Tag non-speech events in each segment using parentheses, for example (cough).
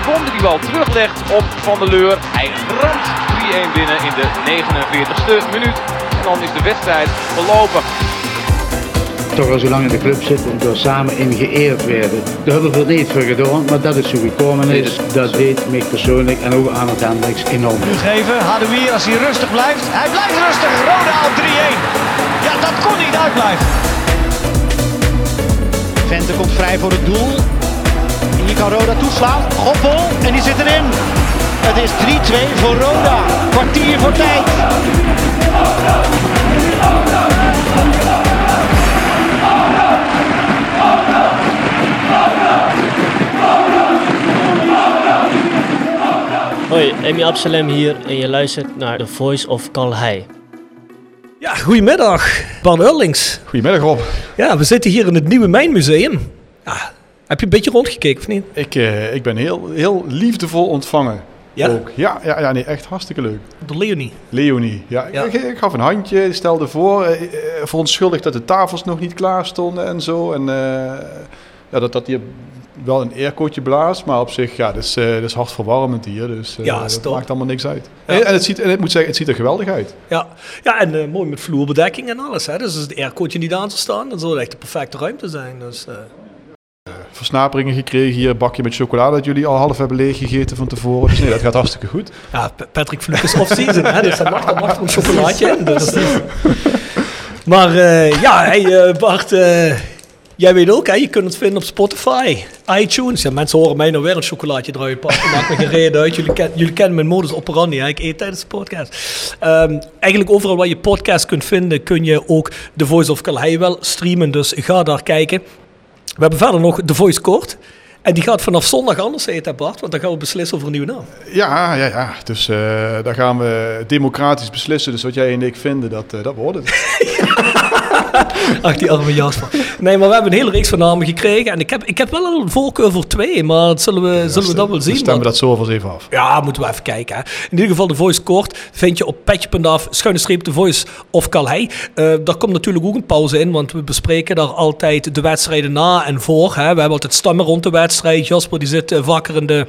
Sibon die die bal teruglegt op Van der Leur. Hij ramt 3-1 binnen in de 49ste minuut. En dan is de wedstrijd verlopen. toch al zo lang in de club zitten, door samen in geëerd werden. Daar hebben we veel niet voor gedaan, maar dat is hoe gekomen is. Dat deed mij persoonlijk en ook aan het Hendricks enorm. geven. Hadouier als hij rustig blijft. Hij blijft rustig. Roda op 3-1. Ja, dat kon niet uitblijven. Vente komt vrij voor het doel. Kan Roda toeslaan. Goppel en die zit erin. Het is 3-2 voor Roda. Kwartier voor tijd. Hoi, Amy Absalem hier en je luistert naar The Voice of Calhei. Ja, goedemiddag, Bart Eurlings. Goedemiddag Rob. Ja, we zitten hier in het Nieuwe Mijnmuseum. Ja, heb je een beetje rondgekeken of niet? Ik, eh, ik ben heel, heel liefdevol ontvangen. Ja? Ook. Ja, ja, ja nee, echt hartstikke leuk. Door Leonie. Leonie. Ja, Ja. Ik, ik gaf een handje, stelde voor, eh, verontschuldigd dat de tafels nog niet klaar stonden en zo. En ja, dat, dat hier wel een eerkootje blaast, maar op zich, ja, dat is, eh, dat is hartverwarmend hier. Dus eh, Ja, dat maakt allemaal niks uit. Ja. En, en het ziet, en ik moet zeggen, het ziet er geweldig uit. Ja, ja en mooi met vloerbedekking en alles. Hè? Dus als het aircootje niet aan zou staan, dan zou het echt de perfecte ruimte zijn. Dus, Versnaperingen gekregen hier, een bakje met chocolade dat jullie al half hebben leeggegeten van tevoren. Dus nee, dat gaat hartstikke goed. ja, Pa- Patrick Vloek is off-season, hè? dus dat mag, dat mag er een chocolaatje in. Dus, eh. Maar eh, ja, hey, eh, Bart, jij weet ook, hè? je kunt het vinden op Spotify, iTunes. Ja, mensen horen mij nou weer een chocolaatje eruit pakken. Maakt me geen reden uit. Jullie, ken- jullie kennen mijn modus operandi. Hè? Ik eet tijdens de podcast. Ehm, eigenlijk overal waar je podcast kunt vinden, kun je ook The Voice of Calhei wel streamen. Dus ga daar kijken. We hebben verder nog The Voice Kort. En die gaat vanaf zondag anders heten, Bart. Want dan gaan we beslissen over een nieuwe naam. Ja, ja, ja. Dus eh, daar gaan we democratisch beslissen. Dus wat jij en ik vinden, dat, eh, dat wordt het. (laughs) (laughs) Ach, die arme Jasper. Nee, maar we hebben een hele reeks van namen gekregen. En ik heb, ik heb wel een voorkeur voor twee, maar dat zullen we, zullen we dat wel zien. Dan stemmen we dat zo alvast even af. Ja, moeten we even kijken. Hè. In ieder geval, de Voice Kort vind je op petje.af, schuine streep de Voice of Calhei. Eh daar komt natuurlijk ook een pauze in, want we bespreken daar altijd de wedstrijden na en voor. Hè. We hebben altijd stemmen rond de wedstrijd. Jasper die zit eh, vaker in de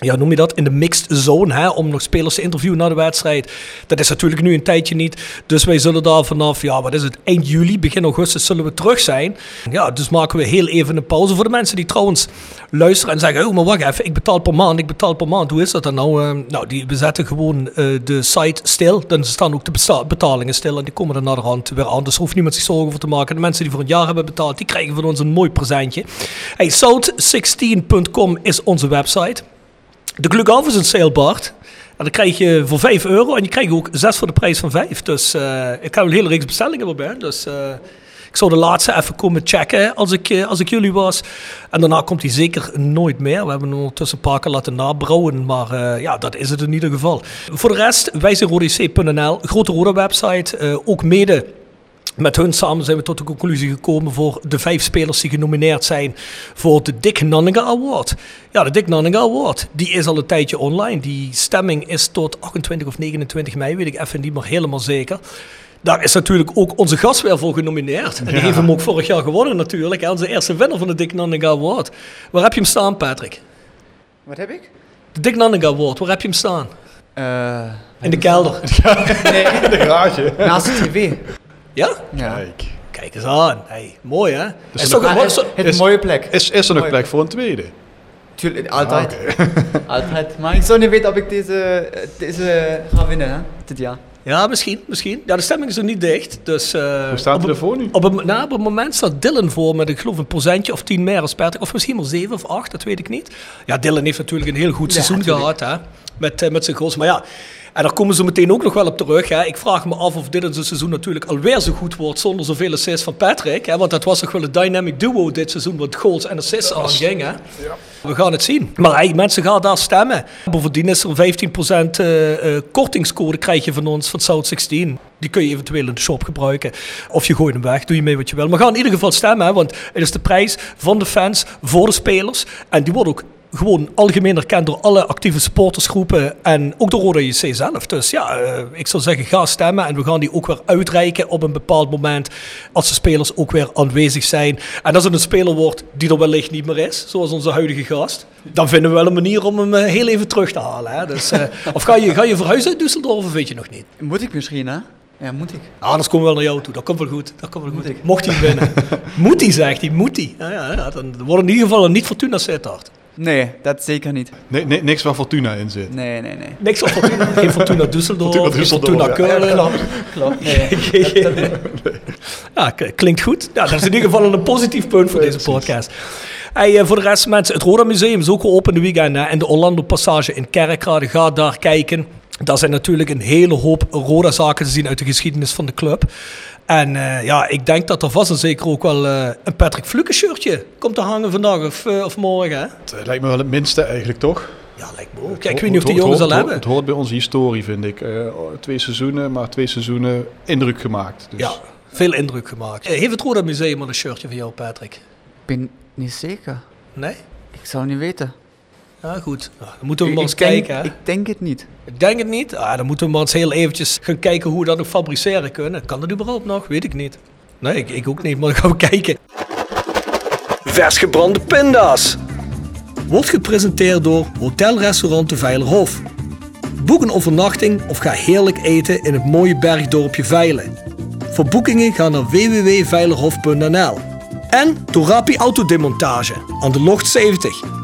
ja, noem je dat, in de mixed zone, hè, om nog spelers te interviewen na de wedstrijd. Dat is natuurlijk nu een tijdje niet. Dus wij zullen daar vanaf, ja, wat is het, eind juli, begin augustus zullen we terug zijn. Ja, dus maken we heel even een pauze voor de mensen die trouwens luisteren en zeggen, oh, maar wacht even, ik betaal per maand, ik betaal per maand. Hoe is dat dan nou? Eh, nou, die, we zetten gewoon eh, de site stil, dan staan ook de betalingen stil en die komen dan naar de hand weer aan. Dus hoeft niemand zich zorgen over te maken. De mensen die voor een jaar hebben betaald, die krijgen van ons een mooi presentje. Hey, south16.com is onze website. De Glugaf is een sale, Bart. En dan krijg je voor 5 euro en je krijgt ook 6 voor de prijs van 5. Dus eh, ik heb een hele reeks bestellingen erbij. Dus eh, ik zou de laatste even komen checken als ik, eh, als ik jullie was. En daarna komt hij zeker nooit meer. We hebben hem ondertussen een paar keer laten nabrouwen. Maar ja, dat is het in ieder geval. Voor de rest, wij zijn rodec.nl. Grote rode website. ook mede met hun samen zijn we tot de conclusie gekomen voor de vijf spelers die genomineerd zijn voor de Dick Nanninga Award. Ja, de Dick Nanninga Award, die is al een tijdje online. Die stemming is tot 28 of 29 mei, weet ik even niet meer helemaal zeker. Daar is natuurlijk ook onze gast weer voor genomineerd. En die heeft hem ook vorig jaar gewonnen natuurlijk. Hè, onze eerste winnaar van de Dick Nanninga Award. Waar heb je hem staan, Patrick? Wat heb ik? De Dick Nanninga Award, waar heb je hem staan? Eh, In de kelder. (laughs) nee, In de garage. naast de tv. Ja? Ja. Kijk. Kijk eens aan. Hey, mooi hè? Dus Is er toch een- Ah, het, het is- mooie plek. Is, is er nog plek voor een tweede? Tuurlijk, altijd. (laughs) altijd. Maar ik zou niet weten of ik deze, deze ga winnen, hè, dit jaar. Ja, misschien, misschien. Ja, de stemming is er niet dicht. Dus, eh, Hoe staat het- ervoor nu? Op het, nou, op het moment staat Dylan voor met, ik geloof, een procentje of tien meer als Patrick. Of misschien maar zeven of acht, dat weet ik niet. Ja, Dylan heeft natuurlijk een heel goed seizoen gehad, hè. Met, eh, met zijn goals. Maar ja, en daar komen ze meteen ook nog wel op terug. Hè. Ik vraag me af of Dylan zijn seizoen natuurlijk alweer zo goed wordt zonder zoveel assists van Patrick. Hè. Want dat was toch wel een dynamic duo dit seizoen, wat goals en assists aanging. Hè. We gaan het zien. Maar hey, mensen gaan daar stemmen. Bovendien is er een 15% eh, eh, kortingscode krijg je van ons, van South 16. Die kun je eventueel in de shop gebruiken. Of je gooit hem weg, doe je mee wat je wil. Maar ga in ieder geval stemmen, hè, want het is de prijs van de fans voor de spelers. En die wordt ook gewoon algemeen erkend door alle actieve supportersgroepen en ook door Roda JC zelf. Dus ja, eh, ik zou zeggen, ga stemmen en we gaan die ook weer uitreiken op een bepaald moment als de spelers ook weer aanwezig zijn. En als het een speler wordt die er wellicht niet meer is, zoals onze huidige gast, dan vinden we wel een manier om hem eh, heel even terug te halen. Hè? Dus, eh, of ga je, ga je verhuizen uit Düsseldorf of weet je nog niet? Moet ik misschien, hè? Ja, moet ik. Ah, anders komen we wel naar jou toe. Dat komt wel goed. Dat komt wel goed. Ik. Mocht hij winnen. (laughs) moet hij, zegt hij. Moet hij. Ja, ja, dan wordt in ieder geval een niet Fortuna Sittard. Nee, dat zeker niet. Nee, nee, niks waar Fortuna in zit. Nee, nee, nee. Niks van Fortuna. (laughs) Geen Fortuna Düsseldorf. Fortuna geen Düsseldorf, Fortuna ja. Keulen. (laughs) Klopt. Nee. Ja, k- klinkt goed. Ja, dat is in ieder geval een positief punt voor deze podcast. Hey, eh, voor de rest mensen, het Roda Museum is ook geopend de weekend. Hè, en de Orlando Passage in Kerkrade, ga daar kijken. Daar zijn natuurlijk een hele hoop Roda-zaken te zien uit de geschiedenis van de club. En eh, ja, ik denk dat er vast en zeker ook wel eh, een Patrick Fluke shirtje komt te hangen vandaag of, eh, of morgen. Hè? Het lijkt me wel het minste eigenlijk, toch? Ja, lijkt me ook. Ik weet niet of die jongens al hebben. Het hoort bij onze historie, vind ik. Eh, twee seizoenen, maar twee seizoenen indruk gemaakt. Dus Ja, veel indruk gemaakt. Eh, Heeft het Roda Museum al een shirtje van jou, Patrick? Ik ben niet zeker. Nee? Ik zou niet weten. Ja, goed. Nou, dan moeten we Ik, maar eens denk, kijken. Hè? ik denk het niet. Ik denk het niet. Ah, dan moeten we maar eens heel eventjes gaan kijken hoe we dat nog fabriceren kunnen. Kan dat überhaupt nog? Weet ik niet. Nee, ik, ik ook niet, maar dan (laughs) gaan we kijken. Vers gebrande pinda's. Wordt gepresenteerd door Hotelrestaurant de Veilerhof. Boek een overnachting of ga heerlijk eten in het mooie bergdorpje Veilen. Voor boekingen ga naar www.veilerhof.nl. En door Rapi Autodemontage aan de Locht 70.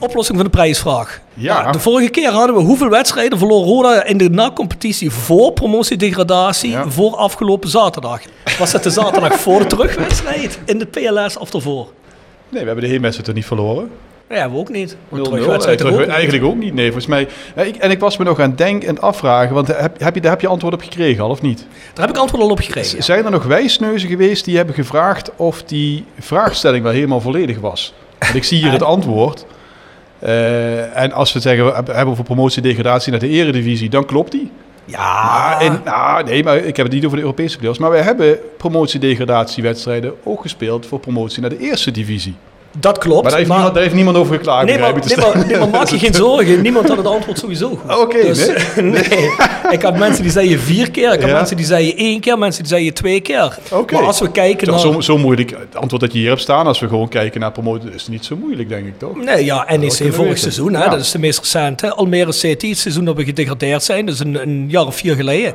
Oplossing van de prijsvraag. Ja. Nou, de vorige keer hadden we hoeveel wedstrijden verloor Roda in de na-competitie voor promotiedegradatie Ja. voor afgelopen zaterdag. Was het de zaterdag voor de terugwedstrijd in de PLS of ervoor? Nee, we hebben de heenwedstrijd er niet verloren. Ja, we ook niet. De 0-0. terugwedstrijd Eh, toch terug- ook niet? eigenlijk ook niet, nee, volgens mij. Ja, ik, en ik was me nog aan het denken en afvragen, want heb, heb je, daar heb je antwoord op gekregen al of niet? Daar heb ik antwoord al op gekregen. ja. Zijn er nog wijsneuzen geweest die hebben gevraagd of die vraagstelling wel helemaal volledig was? Want ik zie hier het antwoord. Eh, en als we zeggen, we hebben over promotie-degradatie naar de eredivisie, dan klopt die. Ja, nou, nee, maar ik heb het niet over de Europese play Maar wij hebben promotie-degradatiewedstrijden ook gespeeld voor promotie naar de eerste divisie. Dat klopt. Maar daar heeft, maar- niemand, daar heeft niemand over geklaagd. Nee, maar, nee, Dus- maar, nee, maar maak je geen zorgen. (laughs) Niemand had het antwoord sowieso goed. Oké, Dus, (laughs) nee. Ik had mensen die zeiden vier keer. Ik had Ja. mensen die zeiden één keer. Mensen die zeiden twee keer. Maar als we kijken Toch, naar... zo, zo moeilijk, het antwoord dat je hier hebt staan, als we gewoon kijken naar promotie, is het niet zo moeilijk, denk ik toch? Nee, ja, NEC kunnen vorig weten. seizoen. Hè, Ja. Dat is de meest recente. Almere City, het seizoen dat we gedegradeerd zijn. Dus een, een jaar of vier geleden.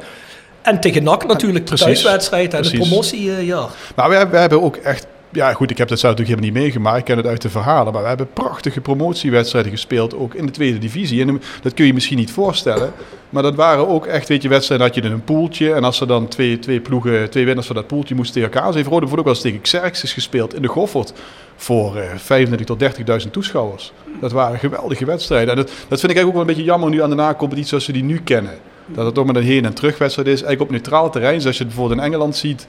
En tegen NAC natuurlijk de thuiswedstrijd en de promotiejaar. Maar we, we hebben ook echt, ja goed, ik heb dat zelf natuurlijk helemaal niet meegemaakt, ik ken het uit de verhalen, maar we hebben prachtige promotiewedstrijden gespeeld, ook in de tweede divisie. En dat kun je misschien niet voorstellen, maar dat waren ook echt, weet je, wedstrijden, had je in een poeltje en als er dan twee, twee ploegen, twee winnaars van dat poeltje moesten tegen elkaar zijn. Rode wordt ook wel eens tegen Xerxes gespeeld in de Goffert voor eh 25 tot 30.000 toeschouwers. Dat waren geweldige wedstrijden. En dat, dat vind ik eigenlijk ook wel een beetje jammer nu aan de na-competitie zoals we die nu kennen. Dat het toch met een heen- en terugwedstrijd is. Eigenlijk op neutraal terrein, zoals je het bijvoorbeeld in Engeland ziet.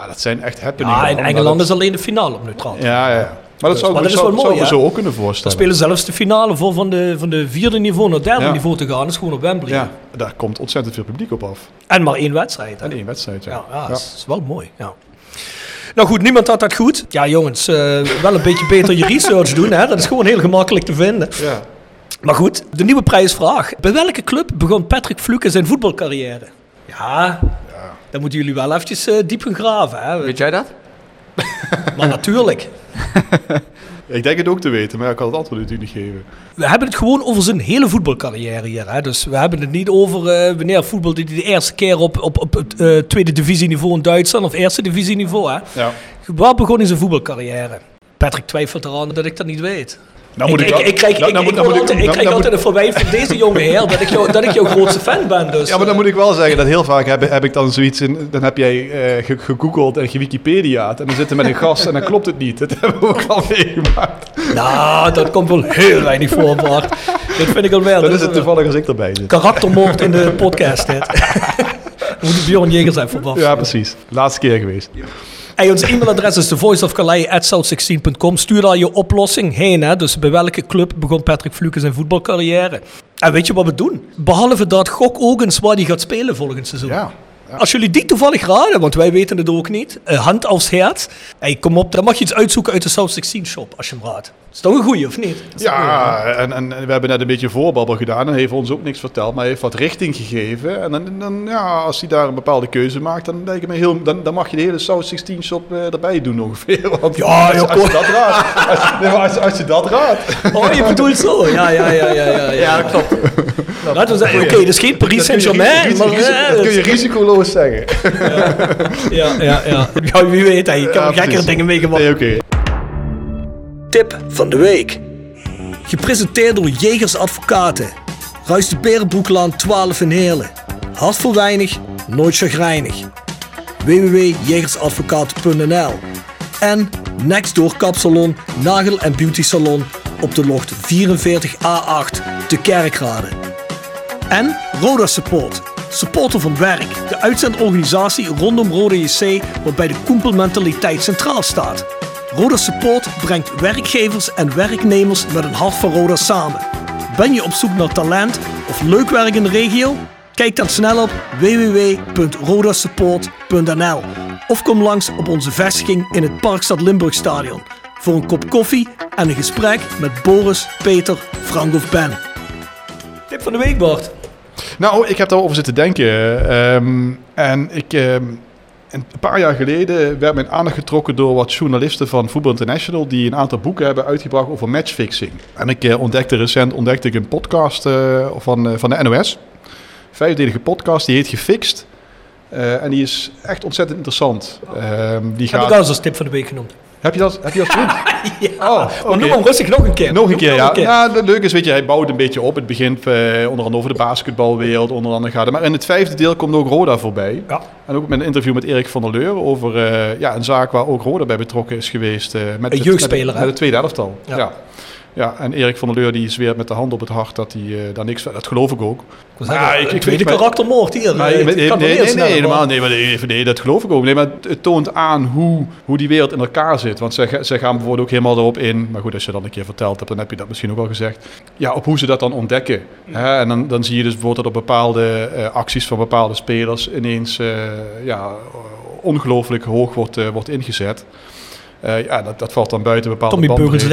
Ja, dat zijn echt happeningen. Ja, in. Engeland is alleen de finale op neutraal. Ja, ja. ja. Maar dat zou, maar dat is zou, wel mooi, zou me hè? zo ook kunnen voorstellen. spelen zelfs de finale voor van de, van de vierde niveau naar derde Ja. niveau te gaan. Dat is gewoon op Wembley. Ja, daar komt ontzettend veel publiek op af. En maar één wedstrijd. hè. En één wedstrijd, ja. Ja, ja, dat is wel mooi. Ja. Nou goed, niemand had dat goed. Ja jongens, eh, wel een beetje beter je research doen. Hè? Dat is gewoon heel gemakkelijk te vinden. Ja. Maar goed, de nieuwe prijsvraag. Bij welke club begon Patrick Fluke zijn voetbalcarrière? Ja, dan moeten jullie wel eventjes eh, diep gaan graven. Hè? Weet jij dat? (laughs) Maar natuurlijk. Ik denk het ook te weten, maar ik kan het antwoord natuurlijk niet geven. We hebben het gewoon over zijn hele voetbalcarrière hier. Hè? Dus we hebben het niet over eh, wanneer voetbalde hij de eerste keer op, op, op het eh, tweede divisieniveau in Duitsland of eerste divisieniveau. Hè? Ja. Waar begon hij zijn voetbalcarrière? Patrick twijfelt eraan dat ik dat niet weet. Nou moet ik, ik ik, wel- ik krijg, nou- ik, nou ik, nou altijd, ik krijg nou altijd een verwijt van deze jonge heer dat ik, jou, dat ik jouw grootste fan ben. Dus, Ja, maar dan moet ik wel zeggen dat heel vaak heb, heb ik dan zoiets in. Dan heb jij eh, ge- gegoogeld en gewikipedia's. En dan zitten we met een gast en dan klopt het niet. Dat (laughs) hebben we ook al meegemaakt. Nou, dat komt wel heel weinig voor, Bart. Dat vind ik al wel. Dan is het toevallig als ik erbij zit. Karaktermoord in de podcast, dit. (laughs) Moet Bjorn Jegers zijn verwacht. Ja, precies. Laatste keer geweest. Hey, ons e-mailadres is thevoiceofcalais.south16.com. Stuur daar je oplossing heen. Hè? Dus bij welke club begon Patrick Fluke zijn voetbalcarrière? En weet je wat we doen? Behalve dat gok ook eens waar hij gaat spelen volgend seizoen. Ja. Als jullie die toevallig raden, want wij weten het ook niet. eh, hand aufs hert. Hey, kom op, dan mag je iets uitzoeken uit de South 16 shop als je hem raadt. Is toch een goeie, of niet? Goeie, Ja, en, en we hebben net een beetje voorbabbel gedaan. En hij heeft ons ook niks verteld, maar hij heeft wat richting gegeven. En dan, dan ja, als hij daar een bepaalde keuze maakt, dan, lijkt het me heel, dan, dan mag je de hele South 16 shop eh, erbij doen ongeveer. (laughs) Want Ja, als, joh, als je dat raadt. Als, nee, als, als je dat raadt. Oh, je bedoelt zo. Ja, ja, ja, ja. Ja, ja dat klopt. Laten we zeggen, oké, dus geen Paris Dat Saint-Germain. eh, dat kun je risicoloos zeggen. (laughs) Ja, ja, ja. (laughs) ja wie weet, hè. je kan gekkere precies. dingen meegemaakt. Nee, oké. Tip van de week. Gepresenteerd door Jegers Advocaten. Ruist de Berenbroeklaan 12 in Heerlen. Hart voor weinig, nooit chagrijnig. www.jegersadvocaten.nl En Nextdoor Kapsalon, Nagel en Beauty Salon op de locht 44A8 te Kerkrade. En Roda Support. Supporter van werk. De uitzendorganisatie rondom Roda JC waarbij de koempelmentaliteit centraal staat. Roda Support brengt werkgevers en werknemers met een hart voor Roda samen. Ben je op zoek naar talent of leuk werk in de regio? Kijk dan snel op www.rodasupport.nl of kom langs op onze vestiging in het Parkstad Limburg Stadion voor een kop koffie en een gesprek met Boris, Peter, Frank of Ben. Tip van de week, Bart. Nou, ik heb daarover zitten denken. ehm, en ik, ehm, een paar jaar geleden werd mijn aandacht getrokken door wat journalisten van Football International. die een aantal boeken hebben uitgebracht over matchfixing. En ik eh, ontdekte recent ontdekte ik een podcast eh, van, eh, van de NOS. Vijfdelige podcast, die heet Gefixt. En die is echt ontzettend interessant. Ehm, die Heb gaat... ik al als tip van de week genoemd. Heb je dat, heb je dat genoemd? (laughs) Ja, Oh, maar oké. noem hem rustig nog een keer. Nog een keer, nog ja. een keer. ja. Het leuke is, weet je, hij bouwt een beetje op. Het begint eh, onder andere over de basketbalwereld, onder andere gaat. Maar in het vijfde deel komt ook Roda voorbij. Ja. En ook met een interview met Erik van der Leur over eh, ja, een zaak waar ook Roda bij betrokken is geweest. eh, met Een het- jeugdspeler, Met, het tweede elftal. Ja. Ja. Ja. en Erik van der Leur die zweert met de hand op het hart dat hij eh, daar niks van... Dat geloof ik ook. Ik zeggen, Ja, ik- ik weet- maar- karaktermoord hier. Maar, Eh, nee, nee, nee, nee, helemaal nee, maar nee, nee, dat geloof ik ook. Nee, maar het- toont aan hoe, hoe die wereld in elkaar zit. Want ze, ze gaan bijvoorbeeld ook helemaal erop in. Maar goed, als je dat een keer verteld hebt, dan heb je dat misschien ook wel gezegd. Ja, op hoe ze dat dan ontdekken. Hè? En dan, dan zie je dus bijvoorbeeld dat op bepaalde eh, acties van bepaalde spelers ineens ja, ongelooflijk hoog wordt, wordt ingezet. Ja, dat, dat valt dan buiten bepaalde Tommy.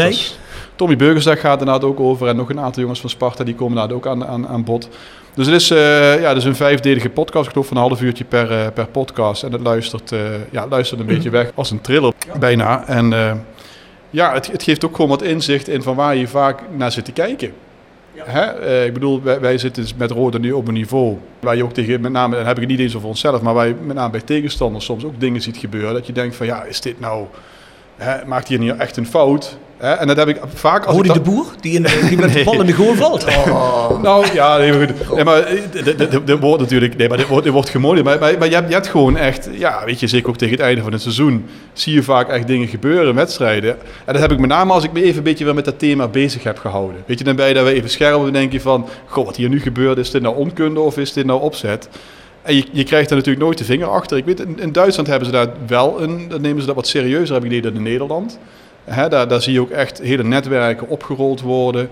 Tommy Beugelsdijk gaat inderdaad ook over. En nog een aantal jongens van Sparta, die komen inderdaad ook aan, aan, aan bod. Dus het is, eh, ja, dus een vijfdelige podcast. Ik geloof van een half uurtje per, eh, per podcast. En het luistert, eh, ja, het luistert een beetje weg als een thriller bijna. En ja, het, het geeft ook gewoon wat inzicht in van waar je vaak naar zit te kijken. Hè? Eh, ik bedoel, wij, wij zitten dus met Roda nu op een niveau waar je ook tegen, met name, dan heb ik het niet eens over onszelf, maar waar je met name bij tegenstanders soms ook dingen ziet gebeuren. Dat je denkt van ja, is dit nou, hè, maakt hier niet echt een fout? En dat heb ik vaak als Hoor je de boer die, in, die met de bal in de goal valt? (laughs) nou ja, nee, maar goed. Nee, maar eh, dit- wordt natuurlijk, nee, maar dit wordt, dit wordt. Maar, maar, je, hebt, je hebt gewoon echt, ja, weet je, zeker ook tegen het einde van het seizoen, zie je vaak echt dingen gebeuren wedstrijden. En dat heb ik met name als ik me even een beetje weer met dat thema bezig heb gehouden. Weet je, dan ben je daar weer even scherp en denk je van, goh, wat hier nu gebeurt, is dit nou onkunde of is dit nou opzet? En je, je krijgt daar natuurlijk nooit de vinger achter. Ik weet, in, in Duitsland hebben ze daar wel een, dan nemen ze dat wat serieuzer, heb ik idee, dan in Nederland. Daar, zie je ook echt hele netwerken opgerold worden.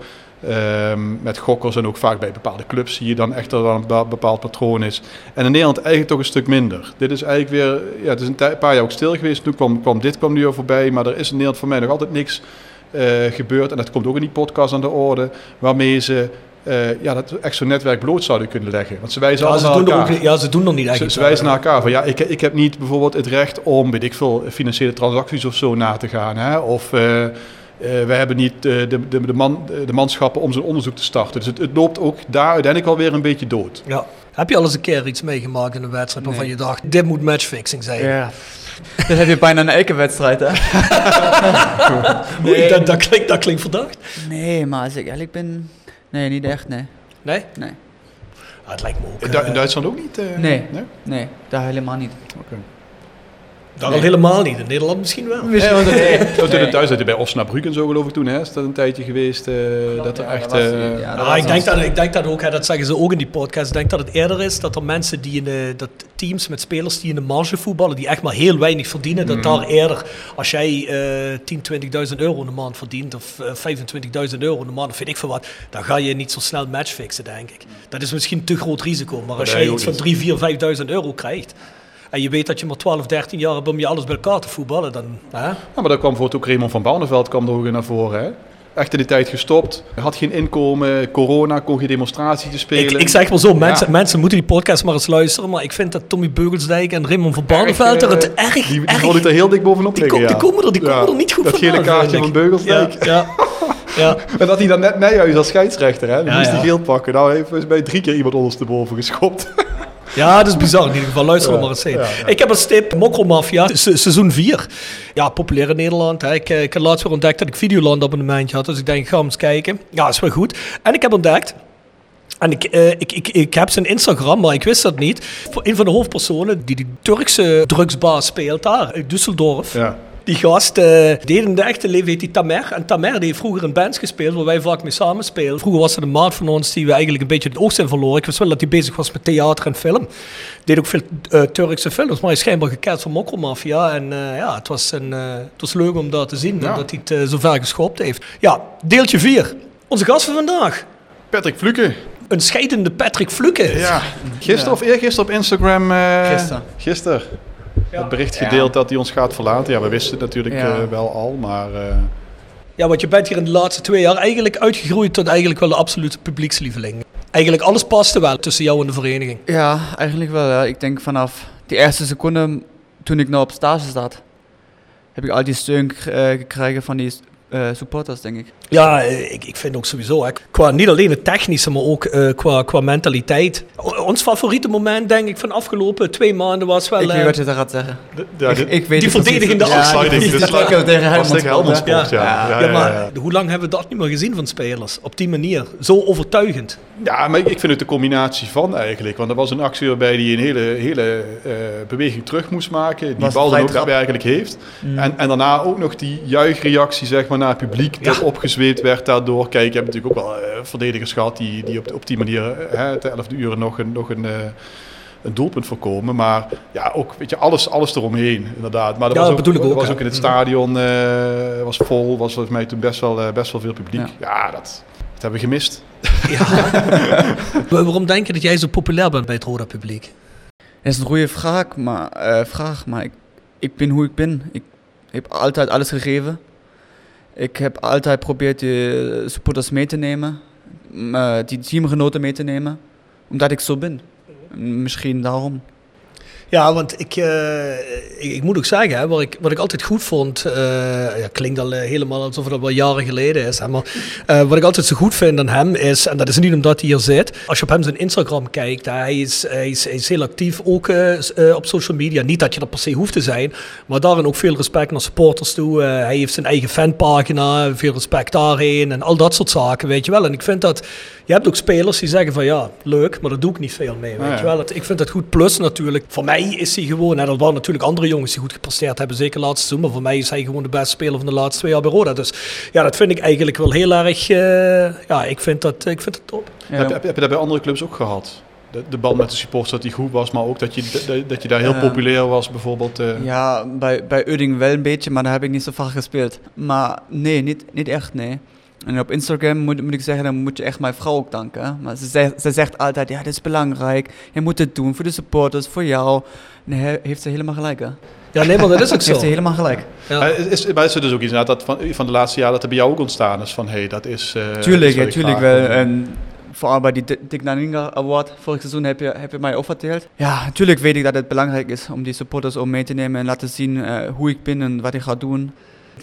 Ehm, met gokkers en ook vaak bij bepaalde clubs zie je dan echt dat een bepaald- patroon is. En in Nederland eigenlijk toch een stuk minder. Dit is eigenlijk weer, ja, het is een paar jaar ook stil geweest. Toen kwam, kwam dit kwam nu al voorbij, maar er is in Nederland voor mij nog altijd niks eh, gebeurt, en dat komt ook in die podcast aan de orde, waarmee ze eh, ja, dat echt zo'n netwerk bloot zouden kunnen leggen. Want ze wijzen Ja, allemaal ze doen, naar elkaar. ook, ja, ze doen nog niet eigenlijk. ze wijzen naar elkaar van ja, ik, ik heb niet bijvoorbeeld het recht om, weet ik veel, financiële transacties of zo na te gaan. Hè? Of eh eh, we hebben niet de, de, de, man, de manschappen om zo'n onderzoek te starten. Dus het, het loopt ook daar uiteindelijk alweer een beetje dood. Ja. Heb je al eens een keer iets meegemaakt in een wedstrijd waarvan Nee. je dacht, dit moet matchfixing zijn? Ja. Dat heb je bijna een elke wedstrijd, hè? (laughs) Oei, dat, dat, klinkt, dat klinkt verdacht. Nee, maar als ik eerlijk ben... Nee, niet echt, nee. Nee? Nee. Ah, het lijkt me ook. In, Du- eh, in Duitsland ook niet? eh? Nee. nee? Nee, daar helemaal niet. Daar al helemaal niet. In Nederland misschien wel. Nee, want het, Nee. want in Nee. het Duitsland, bij Osnabrück en zo geloof ik toen, hè, is dat een tijdje geweest eh, dat er Ja, echt... dat was- eh, ja, Ah, was ik, denk dat, ik denk dat ook, hè, dat zeggen ze ook in die podcast, ik denk dat het eerder is dat er mensen die in de, dat teams met spelers die in de marge voetballen, die echt maar heel weinig verdienen, dat daar eerder, als jij eh 10, 20.000 euro in de maand verdient, of eh, 25.000 euro in de maand, of weet ik veel wat, dan ga je niet zo snel matchfixen, denk ik. Dat is misschien een te groot risico, maar als Nee, jij iets van niet. 3, 4, 5.000 euro krijgt, en je weet dat je maar 12, 13 jaar hebt om je alles bij elkaar te voetballen, dan... Hè? Ja, maar daar kwam bijvoorbeeld ook Raymond van Barneveld kwam er ook naar voren. Hè? Echt in de tijd gestopt, had geen inkomen, corona, kon geen demonstratie te spelen. Ik, ik zeg wel zo, mensen, Ja. mensen moeten die podcast maar eens luisteren, maar ik vind dat Tommy Beugelsdijk en Raymond van Barneveld er het eh, erg, Die, die erg vond ik er heel dik bovenop Die, liggen, die ja. komen er, die komen er niet goed Dat vandaan, gele kaartje van. Beugelsdijk. Ja, ja. (laughs) En dat hij dan net Nijhuis als scheidsrechter, hè? Ja, moest hij geel pakken. Nou, heeft mij drie keer iemand ondersteboven geschopt. (laughs) ja, dat is bizar in ieder geval. Luister er maar eens heen. Ik heb als tip Mokromafia, se- seizoen 4. Ja, populair in Nederland. Hè. Ik, eh, ik heb laatst weer ontdekt dat ik Videoland abonnementje had. Dus ik denk, ga eens kijken. Ja, is wel goed. En ik heb ontdekt... En ik, eh, ik, ik, ik heb zijn Instagram, maar ik wist dat niet. Voor een van de hoofdpersonen die die Turkse drugsbaas speelt daar, uit Düsseldorf. Ja. Die gast eh deed in de echte leven heet die Tamer. En Tamer die heeft vroeger in bands gespeeld waar wij vaak mee samenspelen. Vroeger was het een maat van ons die we eigenlijk een beetje het oog zijn verloren. Ik wist wel dat hij bezig was met theater en film. Deed ook veel eh, Turkse films, maar hij is schijnbaar gekend van Mokromafia. En eh, ja, het was, een, eh, het was leuk om dat te zien, Ja. dat hij het zo ver geschopt heeft. Ja, deeltje 4. Onze gast van vandaag. Patrick Fluke. Een scheidende Patrick Fluke. Ja. Gisteren of eergisteren op Instagram. eh Gisteren. Gisteren. Het bericht Ja. gedeeld dat hij ons gaat verlaten. Ja, we wisten het natuurlijk Ja. eh, wel al, maar... eh, Ja, want je bent hier in de laatste twee jaar eigenlijk uitgegroeid tot eigenlijk wel de absolute publiekslieveling. Eigenlijk alles paste wel tussen jou en de vereniging. Ja, eigenlijk wel. Ja. Ik denk vanaf die eerste seconde toen ik nou op stage zat, heb ik al die steun eh, gekregen van die eh, supporters, denk ik. Ja, eh, ik, ik vind ook sowieso, hè, qua niet alleen het technische, maar ook eh, qua, qua mentaliteit. O- Ons favoriete moment, denk ik, van de afgelopen twee maanden was wel... ik weet eh, wat je daar gaat zeggen. ja, ik, weet die verdedigende Ja, afsluiting. die- Dit dat tegen Helmond ja. ja, Ja, ja, maar ja. hoe lang hebben we dat niet meer gezien van spelers? Op die manier. Zo overtuigend. Ja, maar ik vind het de combinatie van eigenlijk. Want er was een actie waarbij hij een hele, hele eh, beweging terug moest maken. Die Was bal dan ook daadwerkelijk heeft. En, en daarna ook nog die juichreactie zeg maar, naar het publiek. Ja. Opgezweept werd daardoor. Kijk, je hebt natuurlijk ook wel eh, verdedigers gehad die, die op, op die manier eh, hè, te 11 uur nog een, nog een, eh, een doelpunt voorkomen. Maar ja, ook weet je, alles, alles eromheen inderdaad. Maar Ja, was dat ook, bedoel ik ook, was ja. ook in het stadion eh, was vol. Was volgens mij toen best wel, best wel veel publiek. Ja. Ja, dat, dat hebben we gemist. (laughs) (laughs) Wa- Waarom denk je dat jij zo populair bent bij het Roda publiek? Dat is een goede vraag, maar, eh, vraag, maar ik, ik ben hoe ik ben. Ik heb altijd alles gegeven. Ik heb altijd geprobeerd de supporters mee te nemen, eh, die teamgenoten mee te nemen, omdat ik zo ben. Misschien daarom. Ja, want ik, eh, ik, ik moet ook zeggen, hè, wat, ik, wat ik altijd goed vond, eh, ja, klinkt al eh, helemaal alsof het al wel jaren geleden is, hè, maar wat ik altijd zo goed vind aan hem is, en dat is niet omdat hij hier zit, als je op hem zijn Instagram kijkt, hè, hij, is, hij, is, hij is heel actief ook op social media. Niet dat je dat per se hoeft te zijn, maar daarin ook veel respect naar supporters toe. Hij heeft zijn eigen fanpagina, veel respect daarheen en al dat soort zaken, weet je wel. En ik vind dat, je hebt ook spelers die zeggen van ja, leuk, maar daar doe ik niet veel mee, weet Ja, je wel. Ik vind dat goed. Plus natuurlijk, voor mij is hij gewoon, en er waren natuurlijk andere jongens die goed gepresteerd hebben, zeker laatste seizoen, maar voor mij is hij gewoon de beste speler van de laatste twee jaar bij Roda. Dus ja, dat vind ik eigenlijk wel heel erg, eh, ja, ik vind dat, ik vind dat top. Ja, Heb, heb, heb je dat bij andere clubs ook gehad? De, de band met de supporters dat die goed was, maar ook dat je, dat, dat je daar heel populair was bijvoorbeeld. eh. ja bij, bij Udding wel een beetje, maar daar heb ik niet zo vaak gespeeld. Maar nee, niet, niet echt, nee. En op Instagram moet, moet ik zeggen, dan moet je echt mijn vrouw ook danken. Maar ze, zegt- ze zegt altijd, ja, dit is belangrijk. Je moet het doen voor de supporters, voor jou. En he- heeft ze helemaal gelijk, hè? Ja, nee, maar dat is ook (laughs) zo. Heeft ze helemaal gelijk. Ja. Maar is, is, maar is er dus ook iets inderdaad dat van, van de laatste jaren dat er bij jou ook ontstaan is van hé, hey, dat is. eh, tuurlijk, is ja, tuurlijk wel. En vooral bij die Di- Dick Naninga Award vorig seizoen heb je, heb je mij ook verteld. Ja, natuurlijk weet ik dat het belangrijk is om die supporters ook mee te nemen en laten zien eh, hoe ik ben en wat ik ga doen.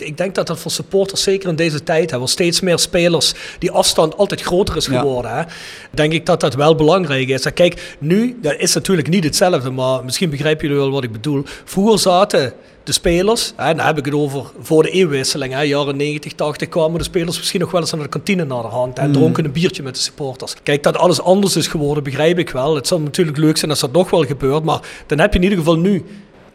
Ik denk dat dat voor supporters, zeker in deze tijd, hè, waar steeds meer spelers, die afstand altijd groter is Ja. geworden, hè, denk ik dat dat wel belangrijk is. En kijk, nu, dat is natuurlijk niet hetzelfde, maar misschien begrijpen jullie wel wat ik bedoel. Vroeger zaten de spelers, hè, dan heb ik het over voor de eeuwwisseling, hè, jaren 90, 80, kwamen de spelers misschien nog wel eens naar de kantine naar de hand en dronken een biertje met de supporters. Kijk, dat alles anders is geworden, begrijp ik wel. Het zou natuurlijk leuk zijn als dat nog wel gebeurt, maar dan heb je in ieder geval nu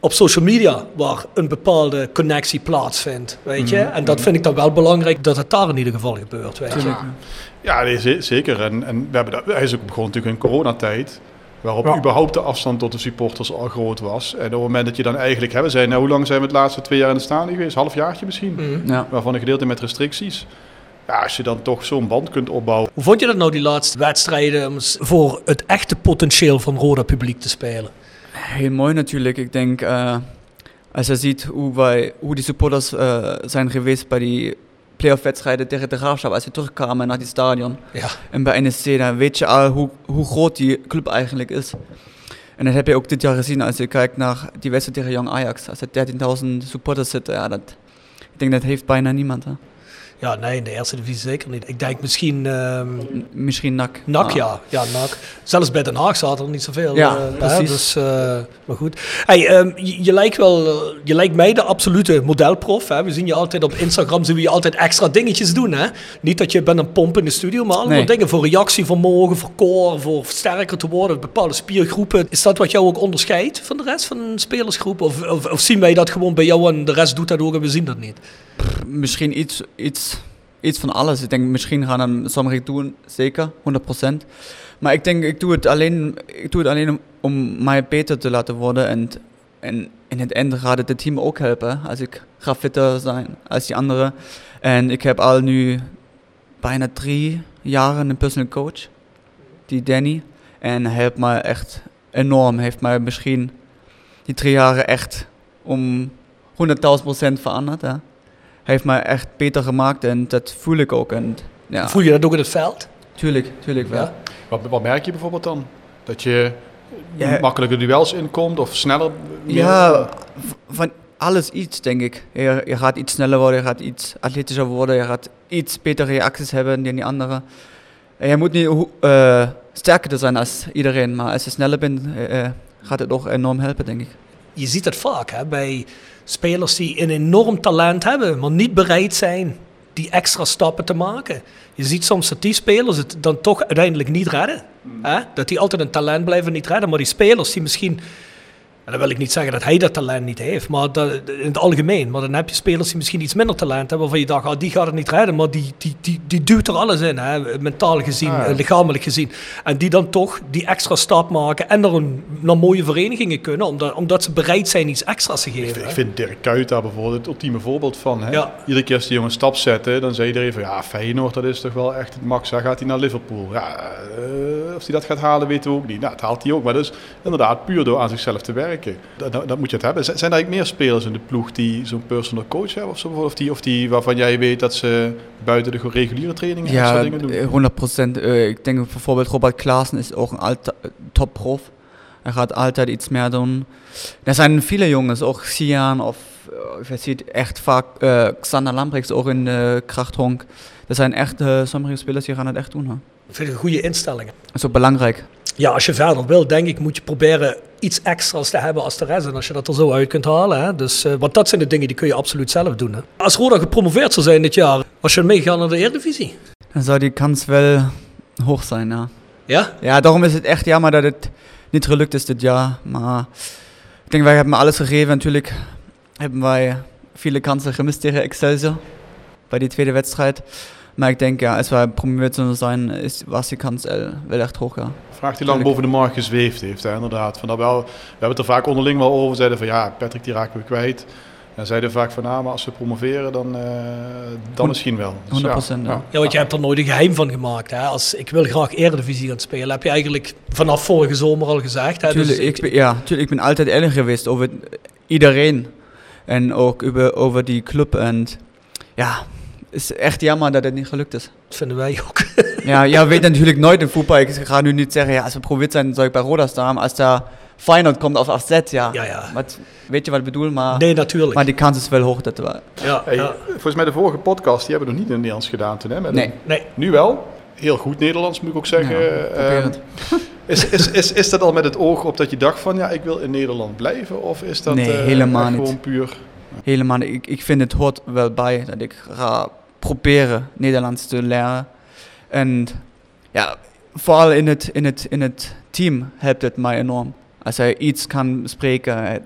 op social media waar een bepaalde connectie plaatsvindt, weet je. En dat vind ik dan wel belangrijk dat het daar in ieder geval gebeurt, weet je. Ja, nee, zeker. En, en we hebben dat, hij is ook begonnen natuurlijk in coronatijd. Waarop Ja. überhaupt de afstand tot de supporters al groot was. En op het moment dat je dan eigenlijk hebben zijn, nou, hoe lang zijn we het laatste twee jaar in de stadion geweest? Halfjaartje misschien. Mhm. Ja. Waarvan een gedeelte met restricties. Ja, als je dan toch zo'n band kunt opbouwen. Hoe vond je dat nou, die laatste wedstrijden, om voor het echte potentieel van Roda publiek te spelen? Heel mooi natuurlijk. Ik denk, eh, als je ziet hoe, wij, hoe die supporters eh, zijn geweest bij die playoff-wedstrijden tegen de Graafschap, als ze terugkwamen naar die stadion. Ja. En bij NSC, dan weet je al hoe, hoe groot die club eigenlijk is. En dat heb je ook dit jaar gezien als je kijkt naar die wedstrijd tegen Young Ajax. Als er 13.000 supporters zitten, ja, dat, ik denk dat heeft bijna niemand. Hè. Ja, nee, in de eerste divisie zeker niet. Ik denk misschien ehm Misschien NAC. NAC, maar- ja. Ja, NAC. Zelfs bij Den Haag zaten er niet zoveel. Ja, eh, hè, precies. dus, eh, maar goed. Hey, ehm, je, je lijkt wel, eh, je lijkt mij de absolute modelprof. Hè. We zien je altijd op Instagram, zien we je altijd extra dingetjes doen. Hè. Niet dat je bent een pomp in de studio, maar allemaal Nee. dingen voor reactievermogen, voor core, voor sterker te worden, bepaalde spiergroepen. Is dat wat jou ook onderscheidt van de rest van een spelersgroep? Of, of, of zien wij dat gewoon bij jou en de rest doet dat ook en we zien dat niet? Misschien iets, iets, iets van alles. Ik denk, misschien gaan dan sommigen doen, zeker, 100%. Maar ik denk, ik doe het alleen, ik doe het alleen om, mij beter te laten worden. En, in het einde gaat het team ook helpen. Als ik ga fitter zijn als die anderen. En ik heb al nu bijna drie jaren een personal coach, die Danny. En hij helpt mij echt enorm. Heeft mij misschien die drie jaren echt om 100.000% veranderd. Hè. Hij heeft mij echt beter gemaakt en dat voel ik ook. En, ja, Voel je dat ook in het veld? tuurlijk, tuurlijk wel. Ja. Wat, wat merk je bijvoorbeeld dan? Dat je Ja. makkelijker duels inkomt of sneller? meer- Ja, van alles iets, denk ik. Je, je gaat iets sneller worden, je gaat iets atletischer worden, je gaat iets betere reacties hebben dan die anderen. En je moet niet hoe- eh, sterker zijn als iedereen, maar als je sneller bent, eh, eh, gaat het ook enorm helpen, denk ik. je ziet het vaak hè, bij spelers die een enorm talent hebben, maar niet bereid zijn die extra stappen te maken. Je ziet soms dat die spelers het dan toch uiteindelijk niet redden. Hè? Dat die altijd een talent blijven niet redden, maar die spelers die misschien... En dan wil ik niet zeggen dat hij dat talent niet heeft, maar dat, in het algemeen. Maar dan heb je spelers die misschien iets minder talent hebben, waarvan je dacht, ah, die gaat het niet redden. Maar die, die, die, die duwt er alles in, hè? mentaal gezien, Ah, ja. eh, lichamelijk gezien. En die dan toch die extra stap maken en naar, een, naar mooie verenigingen kunnen, omdat, omdat ze bereid zijn iets extra's te Ik, geven. vind- ik vind Dirk Kuyt daar bijvoorbeeld het ultieme voorbeeld van. Hè? Ja. Iedere keer als die jongen een stap zetten, dan zei iedereen van ja, Feyenoord dat is toch wel echt het max. Gaat hij naar Liverpool. Ja, eh, of hij dat gaat halen weten we ook niet. Nou, dat haalt hij ook. Maar dus inderdaad puur door aan zichzelf te werken. Dat, dat, dat moet je het hebben. Zijn er eigenlijk meer spelers in de ploeg die zo'n personal coach hebben? Of, zo, bijvoorbeeld? of, die, of die waarvan jij weet dat ze buiten de reguliere trainingen Ja, dingen doen? eh, 100 procent. ik denk bijvoorbeeld Robert Klaassen is ook een eh, topprof. Hij gaat altijd iets meer doen. Er zijn viele jongens, ook Sian of eh, je ziet echt vaak eh, Xander Lambrechts ook in de krachthonk. Er zijn echt eh, sommige spelers die gaan het echt doen. Hè. Een goede instellingen. Dat is ook belangrijk. Ja, als je verder wil, denk ik, moet je proberen iets extra's te hebben als de rest. En als je dat er zo uit kunt halen. Hè? Dus, eh, want dat zijn de dingen die kun je absoluut zelf doen. Hè? Als Roda gepromoveerd zou zijn dit jaar, was je meegegaan naar de Eredivisie. Dan zou die kans wel hoog zijn. Ja. Ja? Ja, daarom is het echt jammer dat het niet gelukt is dit jaar. Maar ik denk, wij hebben alles gegeven. Natuurlijk hebben wij viele kansen gemist tegen Excelsior bij die tweede wedstrijd. Maar ik denk, ja, als wij promoveerd zullen zijn, is, was die kans wel, wel echt hoog. Ja. Vraag die lang boven de markt gezweefd heeft, hè, inderdaad. Van dat wel, we hebben het er vaak onderling wel over. Zeiden van ja, Patrick die raken we kwijt. En zeiden vaak van, nou, maar als we promoveren, dan, eh, dan misschien wel. Dus 100%, ja. Ja, want je hebt er nooit een geheim van gemaakt. Hè? Als ik wil graag Eredivisie gaan spelen, heb je eigenlijk vanaf vorige zomer al gezegd. Hè? Dus Tuurlijk, ik, ben- ja, tuurlijk, ik ben altijd eerlijk geweest over iedereen. En ook over, over die club. En ja, is echt jammer dat het niet gelukt is. dat vinden wij ook. (laughs) Ja, ja, weet natuurlijk nooit in voetbal. Ik ga nu niet zeggen, ja, als we probeert zijn, zou ik bij Roda staan. Maar als daar Feyenoord komt of AZ, ja. Ja, ja. Wat, weet je wat ik bedoel? Maar, Nee, natuurlijk. maar die kans is wel hoog dat we... ja, Hey, ja. Volgens mij de vorige podcast, die hebben we nog niet in het Nederlands gedaan toen. Hè? Met Nee. een- Nee, Nu wel. Heel goed Nederlands moet ik ook zeggen. Ja, Ehm, (laughs) is, is, is, is dat al met het oog op dat je dacht van ja, ik wil in Nederland blijven? Of is dat Nee, eh, helemaal niet. gewoon puur? Helemaal, niet. ik, ik vind het hoort wel bij dat ik ga proberen Nederlands te leren. En ja, vooral in het, in het, in het team helpt het mij enorm. Als hij iets kan spreken, eh,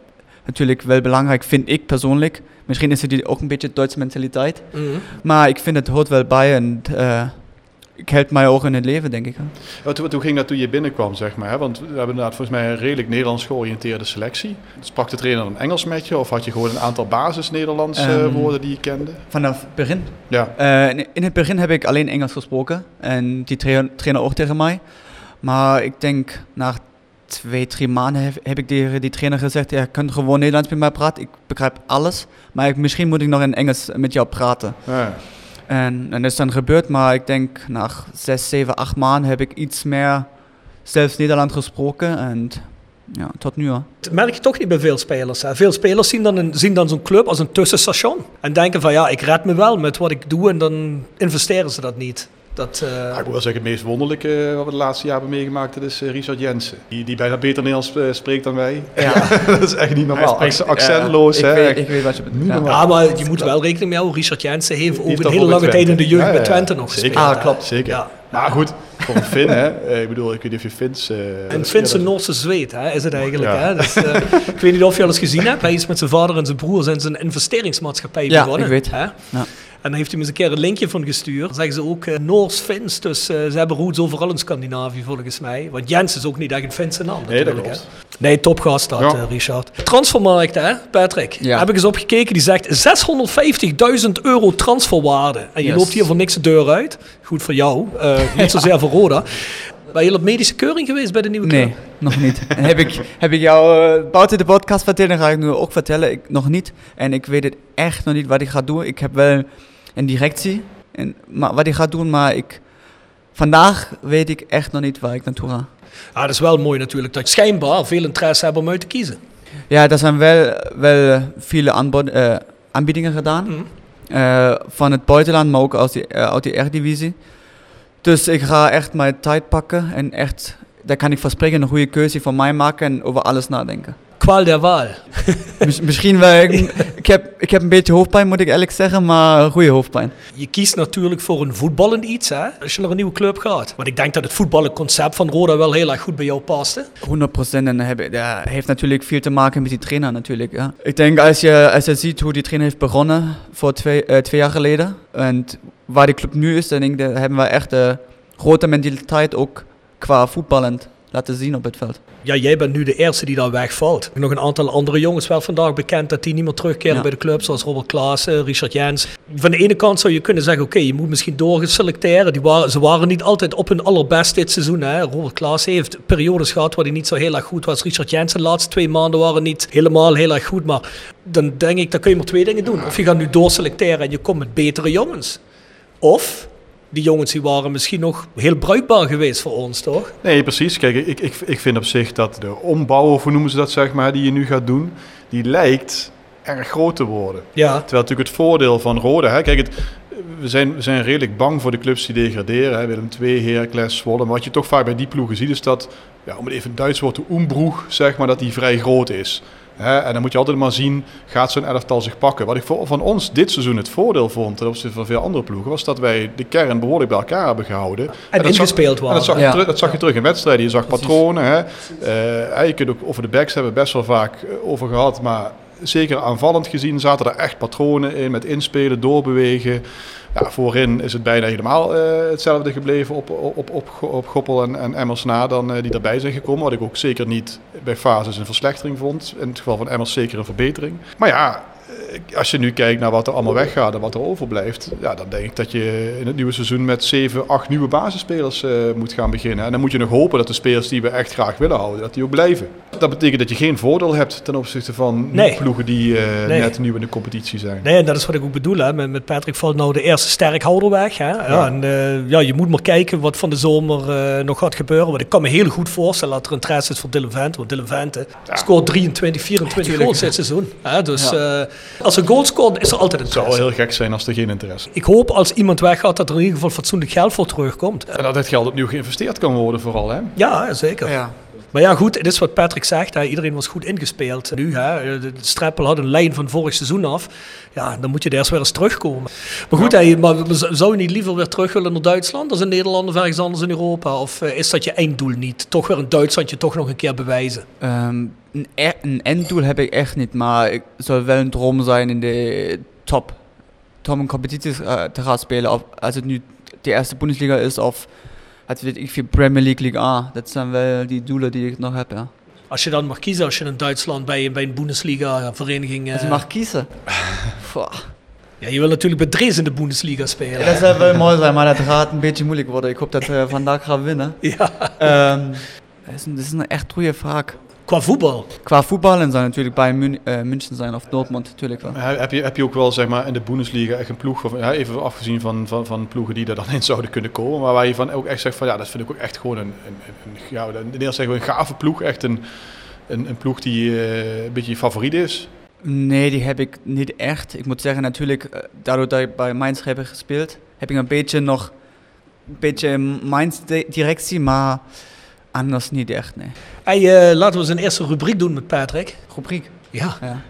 natuurlijk wel belangrijk vind ik persoonlijk. Misschien is het ook een beetje Duitse mentaliteit. Mhm. Maar ik vind het hoort wel bij en eh ik helpt mij ook in het leven, denk ik. Wat, hoe ging dat toen je binnenkwam, zeg maar? Hè? Want we hebben inderdaad volgens mij een redelijk Nederlands georiënteerde selectie. Sprak de trainer dan Engels met je? Of had je gewoon een aantal basis-Nederlands eh, Ehm, woorden die je kende? Vanaf het begin. Ja. Eh, in- het begin heb ik alleen Engels gesproken en die tra- trainer ook tegen mij. Maar ik denk na twee, drie maanden heb, heb ik tegen die trainer gezegd, je kunt gewoon Nederlands met mij praten, ik begrijp alles. Maar ik, misschien moet ik nog in Engels met jou praten. Ja. En, dat is dan gebeurd, maar ik denk na zes, zeven, acht maanden heb ik iets meer zelfs Nederlands gesproken. En ja, tot nu. hoor. Dat merk je toch niet bij veel spelers. Hè? Veel spelers zien dan, zien dan zo'n club als een tussenstation. En denken van ja, ik red me wel met wat ik doe en dan investeren ze dat niet. Dat, eh, Ja, ik moet wel zeggen, het meest wonderlijke wat we de laatste jaar hebben meegemaakt, dat is eh, Richard Jensen. Die, die bijna beter Nederlands eh, spreekt dan wij. Ja. (laughs) dat is echt niet normaal. Spreekt- accentloos, ja, hè. Ik weet, ik weet wat je bedoelt. Ja. ja, maar je moet wel rekening mee houden. Richard Jensen heeft ook heeft een hele lange tijd in de jeugd Ja, bij ja. Twente nog Zeker. gespeeld. Ah, hè. klopt. Zeker. Ja. Maar goed, voor een Fin, hè. Eh, Ik bedoel, ik weet niet of je Fins... eh, En dat- Finse ja, Noorse zweet, hè, is het eigenlijk. Ja. Hè? Dus, eh, (laughs) ik weet niet of je al eens gezien hebt. Hij is met zijn vader en zijn broer zijn een investeringsmaatschappij Ja, begonnen. ik weet. Hè? Ja. En dan heeft hij me eens een keer een linkje van gestuurd. Dan zeggen ze ook eh, Noors-Fins. Dus eh, ze hebben roots overal in Scandinavië volgens mij. Want Jens is ook niet echt een Finse naam Nee, dat klopt. Nee, topgast dat, Ja. eh, Richard. Transfermarkt, hè, Patrick? Ja. Heb ik eens opgekeken. Die zegt 650.000 euro transferwaarde. En je Yes. loopt hier voor niks de deur uit. Goed voor jou. eh, niet zozeer voor Roda. Ben je op medische keuring geweest bij de nieuwe club? Nee, nog niet. (laughs) Heb ik, heb ik jou uh, buiten de podcast vertellen, dan ga ik nu ook vertellen. Ik, nog niet. En ik weet het echt nog niet wat ik ga doen. Ik heb wel een directie, en, maar wat ik ga doen, maar ik, vandaag weet ik echt nog niet waar ik naartoe ga. Ja, dat is wel mooi natuurlijk. Dat je schijnbaar veel interesse hebben om uit te kiezen. Ja, er zijn wel, wel viele aanbod, eh, aanbiedingen gedaan. Mhm. Eh, van het buitenland, maar ook uit die, uit die Eredivisie. Dus ik ga echt mijn tijd pakken en echt, daar kan ik verspreken, een goede keuze voor mij maken en over alles nadenken. Kwaal der waal. (laughs) Mis- misschien wel, ik, ik, heb, ik heb een beetje hoofdpijn moet ik eerlijk zeggen, maar een goede hoofdpijn. Je kiest natuurlijk voor een voetballend iets, hè, als je naar een nieuwe club gaat. Want ik denk dat het voetballenconcept van Roda wel heel erg goed bij jou past. Hè? 100% en dat heb- dat heeft natuurlijk veel te maken met die trainer natuurlijk. Ja. Ik denk als je, als je ziet hoe die trainer heeft begonnen voor twee, eh, twee jaar geleden en waar die club nu is, dan denk ik, dat hebben we echt een grote mentaliteit ook qua voetballend laten zien op het veld. Ja, jij bent nu de eerste die daar wegvalt. Nog een aantal andere jongens wel vandaag bekend dat die niet meer terugkeren Ja. bij de club. Zoals Robert Klaassen, Richard Jens. Van de ene kant zou je kunnen zeggen, oké, je moet misschien doorgeselecteren. Die waren, ze waren niet altijd op hun allerbest dit seizoen. Hè. Robert Klaassen heeft periodes gehad waar hij niet zo heel erg goed was. Richard Jensen de laatste twee maanden waren niet helemaal heel erg goed. Maar dan denk ik, dan kun je maar twee dingen doen. Of je gaat nu doorselecteren en je komt met betere jongens. Of die jongens die waren misschien nog heel bruikbaar geweest voor ons, toch? Nee, precies. Kijk, ik, ik, ik vind op zich dat de ombouw, of hoe noemen ze dat, zeg maar, die je nu gaat doen, die lijkt erg groot te worden. Ja. Terwijl natuurlijk het voordeel van Roda, hè, kijk, het, we, zijn, we zijn redelijk bang voor de clubs die degraderen. Hè, Willem II, Heracles, Zwolle. Maar wat je toch vaak bij die ploegen ziet, is dat, ja, om het even Duits woord te oembroeg, zeg maar, dat die vrij groot is. Hè, en dan moet je altijd maar zien, gaat zo'n elftal zich pakken. Wat ik voor, van ons dit seizoen het voordeel vond, ten opzichte van veel andere ploegen, was dat wij de kern behoorlijk bij elkaar hebben gehouden. En dat zag- ingespeeld en waren. dat zag, je terug, dat zag je terug in wedstrijden. Je zag patronen. Hè. Eh, je kunt ook over de backs hebben we best wel vaak eh, over gehad. Maar zeker aanvallend gezien zaten er echt patronen in. Met inspelen, doorbewegen. Voorin is het bijna helemaal eh, hetzelfde gebleven op, op, op, op, op Goppel en, en Emmers na dan eh, die erbij zijn gekomen. Wat ik ook zeker niet bij fases een verslechtering vond. In het geval van Emmers zeker een verbetering. Maar ja, als je nu kijkt naar wat er allemaal weggaat en wat er overblijft, ja, dan denk ik dat je in het nieuwe seizoen met 7, 8 nieuwe basisspelers eh, moet gaan beginnen. En dan moet je nog hopen dat de spelers die we echt graag willen houden, dat die ook blijven. Dat betekent dat je geen voordeel hebt ten opzichte van Nee. ploegen die eh, Nee. net nieuw in de competitie zijn. Nee, en dat is wat ik ook bedoel. Hè. Met, met Patrick valt nou de eerste sterkhouder weg. Hè. Ja. Ja. en, eh, ja, je moet maar kijken wat van de zomer eh, nog gaat gebeuren. Want ik kan me heel goed voorstellen dat er interesse is voor Dylan Vente. Want Dylan Vente scoort 23, 24 goals dit seizoen. Hè. Dus eh, als een goal scoort, is er altijd Het zou interesse. wel heel gek zijn als er geen interesse is. Ik hoop als iemand weggaat dat er in ieder geval fatsoenlijk geld voor terugkomt. En dat het geld opnieuw geïnvesteerd kan worden vooral. Hè? Ja, zeker. Ja. Maar ja, goed, het is wat Patrick zegt. Hè. Iedereen was goed ingespeeld. Nu, hè, de Streppel had een lijn van vorig seizoen af. Ja, dan moet je er eerst weer eens terugkomen. Maar goed, hè, maar zou je niet liever weer terug willen naar Duitsland als in Nederland of ergens anders in Europa? Of eh, is dat je einddoel niet? Toch weer in Duitsland je toch nog een keer bewijzen? Ehm, een, e- een enddoel heb ik echt niet, maar ik zou wel een droom zijn in de top, top een competitie eh, te gaan spelen. Of als het nu de eerste Bundesliga is of het weet ik veel Premier League, League A. Dat zijn wel die doelen die ik nog heb, ja. Als je dan mag kiezen, als je in Duitsland bij, bij een Bundesliga-vereniging... Als je mag (laughs) kiezen. Pff. ja, je wil natuurlijk bij Dres in de Bundesliga spelen. Dat zou wel mooi zijn, maar dat gaat een beetje moeilijk worden. Ik hoop dat we vandaag gaan winnen. (laughs) Ja, Ehm, dat, is een, dat is een echt goede vraag. Qua voetbal. Qua voetballen zou natuurlijk bij Mun- eh, München zijn of Dortmund natuurlijk wel. He- Heb je, heb je ook wel zeg maar, in de Bundesliga echt een ploeg, ja, even afgezien van, van, van ploegen die er dan in zouden kunnen komen, maar waar je van ook echt zegt van ja, dat vind ik ook echt gewoon een, een, een, een ja, in Nederland zeggen we een gave ploeg, echt een, een, een ploeg die eh, een beetje je favoriet is. Nee, die heb ik niet echt. Ik moet zeggen, natuurlijk, eh, daardoor dat ik bij Mainz heb gespeeld, heb ik een beetje nog een beetje Mainz-directie, maar anders niet echt, nee. Hey, eh, laten we eens een eerste rubriek doen met Patrick. Rubriek. Ja. Ja.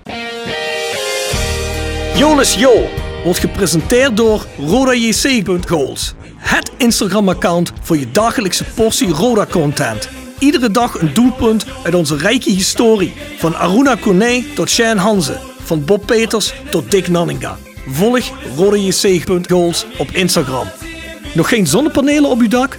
Jolis Jo wordt gepresenteerd door RodaJC.goals. Het Instagram-account voor je dagelijkse portie Roda-content. Iedere dag een doelpunt uit onze rijke historie. Van Aruna Kone tot Shane Hanze. Van Bob Peters tot Dick Nanninga. Volg RodaJC.goals op Instagram. Nog geen zonnepanelen op uw dak?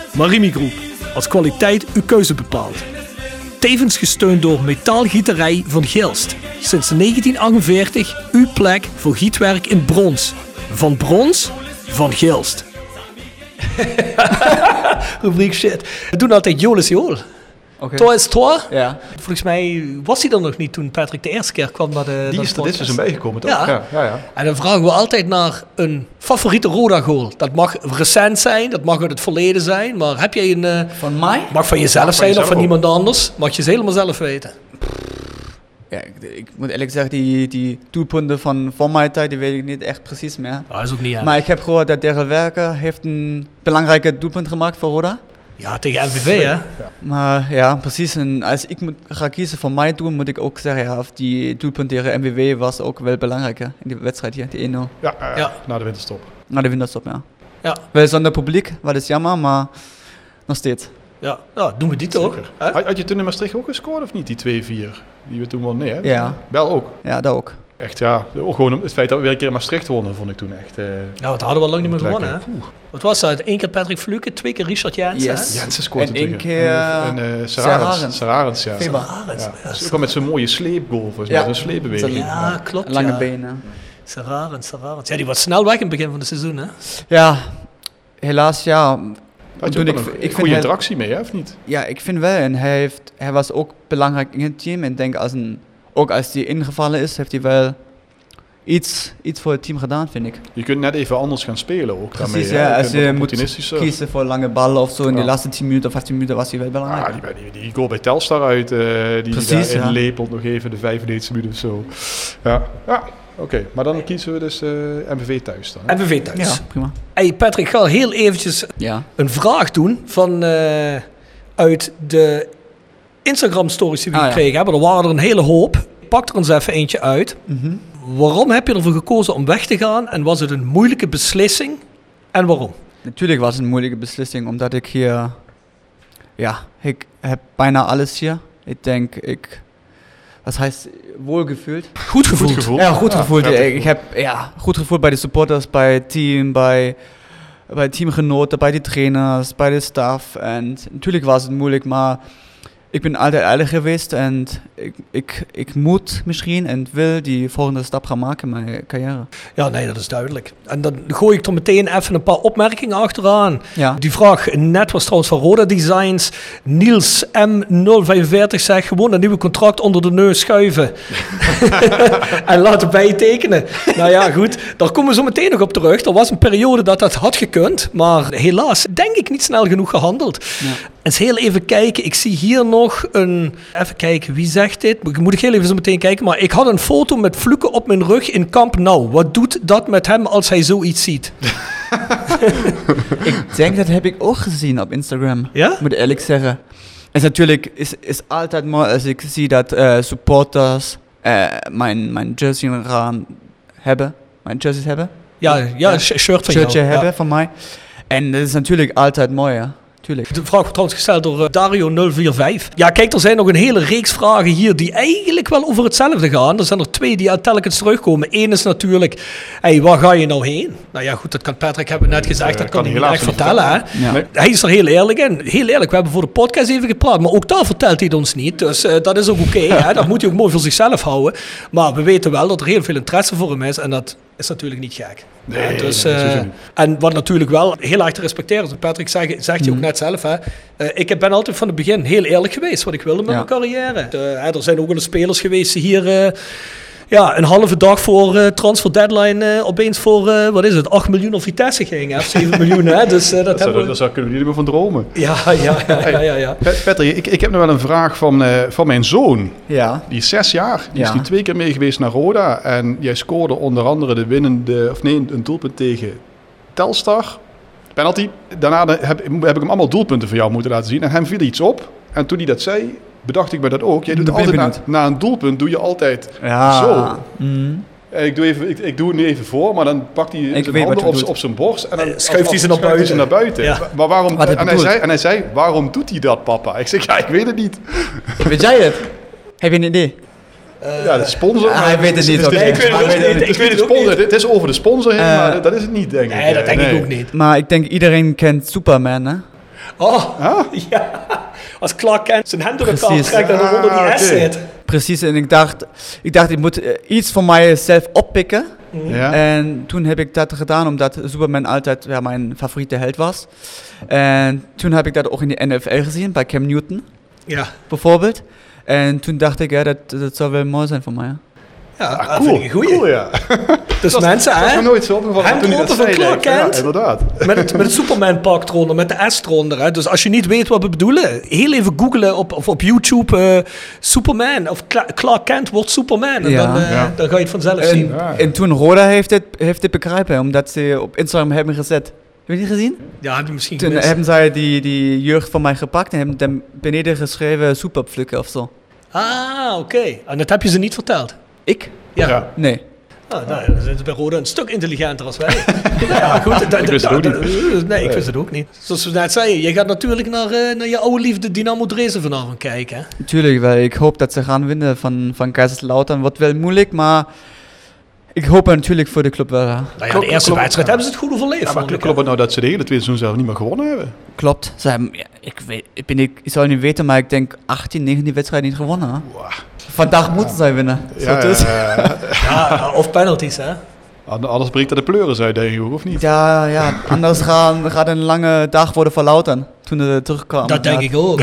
Marimi Groep, als kwaliteit uw keuze bepaalt. Tevens gesteund door Metaalgieterij van Gilst. Sinds 1948 uw plek voor gietwerk in brons. Van brons, van Gilst. (laughs) Rubriek shit. We doen altijd Jolis Jool. Oké. Tor is tor. Ja. Volgens mij was hij er nog niet toen Patrick de eerste keer kwam naar de Die is er dit podcast. seizoen bijgekomen, toch? Ja. ja, ja. ja. En dan vragen we altijd naar een favoriete Roda-goal. Dat mag recent zijn, dat mag uit het verleden zijn. Maar heb jij een... eh, Van mij? mag van jezelf van zijn jezelf of van ook. iemand anders. Mag je ze helemaal zelf weten. Ja, ik, ik moet eerlijk zeggen, die, die doelpunten van voor mijn tijd, die weet ik niet echt precies meer. Dat is ook niet Maar ik heb gehoord dat Daryl Werker heeft een belangrijke doelpunt gemaakt voor Roda. Ja, tegen MVV hè. Maar ja, precies. En als ik moet, ga kiezen voor mijn doel, moet ik ook zeggen, ja, of die doelpunt tegen MWW was ook wel belangrijk hè, in die wedstrijd hier, die 1-0. Ja, ja, Ja. ja. na de winterstop. Na de winterstop, ja. Ja, Wel zonder publiek, wat is jammer, maar nog steeds. ja. ja doen we die toch? Had, had je toen in Maastricht ook gescoord of niet, die 2-4? Die we toen won? Nee, hè? Ja. Wel ook. Ja, dat ook. Echt, ja. Ook gewoon het feit dat we weer een keer in Maastricht wonnen, vond ik toen echt... eh Nou, dat hadden we lang niet meer gewonnen hè. Wat was dat? Eén keer Patrick Fluke, twee keer Richard Yes. hè? Jensen scoort En één keer, En, eh, en uh, Sararens. Sararens. Sararens, ja. Sararens, Ja. ja. Dus ook al met zo'n mooie sleepgoal, volgens mij. Ja. Zo'n sleepbeweging. Ja, klopt Lange ja. benen. Sararens, Sararens. Ja, die was snel weg in het begin van het seizoen hè. Ja, helaas ja. Had je ik- een ik vind goede hij- interactie mee, hè, of niet? Ja, ik vind wel. En hij, heeft, hij was ook belangrijk in het team. En ik denk, als een, ook als hij ingevallen is, heeft hij wel iets, iets voor het team gedaan, vind ik. Je kunt net even anders gaan spelen ook daarmee. Precies, hè. ja. Je Als je moet kiezen voor lange ballen of zo in de Ja. laatste 10 minuten of 15 minuten was hij wel belangrijk. Ah, die, die, die goal bij Telstar uit, eh die Precies, ja. lepelt nog even de 95 minuten of zo. Ja, ja. oké. Maar dan kiezen we dus eh MVV thuis dan. hè? MVV thuis. ja, prima. Hey Patrick, ik ga heel eventjes Ja. een vraag doen van, eh, uit de Instagram stories die we Ah, ja. gekregen hebben. Er waren er een hele hoop. pak er ons even eentje uit. Mhm. Waarom heb je ervoor gekozen om weg te gaan? En was het een moeilijke beslissing? En waarom? Natuurlijk was het een moeilijke beslissing, omdat ik hier, ja, ik heb bijna alles hier. Ik denk, ik, was heißt wohlgefühlt? Goed gevoeld. Goed gevoel. Ja, goed gevoeld. ik heb ja, goed gevoeld bij de supporters, bij het team, bij, bij teamgenoten, bij de trainers, bij de staff. En natuurlijk was het moeilijk, maar ik ben altijd eerlijk geweest en ik, ik, ik moet misschien en wil die volgende stap gaan maken in mijn carrière. Ja, nee, dat is duidelijk. En dan gooi ik er meteen even een paar opmerkingen achteraan. Ja. Die vraag net was trouwens van Roda Designs. Niels M045 zegt gewoon een nieuwe contract onder de neus schuiven. (laughs) en laten bijtekenen. nou ja, goed. Daar komen we zo meteen nog op terug. Er was een periode dat dat had gekund. Maar helaas, denk ik, niet snel genoeg gehandeld. Ja. Eens heel even kijken. Ik zie hier nog een... Even kijken, wie zegt dit? Moet- Moet ik heel even zo meteen kijken. Maar ik had een foto met vloeken op mijn rug in Camp Nou. Wat doet dat met hem als hij zoiets ziet? Ik denk dat heb ik ook gezien op Instagram. Ja? Moet ik eerlijk zeggen. Het is natuurlijk is, is altijd mooi als ik zie dat eh, supporters eh, mijn, mijn jersey gaan hebben. Mijn jerseys hebben. Ja, ja, shirt van shirtje jou. Ja. hebben van mij. En dat is natuurlijk altijd mooi, ja. Tuurlijk. De vraag wordt trouwens gesteld door eh, Dario045. Ja, kijk, er zijn nog een hele reeks vragen hier die eigenlijk wel over hetzelfde gaan. Er zijn er twee die telkens terugkomen. Eén is natuurlijk, hey, waar ga je nou heen? Nou ja, goed, dat kan Patrick hebben we net gezegd, dat kan hij niet echt vertellen. Hè? Ja. Nee. Hij is er heel eerlijk in. Heel eerlijk, we hebben voor de podcast even gepraat, maar ook daar vertelt hij het ons niet. Dus eh, dat is ook oké. (laughs) hè. dat moet hij ook mooi voor zichzelf houden. Maar we weten wel dat er heel veel interesse voor hem is en dat is natuurlijk niet gek. Nee, dus, nee, eh, en wat natuurlijk wel heel erg te respecteren is, Patrick zegt, zegt Mhm. je ook net zelf, hè, eh, ik ben altijd van het begin heel eerlijk geweest wat ik wilde met mijn carrière. Eh, er zijn ook wel eens spelers geweest die hier ja, een halve dag voor eh, transfer deadline eh, opeens voor, eh, wat is het, 8 miljoen of Vitesse gingen, of 7 (laughs) miljoen. Hè, dus eh, dat Dat zou, hebben daar we... zou kunnen we niet meer van dromen. Ja, ja, ja, ja, ja, ja. Pet- Patrick, ik, ik heb nog wel een vraag van, eh, van mijn zoon. Ja. Die is zes jaar. Die is nu twee keer mee geweest naar Roda. En jij scoorde onder andere de winnende, of nee, een doelpunt tegen Telstar. Penalty. Daarna heb, heb ik hem allemaal doelpunten voor jou moeten laten zien. En hem viel iets op. En toen hij dat zei, bedacht ik me dat ook. Jij doet altijd na, een doelpunt, doe je altijd Ja. zo. En ik, doe even, ik, ik doe het nu even voor, maar dan pakt hij zijn weet wat handen op, op zijn borst en dan Eh, schuift hij ze naar ze naar buiten. Ja. Maar waarom, en, hij zei, en hij zei, waarom doet hij dat, papa? Ik zeg, ja, ik weet het niet. Weet jij het? Heb je een idee? Ja, de sponsor. Ah, hij weet het niet, (laughs) Nee, ik weet het niet. het Ik is weet niet het de ook sponsor. niet. Het is over de sponsor heen, Eh, maar dat is het niet, denk ik. Nee, dat denk Nee. ik ook niet. Maar ik denk iedereen kent Superman, hè? Oh, Huh? (laughs) ja. Als Clark Kent zijn hand door elkaar trekt en dan onder die Ah, S oké. zit. Precies, en ik dacht, ik dacht, ik moet eh, iets van mijzelf oppikken. Ja. En toen heb ik dat gedaan, omdat Superman altijd ja, mijn favoriete held was. En toen heb ik dat ook in de NFL gezien, bij Cam Newton Ja, bijvoorbeeld. En toen dacht ik, ja, dat, dat zou wel mooi zijn voor mij. Ja Ah, dat cool. vind ik een goeie. Cool, ja. (laughs) Dus mensen, Dat is me hè, nooit zo opgevallen. Hem toen hij dat kloppen van Clark Kent. Ja, inderdaad. (laughs) met het, met het Superman-pak eronder, met de S eronder. Hè. Dus als je niet weet wat we bedoelen, heel even googlen op, of op YouTube eh, Superman of Cla- Clark Kent wordt Superman. En Ja. dan, eh, Ja. dan ga je het vanzelf En, zien. Ja. en toen Roda heeft dit, heeft dit begrepen, omdat ze op Instagram hebben gezet. Heb je die gezien? Ja, heb misschien Toen gemist. hebben zij die, die jeugd van mij gepakt en hebben dan beneden geschreven superpflukken of zo. Ah, oké. En dat heb je ze niet verteld. Ik? Ja. Ja. Nee. Ah, nou, dan zijn ze bij Roda een stuk intelligenter als wij. (laughs) ja, goed. dat- dat- wist het ook dat- Nee, ik wist het ook niet. Zoals we net zeiden, je gaat natuurlijk naar, eh, naar je oude liefde Dynamo Dresden vanavond kijken. Hè? Natuurlijk, wel. Ik hoop dat ze gaan winnen van, van Kaiserslautern. Wordt wel moeilijk, maar ik hoop natuurlijk voor de club wel. Nou ja, de eerste wedstrijd hebben ze het goed overleefd. Ja, maar ik, klopt het nou dat ze de hele tweede seizoen zelf niet meer gewonnen hebben? Klopt. Ze hebben, ja, ik, weet, ik, ben, ik, ik zou niet weten, maar ik denk 18, 19 wedstrijden niet gewonnen. hè. Vandaag moeten zij winnen. Zo Ja, dus. ja, ja. (laughs) Ja, of penalties, hè? An- Anders breekt er de pleuris uit, denk ik, ook, of niet? Ja, ja, anders gaan, gaat een lange dag worden voor Lautern. Toen ze terugkwamen. Dat denk ik ook.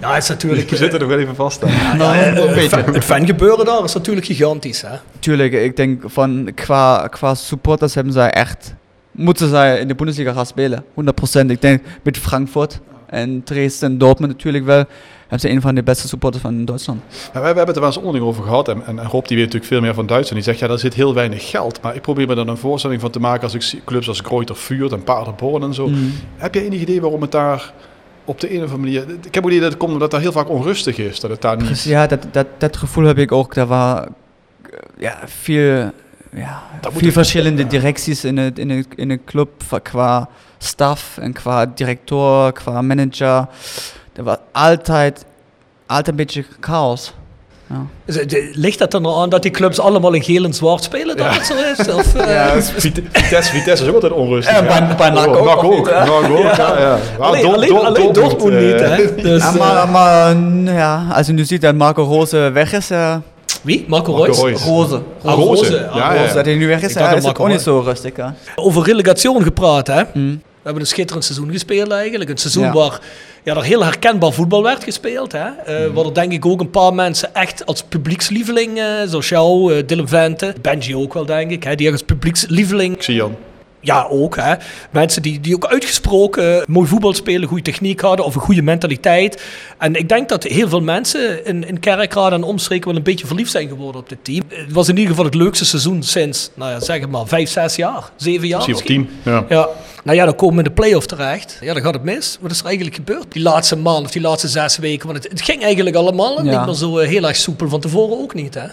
Ja, het is natuurlijk... We zitten nog wel even vast aan. Nou, een eh, beetje. fan- het fangebeuren daar is natuurlijk gigantisch, hè? Tuurlijk, ik denk van qua, qua supporters hebben zij echt, moeten zij in de Bundesliga gaan spelen. 100%. Ik denk met Frankfurt en Dresden en Dortmund natuurlijk wel, hebben ze een van de beste supporters van Duitsland. Ja, we, hebben het er wel eens onderling over gehad. En, en Rob die weet natuurlijk veel meer van Duitsland. Die zegt, ja, daar zit heel weinig geld. Maar ik probeer me er een voorstelling van te maken als ik zie clubs als Greuter Vuurt en Paderborn en zo. Mm. Heb je enig idee waarom het daar op de een of andere manier... Ik heb het idee dat het komt omdat daar heel vaak onrustig is. Dat het daar niet... Precies, ja, dat, dat, dat gevoel heb ik ook. Waren eh, ja, veel, ja, ik- verschillende ja. directies in de, in, in de club qua staf en qua directeur, qua manager. Er was altijd, altijd een beetje chaos. Ja. Het- de- Ligt dat er nou aan dat die clubs allemaal in geel en zwart spelen? Dat het zo is? Of, (laughs) eh, Vite- Vitesse, Vitesse is ook altijd onrustig. En bij- bij NAC ook, NAC of ook. niet, hè? NAC ook, ja. ja. Maar alleen, Dort- alleen, Dort- alleen Dortmund niet, eh, hè? (laughs) Dus, Ja, eh, maar, maar ja, als je nu ziet dat Marco Rose weg is, eh wie? Marco Marco Reus? Reus. Rose. Ah, Roze. Roze. Ah, Ja, Rose, ja. dat hij nu weg is, is ook niet zo rustig. Hè? Over relegation gepraat, hè? Hm. We hebben een schitterend seizoen gespeeld eigenlijk. Een seizoen Ja. waar ja, er heel herkenbaar voetbal werd gespeeld. Hè? Eh, Waar er denk ik ook een paar mensen echt als publiekslieveling, eh, zoals jou, eh, Dylan Vente, Benji ook wel denk ik, hè? die als publiekslieveling Xian. Ja, ook. Hè. Mensen die, die ook uitgesproken mooi voetbal spelen, goede techniek hadden of een goede mentaliteit. En ik denk dat heel veel mensen in, in Kerkrade en omstreken wel een beetje verliefd zijn geworden op dit team. Het was in ieder geval het leukste seizoen sinds, nou ja, zeg het maar, vijf, zes jaar, zeven jaar. Misschien misschien. tien. Ja. Ja, nou ja, dan komen we in de play-off terecht. Ja, dan gaat het mis. Wat is er eigenlijk gebeurd? Die laatste maand of die laatste zes weken. Want het, het ging eigenlijk allemaal Ja. niet meer zo eh, heel erg soepel. Van tevoren ook niet, hè?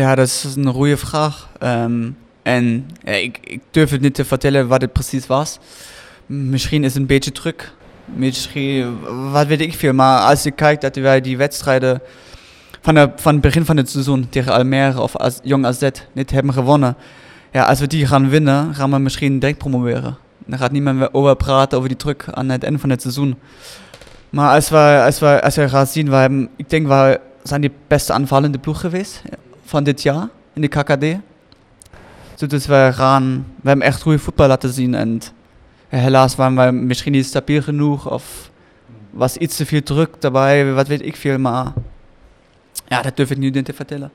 Ja, dat is een goede vraag. Ehm, en ja, ik, ik durf het niet te vertellen wat het precies was. Misschien is het een beetje druk. Misschien, wat weet ik veel. Maar als je kijkt dat wij die wedstrijden van, de, van het begin van het seizoen tegen Almere of Jong AZ niet hebben gewonnen. Ja, als we die gaan winnen, gaan we misschien direct promoveren. Dan gaat niemand meer over praten over die druk aan het einde van het seizoen. Maar als we, als we, als we gaan zien, we hebben, ik denk we zijn die beste aanvallende ploeg geweest van dit jaar in de KKD. Dus we gaan, we hebben echt goede voetbal laten zien en helaas waren we misschien niet stabiel genoeg of was iets te veel druk daarbij, wat weet ik veel, maar ja, dat durf ik nu niet te vertellen.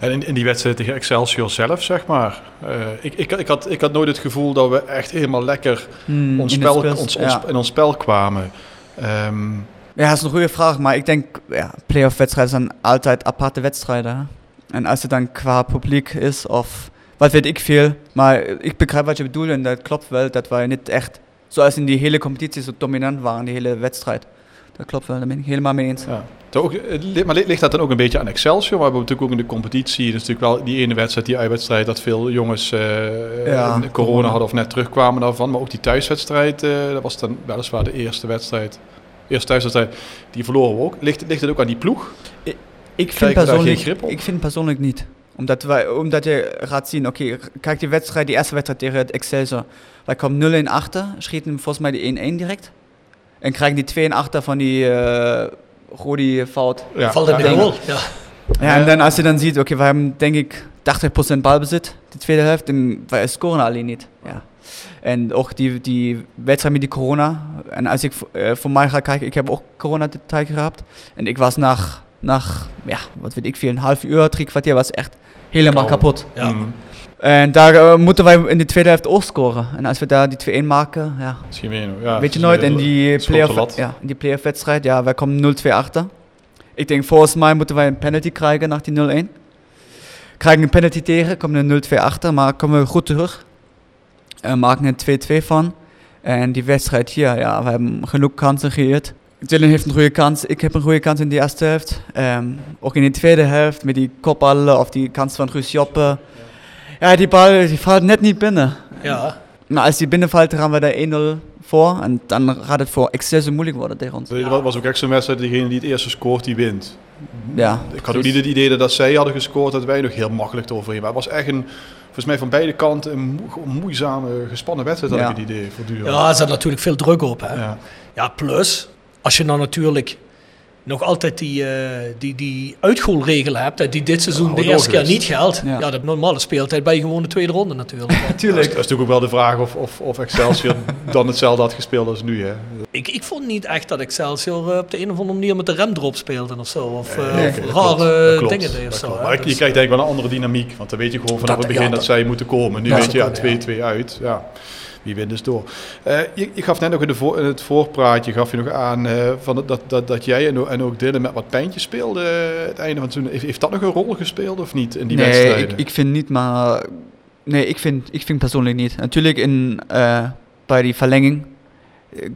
En in, in die wedstrijd tegen Excelsior zelf, zeg maar. eh, ik, ik, ik, had, ik had nooit het gevoel dat we echt helemaal lekker Hmm, ons in spel, ons, ons, ja. in ons spel kwamen. Ehm, Ja, dat is een goede vraag, maar ik denk, ja, playoff wedstrijden zijn altijd aparte wedstrijden. En als het dan qua publiek is of wat weet ik veel, maar ik begrijp wat je bedoelt en dat klopt wel, dat wij niet echt, zoals in die hele competitie, zo dominant waren, die hele wedstrijd. Dat klopt wel, daar ben ik helemaal mee eens. ja. Maar li- ligt dat dan ook een beetje aan Excelsior? We hebben natuurlijk ook in de competitie, dat is natuurlijk wel die ene wedstrijd, die uitwedstrijd, dat veel jongens eh, corona, hadden of net terugkwamen daarvan. Maar ook die thuiswedstrijd, eh, dat was dan weliswaar de eerste wedstrijd. Eerste thuiswedstrijd, die verloren we ook. Ligt, ligt het ook aan die ploeg? Ik Krijgen vind, we persoonlijk, ik vind persoonlijk niet. Omdat, wij, omdat je gaat zien, oké, kijk die wedstrijd, die eerste wedstrijd tegen het Excelsior. Wij komen 0-1 achter, schieten volgens mij die 1-1 direct. En krijgen die 2 achter van die uh, Rodi fout. Ja, Valt in de ja, goal. Ja. Ja, en dan als je dan ziet, oké, we hebben denk ik 80% balbezit, de tweede helft, en wij scoren alleen niet. Ja. En ook die, die wedstrijd met die corona. En als ik uh, voor mij ga kijken, ik heb ook corona de tijd gehad. En ik was nach, nach, ja, wat weet ik veel, een half uur, drie kwartier, was echt helemaal kapot. Ja. Mm, En daar uh, moeten wij in de tweede helft ook scoren. En als we daar die 2-1 maken, ja. Ja, weet je nooit. weer En die een playoff, ja, in die playoff wedstrijd, ja, wij komen 0-2 achter. Ik denk volgens mij moeten wij een penalty krijgen nach die 0-1. Krijgen een penalty tegen, komen er 0-2 achter, maar komen we goed terug. En maken er 2-2 van. En die wedstrijd hier, ja, we hebben genoeg kansen gecreëerd. Dylan heeft een goede kans, ik heb een goede kans in de eerste helft. Ehm, ook in de tweede helft met die kopballen of die kans van Ruus Joppe. Ja, die bal die valt net niet binnen. ja. Maar als die binnenvalt, dan gaan we daar 1-0 voor. En dan gaat het voor Excelsior moeilijk worden tegen ons. Dat was ook echt zo'n wedstrijd, degene die het eerste scoort, die wint. Ja, Ik had ook niet het idee dat als zij hadden gescoord, dat wij nog heel makkelijk eroverheen waren. Het was echt een, volgens mij van beide kanten, een moeizame, gespannen wedstrijd, had Ja. ik het idee, voortdurend. ja, er zat natuurlijk veel druk op. Hè? Ja. Ja, plus, als je dan natuurlijk nog altijd die, eh die, die uitgoolregel hebt, hè, die dit seizoen de eerste keer niet geldt. Ja. Ja. de normale speeltijd bij gewoon de tweede ronde natuurlijk. (laughs) Dat, is, dat is natuurlijk ook wel de vraag of, of, of Excelsior (laughs) dan hetzelfde had gespeeld als nu. Hè. ik, ik vond niet echt dat Excelsior eh, op de een of andere manier met de rem erop speelde of zo. Of, eh, Nee, of dat rare klopt, dat klopt, dingen deed of dat zo. Maar je Dus- krijgt denk ik wel een andere dynamiek, want dan weet je gewoon vanaf Dat- het begin ja, dat, dat- zij moeten komen. Nu weet je, ja, dat- 2-2 uit. Ja. Wie wint dus door. Eh, je, je gaf net ook in, de voor, in het voorpraatje gaf je nog aan eh, van dat, dat, dat, jij en, ook- en ook Dylan met wat pijntjes speelden eh, het einde van het seizoen. Heeft, heeft dat nog een rol gespeeld of niet in die nee, wedstrijden? ik, ik vind niet, maar... Nee, ik vind, ik vind persoonlijk niet. Natuurlijk in, bij die verlenging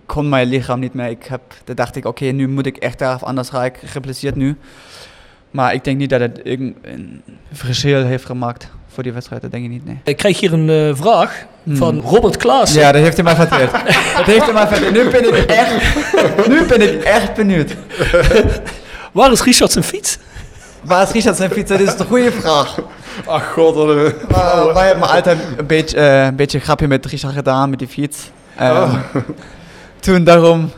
kon mijn lichaam niet meer. Ik heb, dan dacht ik, oké, nu moet ik echt daar anders ga ik geblesseerd nu. Maar ik denk niet dat het een verschil heeft gemaakt voor die wedstrijd. Dat denk ik niet, nee. Ik krijg hier een eh, vraag van Robert Klaas. Ja, dat heeft hij mij verteld. (laughs) dat heeft hij verteld. Nu ben ik echt, nu ben ik echt benieuwd. (laughs) Waar is Richard zijn fiets? Waar is Richard zijn fiets? Dat is een goede vraag. Ach god, wat een... Maar wij hebben altijd een beetje, eh, een beetje een grapje met Richard gedaan, met die fiets. Ehm, Toen daarom...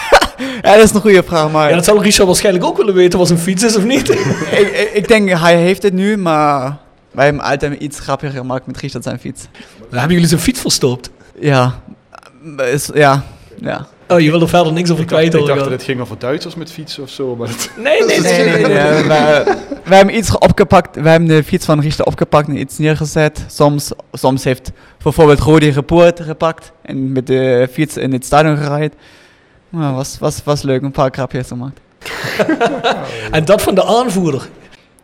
(laughs) ja, dat is een goede vraag, maar... Ja, dat zou Richard waarschijnlijk ook willen weten wat zijn fiets is of niet. ik, ik, ik denk, hij heeft het nu, maar... Wij hebben altijd iets grappiger gemaakt met Richard zijn fiets. Dan hebben jullie zijn fiets verstopt. Ja. Is, ja. Ja. Oh, je wil er verder niks over kwijt ik dacht dat het ging over Duitsers met fietsen of zo, maar het... Nee, nee, (laughs) Nee, nee, wij, hebben iets opgepakt. Wij hebben de fiets van Richard opgepakt en iets neergezet. Soms, soms heeft bijvoorbeeld Rodi Repoort gepakt en met de fiets in het stadion gereden. Maar was, was, was leuk, een paar grapjes gemaakt. (laughs) En dat van de aanvoerder.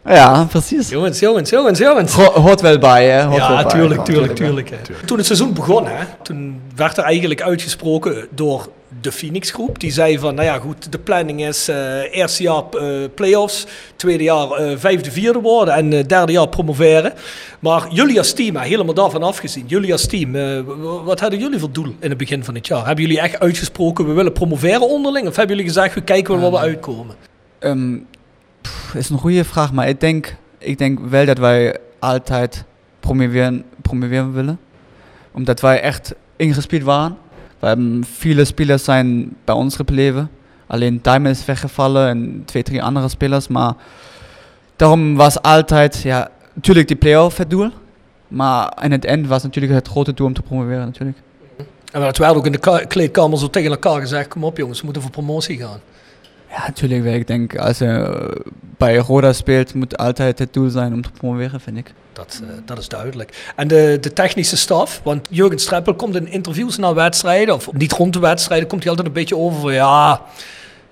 Ja, precies. Jongens, jongens, jongens, jongens. Ho- hoort wel bij, hè? Hoort Ja, bij. tuurlijk, tuurlijk, tuurlijk. hè. Toen het seizoen begon, hè, toen werd er eigenlijk uitgesproken door de Phoenix groep. Die zei van, nou ja goed, de planning is eh eerste jaar eh play-offs, tweede jaar eh, vijfde, vierde worden en eh, derde jaar promoveren. Maar jullie als team, helemaal daarvan afgezien, jullie als team, eh, wat hadden jullie voor doel in het begin van het jaar? Hebben jullie echt uitgesproken, we willen promoveren onderling? Of hebben jullie gezegd, we kijken wel waar we uitkomen? Ehm, pff, is een goede vraag, maar ik denk, ik denk wel dat wij altijd promoveren, willen. Omdat wij echt ingespeeld waren. We hebben viele spelers zijn bij ons gebleven. Alleen Time is weggevallen en twee, drie andere spelers. Maar daarom was altijd, ja, natuurlijk die play-off het doel. Maar in het eind was natuurlijk het grote doel om te promoveren natuurlijk. En dat werd ook in de ka- kleedkamer zo tegen elkaar gezegd, kom op jongens, we moeten voor promotie gaan. Ja, natuurlijk. Ik denk, als je bij Roda speelt, moet altijd het doel zijn om te promoveren, vind ik. Dat, eh, dat is duidelijk. En de, de technische staf, want Jurgen Streppel komt in interviews na wedstrijden, of niet rond de wedstrijden, komt hij altijd een beetje over van ja,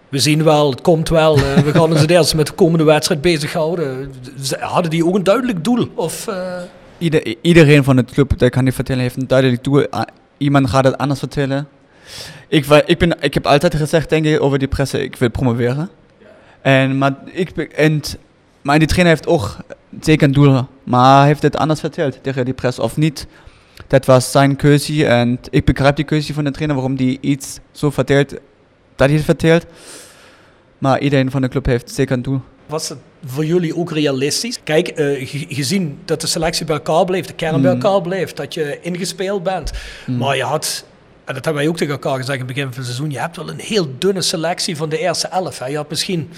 we zien wel, het komt wel, eh, we gaan ons het (laughs) eerst met de komende wedstrijd bezighouden. Hadden die ook een duidelijk doel? Of, eh, Ieder, iedereen van het club, dat kan ik vertellen, heeft een duidelijk doel. Ah, Iemand gaat het anders vertellen. Ik, ben, ik heb altijd gezegd, denk ik, over die presse, ik wil promoveren. En, maar, ik, en, maar die trainer heeft ook zeker een doel. Maar hij heeft het anders verteld tegen die presse, of niet. Dat was zijn keuze en ik begrijp die keuze van de trainer, waarom die iets zo vertelt, dat hij het vertelt. Maar iedereen van de club heeft zeker een doel. was het voor jullie ook realistisch? Kijk, eh, ge- gezien dat de selectie bij elkaar bleef, de kern bij Mm. elkaar bleef, dat je ingespeeld bent. Maar je had, en dat hebben wij ook tegen elkaar gezegd in het begin van het seizoen, je hebt wel een heel dunne selectie van de eerste elf. Hè. Je had misschien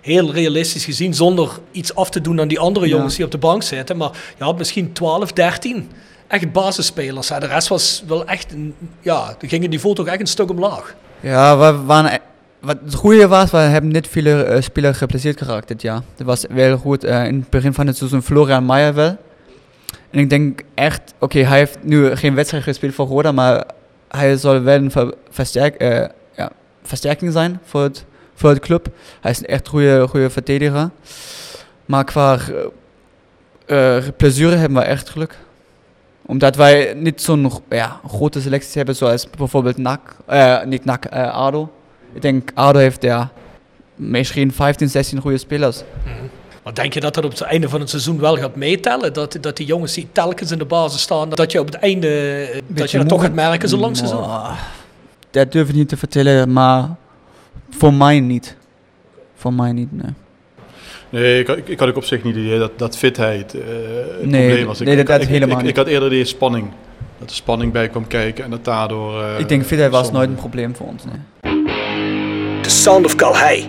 heel realistisch gezien, zonder iets af te doen aan die andere Ja. jongens die op de bank zitten, maar je had misschien 12, 13 echt basisspelers. Hè. De rest was wel echt, een, ja, er ging het niveau toch echt een stuk omlaag. Ja, we waren, e- wat het goede was, we hebben niet veel eh, spelers geplaceerd geraakt dit jaar. Dat was wel goed. eh, in het begin van het seizoen Florian Meijer wel. En ik denk echt, oké, hij heeft nu geen wedstrijd gespeeld voor Roda, maar hij zal wel een ver- versterk, eh, ja, versterking zijn voor het, voor het club. Hij is een echt goede, goede verdediger. Maar qua eh, eh, plezier hebben we echt geluk omdat wij niet zo'n ja, grote selectie hebben zoals bijvoorbeeld NAC, eh, niet NAC, eh, ADO. Ik denk ADO heeft ja, misschien 15, 16 goede spelers. Maar denk je dat dat op het einde van het seizoen wel gaat meetellen? Dat, dat die jongens die telkens in de basis staan, dat je op het einde dat je dat toch gaat merken zo lang seizoen? Dat durf ik niet te vertellen, maar voor mij niet. Voor mij niet, nee. Nee, ik, had- ik, ik had ook op zich niet het idee dat, dat fitheid eh het Nee, probleem was. Ik, nee, dat- ik, dat ik, helemaal ik, niet. ik had eerder die spanning. Dat er spanning bij kwam kijken en dat daardoor... eh, ik denk fitheid was soms- nooit een probleem voor ons, nee. The Sound of Calhei.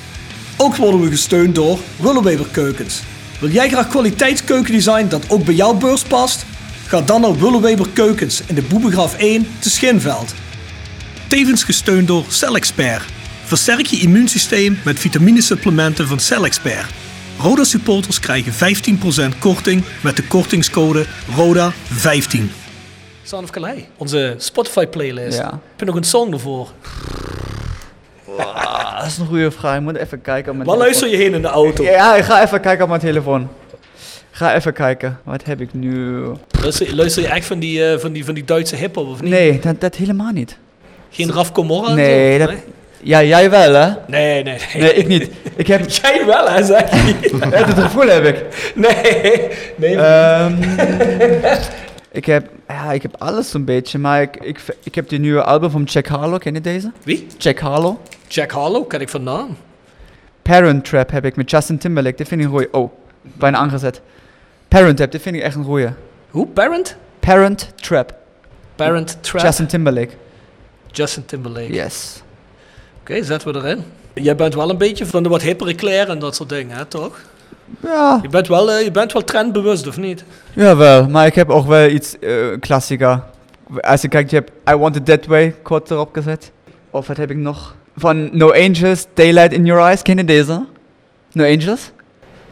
Ook worden we gesteund door Willeweber Keukens. Wil jij graag kwaliteitskeukendesign dat ook bij jouw beurs past? Ga dan naar Willeweber Keukens in de Boebegraaf 1 te Schinveld. Tevens gesteund door CellExpert. Versterk je immuunsysteem met vitaminesupplementen van CellExpert. Roda supporters krijgen 15% korting met de kortingscode RODA15. Son of Calais, onze Spotify playlist. Ja. Heb je nog een song ervoor? Ah, dat is een goede vraag. Ik moet even kijken Waar luister je heen in de auto? Ja, ik ga even kijken op mijn telefoon. Ga even kijken. Wat heb ik nu? Luister, luister je echt van die, eh, van die, van die Duitse hiphop of niet? Nee, dat, dat helemaal niet. Geen Raf Comorra? en Nee, zo? dat... Ja, jij wel, hè? Nee, nee, nee. Nee, ik niet. Ik heb... (laughs) Jij wel, hè, zeg je. (laughs) Het gevoel heb ik. Nee, nee. Ehm, (laughs) ik heb... Ja, ik heb alles zo'n beetje, maar ik, ik, ik heb die nieuwe album van Jack Harlow. Ken je deze? Wie? Jack Harlow. Jack Harlow, ken ik van naam. Parent Trap heb ik met Justin Timberlake. Die vind ik een goeie. Oh, bijna aangezet. Parent Trap, die vind ik echt een goeie. Hoe? Parent? Parent Trap. Parent Trap. Justin Timberlake. Justin Timberlake. Yes. Oké, zetten we erin. Jij bent wel een beetje van de wat hippere kleren en dat soort dingen, hè, toch? Ja, Je bent wel, eh, je bent wel trendbewust, of niet? jawel. Maar ik heb ook wel iets eh klassieker. Als je kijkt, je hebt I Want It That Way kort erop gezet. Of wat heb ik nog? Van No Angels, Daylight in Your Eyes. Ken je deze? No Angels?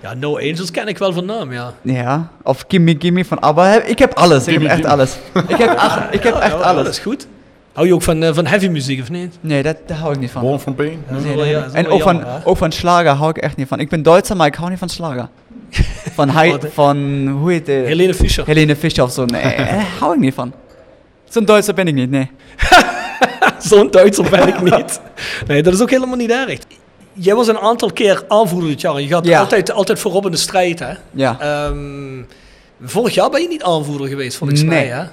Ja, No Angels ken ik wel van naam, ja. Ja. Of Gimme Gimme van ABBA. Ik heb alles. Ik heb echt alles. Ik heb, ach- ik heb Ja, echt ja, Dat alles. is goed. Hou je ook van, eh, van heavy muziek, of niet? Nee, dat, daar hou ik niet van. Born from Pain. Nee, En ook van, hè? ook van slager hou ik echt niet van. Ik ben Duitser, maar ik hou niet van slager. (laughs) Van, hij, van hoe heet het? Helene Fischer. Helene Fischer of zo. Nee, daar (laughs) hou ik niet van. Zo'n Duitser ben ik niet, nee. (laughs) (laughs) Zo'n Duitser ben ik (laughs) niet. Nee, dat is ook helemaal niet erg. Jij was een aantal keer aanvoerder dit jaar. Je gaat Ja. altijd, altijd voorop in de strijd, hè? Ja. Ehm, vorig jaar ben je niet aanvoerder geweest, volgens Nee. mij, hè?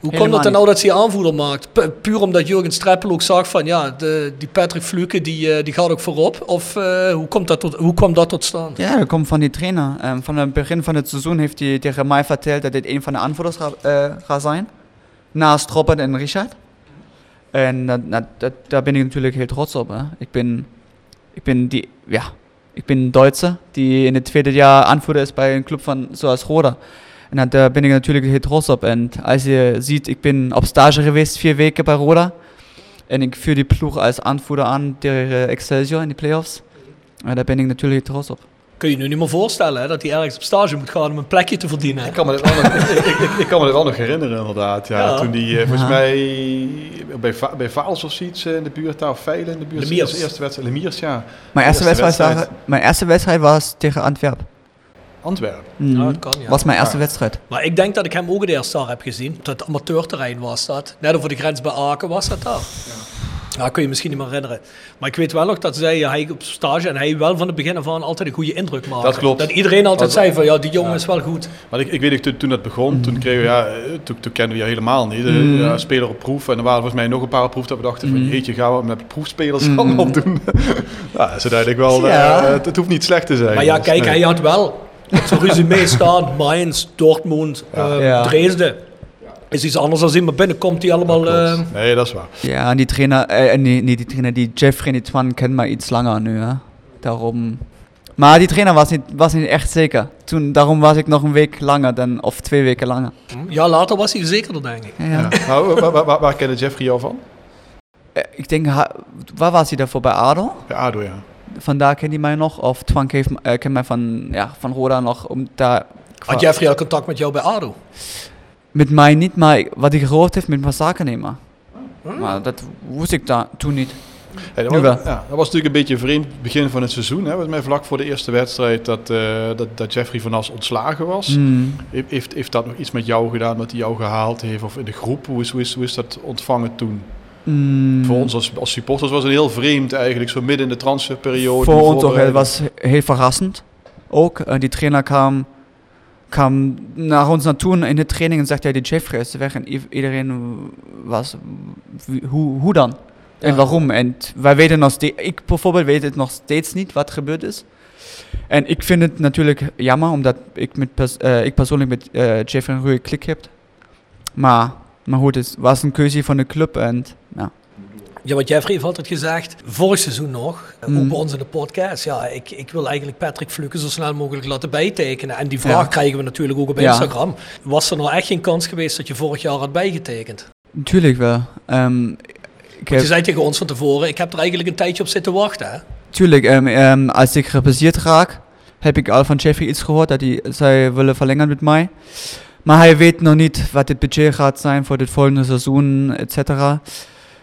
Hoe komt het dan nou dat ze je aanvoerder maakt? Pu- puur omdat Jurgen Streppel ook zag van, ja, de, die Patrick Fluke, die, eh, die gaat ook voorop. Of eh, hoe, komt dat tot, hoe kwam dat tot stand? Ja, dat komt van die trainer. Ehm, van het begin van het seizoen heeft hij tegen mij verteld dat dit een van de aanvoerders gaat, eh, gaat zijn. Naast Robert en Richard. En dat, dat, dat, daar ben ik natuurlijk heel trots op. Hè. Ik, ben, ik ben die, ja, ik ben een Duitser die in het tweede jaar aanvoerder is bij een club van zoals Roda. En dat, daar ben ik natuurlijk heel trots op. En als je ziet, ik ben op stage geweest vier weken bij Roda. En ik vuur die ploeg als aanvoerder aan tegen Excelsior in de playoffs. En daar ben ik natuurlijk trots op. Kun je je nu niet meer voorstellen hè, dat hij ergens op stage moet gaan om een plekje te verdienen. Ik kan me dat wel nog, ik, ik, kan me dat wel nog herinneren, inderdaad. Ja, Ja. Toen die, eh, volgens mij, bij, Va bij Vaals of zoiets eh, in de buurt, daar, of Veilen in de buurt. Lemiers. De eerste wedstrijd, Lemiers, ja. Mijn eerste, Eerste wedstrijd, wedstrijd. mijn eerste wedstrijd was tegen Antwerpen. Antwerpen. Mhm. Ja, dat kan, ja. Was mijn eerste Ja. wedstrijd. Maar ik denk dat ik hem ook het eerste jaar heb gezien. Op het amateurterrein was dat. Net over de grens bij Aken was dat daar. Ja. Kun je misschien niet meer herinneren. Maar ik weet wel nog dat zij, hij op stage en hij wel van het begin af aan altijd een goede indruk maakte. Dat klopt. Dat iedereen altijd Dat- zei van ja, die jongen Ja. is wel goed. Maar ik, ik weet nog, toen, toen dat begon, toen kregen we, ja, eh, toen, toen kenden we je helemaal niet. Eh, Mm. ja, speler op proef. En er waren volgens mij nog een paar op proef dat we dachten van, Mm. jeetje, gaan we met proefspelers Mm. allemaal doen? (laughs) ja, dat is uiteindelijk wel, eh, Ja. het, het hoeft niet slecht te zijn. Maar ja, Dus, kijk, nee. hij had wel op zijn resume staan Mainz, Dortmund, Ja. eh, Ja. Dresden. Is iets anders dan zien, maar binnenkomt hij allemaal... Eh, nee, dat is waar. Ja, en die trainer, eh, nee, niet die trainer, die Jeffrey, die Twan kennen mij iets langer nu. Hè. Daarom. Maar die trainer was niet, was niet echt zeker. Toen, daarom was ik nog een week langer dan, of twee weken langer. ja, later was hij zekerder, denk ik. Ja, ja. Ja. Nou, waar, waar, waar, waar kende Jeffrey jou van? Eh, Ik denk, waar was hij daarvoor bij ADO? Ja, ADO, ja. Vandaar kent hij mij nog. Of Twan heeft, eh, kent mij van, ja, van Roda nog. Om daar, Had Jeffrey al contact met jou bij ADO? Met mij niet, maar wat hij gehoord heeft met mijn zakennemer. Hm? Maar dat wist ik daar toen niet. Hey, dat, was, ja, dat was natuurlijk een beetje vreemd begin van het seizoen. Hè. Mij vlak voor de eerste wedstrijd dat, eh, dat, dat Jeffrey van As ontslagen was. Mm. He- Heeft, heeft dat nog iets met jou gedaan, wat hij jou gehaald heeft? Of in de groep? Hoe is, hoe is, hoe is dat ontvangen toen? Mm. Voor ons als, als supporters was het heel vreemd eigenlijk, zo midden in de transferperiode. Voor ons ook, het was heel verrassend. Ook, eh, die trainer kwam, kwam naar ons naartoe in de training en zegt, ja, die Jeffrey is weg. En iedereen was, hoe, hoe dan? En waarom? En wij weten nog steeds, ik bijvoorbeeld weet het nog steeds niet wat gebeurd is. En ik vind het natuurlijk jammer, omdat ik, met pers- eh, ik persoonlijk met eh, Jeffrey een goede klik heb. Maar, maar goed, het was een keuze van de club en ja. Want Jeffrey heeft altijd gezegd, vorig seizoen nog, eh, ook Mm. bij ons in de podcast, ja, ik, ik wil eigenlijk Patrick Fluke zo snel mogelijk laten bijtekenen. En die vraag Ja. krijgen we natuurlijk ook op Ja. Instagram. Was er nou echt geen kans geweest dat je vorig jaar had bijgetekend? Natuurlijk wel. Ehm, ik Je zei tegen ons van tevoren, ik heb er eigenlijk een tijdje op zitten wachten. Hè? tuurlijk, ehm, ehm, als ik gebaseerd raak, heb ik al van Jeffrey iets gehoord dat hij zij willen verlengen met mij. Maar hij weet nog niet wat het budget gaat zijn voor dit volgende seizoen, et cetera.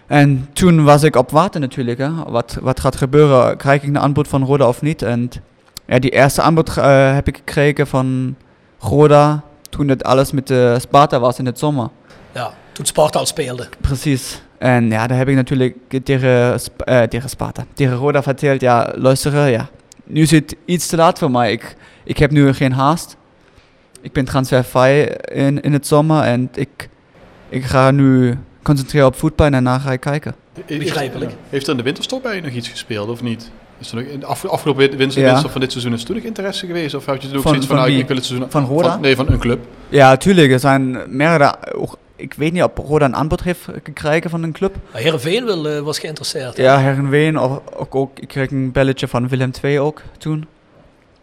En toen was ik op wachten natuurlijk. Hè. Wat, wat gaat gebeuren? Krijg ik een aanbod van Roda of niet? En ja, die eerste aanbod eh, heb ik gekregen van Roda toen het alles met de Sparta was in het zomer. Ja, toen Sparta al speelde. Precies. En ja, daar heb ik natuurlijk tegen, eh, tegen Sparta, tegen Roda verteld, ja, luisteren, ja, nu is het iets te laat voor mij. Ik, ik heb nu geen haast. Ik ben transfervrij in, in het zomer en ik, ik ga nu concentreren op voetbal en daarna ga ik kijken. Begrijpelijk. Heeft er in de winterstop bij je nog iets gespeeld of niet? Is er nog, in de af- afgelopen win- winter, Ja. winterstop van dit seizoen is er toen nog interesse geweest? Of heb je toen ook Van- zoiets van, van nou, wie? ik wil het seizoen... Van Roda? nee, van een club. Ja, tuurlijk, er zijn meerdere, ook, ik weet niet of Roda een aanbod heeft gekregen van een club. Heerenveen wil, eh, was geïnteresseerd. Ja, Herenveen, ook, ook, ook, ik kreeg een belletje van Willem II ook toen.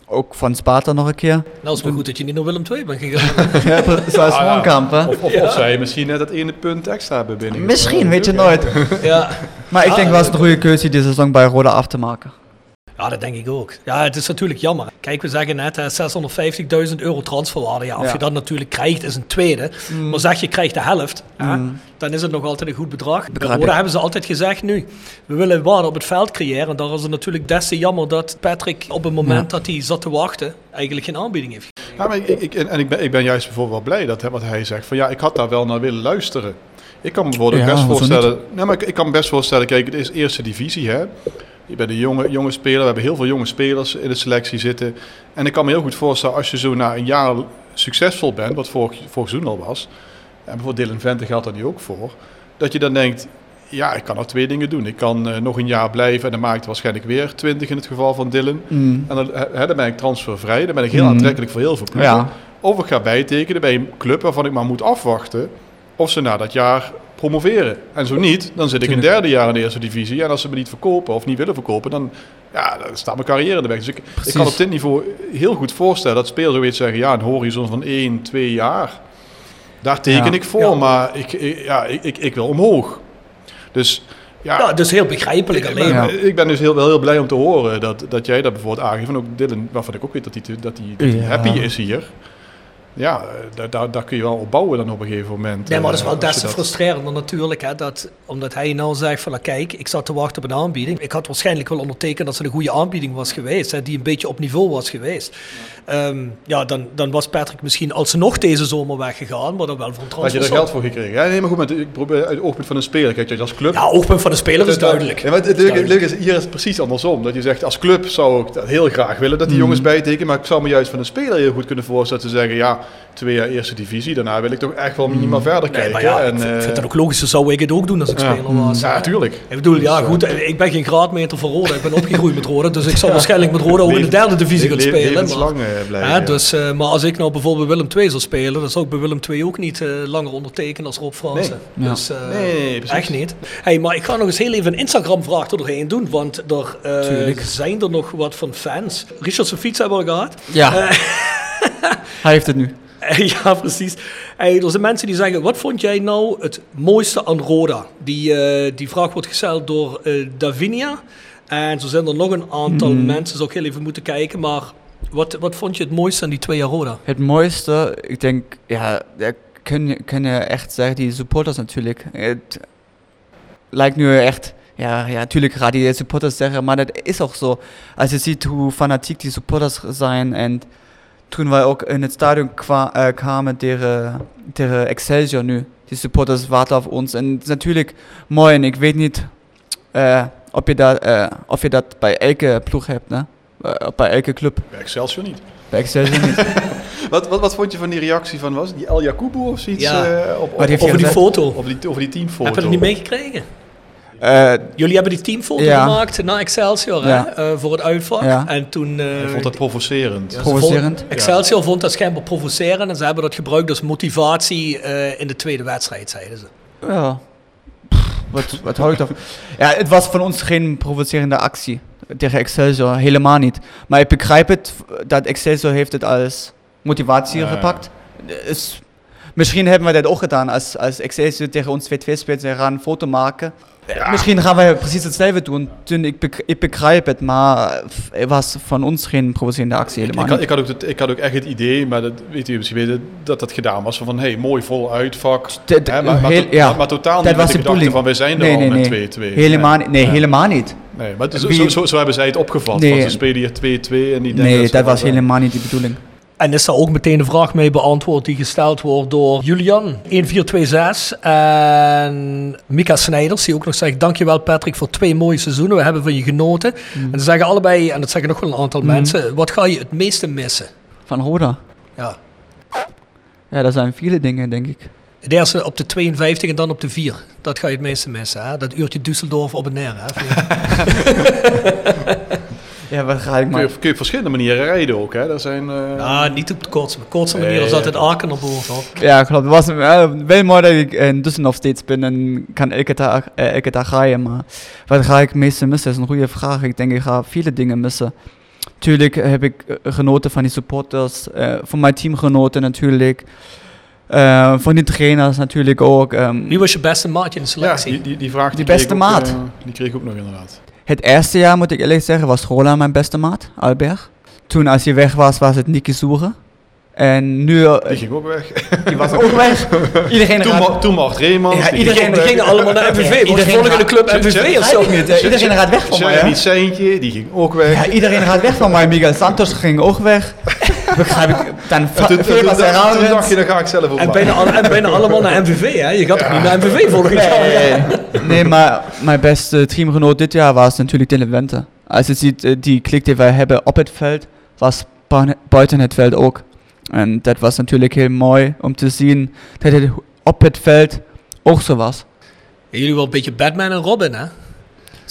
Ook van Sparta nog een keer. Nou, is het maar goed dat je niet naar Willem II bent gegaan. (laughs) ja, zoals Ah, ja. Woonkamp, hè? Of, of, of zij misschien net dat ene punt extra hebben binnen. Misschien, weet je nooit. ja. Maar ik denk wel eens een goede keuze die seizoen bij Roda af te maken. Ja, dat denk ik ook. Ja, het is natuurlijk jammer. Kijk, we zeggen net hè, 650.000 euro transferwaarde. Ja, of Ja. je dat natuurlijk krijgt, is een tweede. Maar zeg je krijgt de helft, hè, Mm. dan is het nog altijd een goed bedrag. Ik. hebben ze altijd gezegd nu, we willen waarde op het veld creëren. En daar is het natuurlijk des te jammer dat Patrick op het moment dat hij zat te wachten, eigenlijk geen aanbieding heeft. Ja, maar ik, ik, en en ik ben, ik ben juist bijvoorbeeld wel blij dat hè, wat hij zegt. Van ja, ik had daar wel naar willen luisteren. Ik kan me bijvoorbeeld Ja, best voorstellen. Nee, maar ik, ik kan me best voorstellen, kijk, het is eerste divisie, hè. Je bent een jonge, jonge speler. We hebben heel veel jonge spelers in de selectie zitten. En ik kan me heel goed voorstellen, als je zo na een jaar succesvol bent, wat vorig, vorig seizoen al was. En bijvoorbeeld Dylan Vente geldt daar nu ook voor. Dat je dan denkt, ja, ik kan nog twee dingen doen. Ik kan eh, nog een jaar blijven en dan maak ik waarschijnlijk weer 20 in het geval van Dylan. Mm. En dan, hè, dan ben ik transfervrij. Dan ben ik heel Mm. aantrekkelijk voor heel veel ploegen. Ja. Of ik ga bijtekenen bij een club waarvan ik maar moet afwachten of ze na dat jaar promoveren. En zo niet, dan zit ik een Tuurlijk. derde jaar in de eerste divisie. En als ze me niet verkopen of niet willen verkopen, dan, ja, dan staat mijn carrière in de weg. Dus ik, ik kan op dit niveau heel goed voorstellen dat spelers zoiets zeggen, ja, een horizon van 1, 2 jaar. Daar teken Ja. ik voor, Ja. maar ik, ik- ja, ik, ik, wil omhoog. Dus ja, Ja, dus heel begrijpelijk ik, alleen. Ja. ik ben dus heel, wel heel blij om te horen dat, dat jij dat bijvoorbeeld aangeeft. En ook Dylan, waarvan ik ook weet dat hij, dat hij, dat Ja. happy is hier. Ja, daar, daar, daar kun je wel op bouwen dan op een gegeven moment. Nee, maar dat is eh, wel des te frustrerender natuurlijk. Hè, dat, omdat hij nou zegt van, nou, kijk, ik zat te wachten op een aanbieding. Ik had waarschijnlijk wel ondertekend dat ze een goede aanbieding was geweest. Hè, die een beetje op niveau was geweest. Ehm, ja, dan, dan was Patrick misschien alsnog deze zomer weggegaan. Maar dan wel voor een Had je transfer. er geld voor gekregen? Ja, nee, maar goed, maar ik probeer uit het oogpunt van een speler. Kijk, als club... Ja, oogpunt van de speler is duidelijk. Ja, maar het, het leuke, het leuke is, hier is het precies andersom. Dat je zegt, als club zou ik dat heel graag willen dat die jongens bijtekenen. Maar ik zou me juist van een speler heel goed kunnen voorstellen te zeggen... Ja, twee jaar eerste divisie. Daarna wil ik toch echt wel minimaal verder Nee, kijken. maar ja, en, ik vind, ik eh, vind het ook logisch. Zo zou ik het ook doen als ik ja. speler was. Ja, natuurlijk. Ik bedoel, ja goed, ik ben geen graadmeter van Roda. Ik ben opgegroeid met Roda. Dus ik zou waarschijnlijk met Roda ook in de derde divisie gaan Le- spelen. Maar, eh, blijven, hè, ja. dus, eh, maar als ik nou bijvoorbeeld Willem II zou spelen, dan zou ik bij Willem II ook niet eh, langer ondertekenen als Rob Fransen. Nee. Dus, eh, Nee, echt niet. Hey, maar ik ga nog eens heel even een Instagram-vraag er doorheen doen, want er eh, zijn er nog wat van fans. Richard zijn fiets hebben we al gehad. Ja. (laughs) Hij heeft het nu. (laughs) ja, precies. Hey, er zijn mensen die zeggen, wat vond jij nou het mooiste aan Roda? Die, eh, die vraag wordt gesteld door eh, Davinia. En zo zijn er nog een aantal mensen, zou ik heel even moeten kijken. Maar wat, wat vond je het mooiste aan die twee jaar Roda? Het mooiste, ik denk, ja, daar kun je, kun je echt zeggen, die supporters natuurlijk. Het lijkt nu echt, ja, ja, natuurlijk gaat die supporters zeggen, maar dat is ook zo. Als je ziet hoe fanatiek die supporters zijn en toen wij ook in het stadion kwa, eh, kwamen tegen, tegen Excelsior nu, die supporters wachten op ons. En het is natuurlijk mooi en ik weet niet eh, of, je dat, eh, of je dat bij elke ploeg hebt? Eh, bij elke club. Bij Excelsior niet. Bij Excelsior niet. (laughs) Wat, wat, wat vond je van die reactie van, was die El Jacubo of zoiets? Ja. eh, op, op, op, Over die foto. over die, over die teamfoto. Heb je het niet meegekregen? Eh, Jullie hebben die teamfoto Ja. gemaakt na Excelsior Ja. hè? eh, voor het uitvak. Ja. En toen... eh, Ik vond dat provocerend. Provocerend? vond- Excelsior vond dat schijnbaar provocerend en ze hebben dat gebruikt als motivatie eh, in de tweede wedstrijd, zeiden ze. Ja. Pff, Wat, wat hou ik daarvan? Ja, het was van ons geen provocerende actie tegen Excelsior, helemaal niet. Maar ik begrijp het, dat Excelsior heeft het als motivatie gepakt. Is, misschien hebben we dat ook gedaan als, als Excelsior tegen ons 2-2 speelt. Ze gaan een foto maken Misschien gaan wij precies hetzelfde doen. Toen ik, ik begrijp het, maar er was van ons geen provocerende actie helemaal Ik ik, had ook het, ik had ook echt het idee, maar dat weet u misschien weten, dat dat gedaan was. Van, hey, mooi vol uitvak. Hè, maar, maar, heel- to- ja. maar, maar totaal Dat niet was de bedoeling. van, we zijn er Nee, al nee, met nee. 2-2. Helemaal, Nee. niet- nee, helemaal niet. Nee, maar het zo, zo, zo, zo hebben zij het opgevat. Nee. van, ze spelen hier 2-2 en die denken Nee, dat was wel- helemaal niet de bedoeling. En is daar ook meteen de vraag mee beantwoord die gesteld wordt door Julian, 1426. En Mika Snijders, die ook nog zegt, dankjewel Patrick voor twee mooie seizoenen, we hebben van je genoten. En ze zeggen allebei, en dat zeggen nog wel een aantal mensen, wat ga je het meeste missen? Van Roda. Ja. Ja, dat zijn viele dingen, denk ik. Het eerste op de 52 en dan op de 4. Dat ga je het meeste missen. Hè? Dat uurtje Düsseldorf op en neer. Hè? (laughs) (laughs) Ja, wat ga ik Kun maar... je, kun je op verschillende manieren rijden ook. Hè? Dat zijn, eh, Ja, niet op de kortste, de kortste manier is altijd ja. Aken naar boven. Ja, klopt. Het was eh, wel mooi dat ik in Düsseldorf steeds ben en kan elke dag, eh, elke dag rijden. Maar wat ga ik meeste missen? Dat is een goede vraag. Ik denk, ik ga viele dingen missen. Tuurlijk heb ik eh, genoten van die supporters, eh, van mijn teamgenoten natuurlijk. Eh, van die trainers natuurlijk ook. ehm. Wie was je beste maatje in de ja, selectie? die, die, die vraag die Die kreeg beste ik ook, maat. eh, die kreeg ik ook nog inderdaad. Het eerste jaar, moet ik eerlijk zeggen, was Roland mijn beste maat, Albert. Toen als hij weg was, was het Nicky Soeren. En nu, eh, Die ging ook weg. die was (laughs) ook weg. Iedereen toen, ma toen Mart Reemans. Ja, die iedereen- ging allemaal naar MVV. Iedereen Iedereen volgende gaat- club MVV of zo. Iedereen gaat weg van mij. Niet Seintje, die ging ook weg. Ja, iedereen gaat weg van mij. Miguel Santos ging ook weg. (laughs) Begrijp ik. Dan En toen, toen, dacht je, dan ga ik zelf ook En bijna, alle- en bijna allemaal naar MVV. Hè? Je gaat toch niet naar MVV volgend jaar? Nee, nee, maar mijn beste teamgenoot dit jaar was natuurlijk Dylan Wente. Als je ziet, eh, die klik die wij hebben op het veld, was bui- buiten het veld ook. En dat was natuurlijk heel mooi om te zien dat het op het veld ook zo was. Jullie wel een beetje Batman en Robin, hè?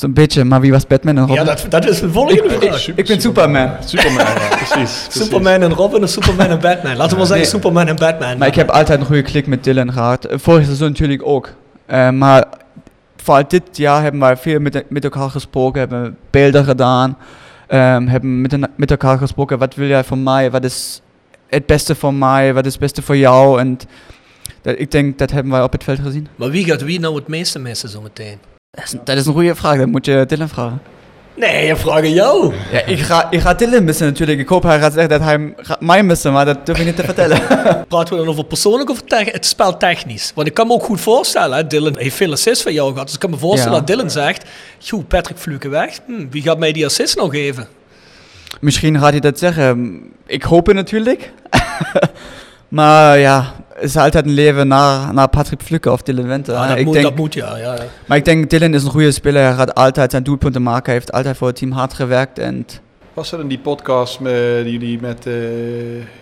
Zo'n beetje, maar wie was Batman en Robin? Ja, dat, dat is de volgende vraag. ik ben Superman. Superman, ja, precies. precies. Superman en Robin of Superman en Batman? Laten we wel zeggen Nee. Superman en Batman. Maar ik heb altijd een goede klik met Dylan gehad. Eh, Vorig seizoen natuurlijk ook. Eh, maar vooral dit jaar hebben wij veel met, met elkaar gesproken, hebben beelden gedaan, ehm, hebben met, een- met elkaar gesproken. Wat wil jij van mij? Wat is het beste voor mij? Wat is het beste voor jou? En dat, ik denk dat hebben wij op het veld gezien. Maar wie gaat wie nou het meeste missen zometeen? Dat is, dat is een goede vraag. Dat moet je Dylan vragen. Nee, je vraagt aan jou. Ja, ik ga, ik ga Dylan missen natuurlijk. Ik hoop hij gaat zeggen dat hij mij missen, maar dat durf ik niet te vertellen. (laughs) Praten we dan over persoonlijk of het spel technisch? Want ik kan me ook goed voorstellen, hè, Dylan heeft veel assists van jou gehad. Dus ik kan me voorstellen Ja. dat Dylan zegt, joh, Patrick Fluke weg. Hm, wie gaat mij die assist nog geven? Misschien gaat hij dat zeggen. Ik hoop het natuurlijk. (laughs) maar ja, het is altijd een leven naar, naar Patrick Fluke of Dylan Wente. Ja, dat, ik moet, denk, dat moet, ja. ja. Maar ik denk, Dylan is een goede speler. Hij gaat altijd zijn doelpunten maken. Hij heeft altijd voor het team hard gewerkt. En Was dat in die podcast met, die jullie met eh,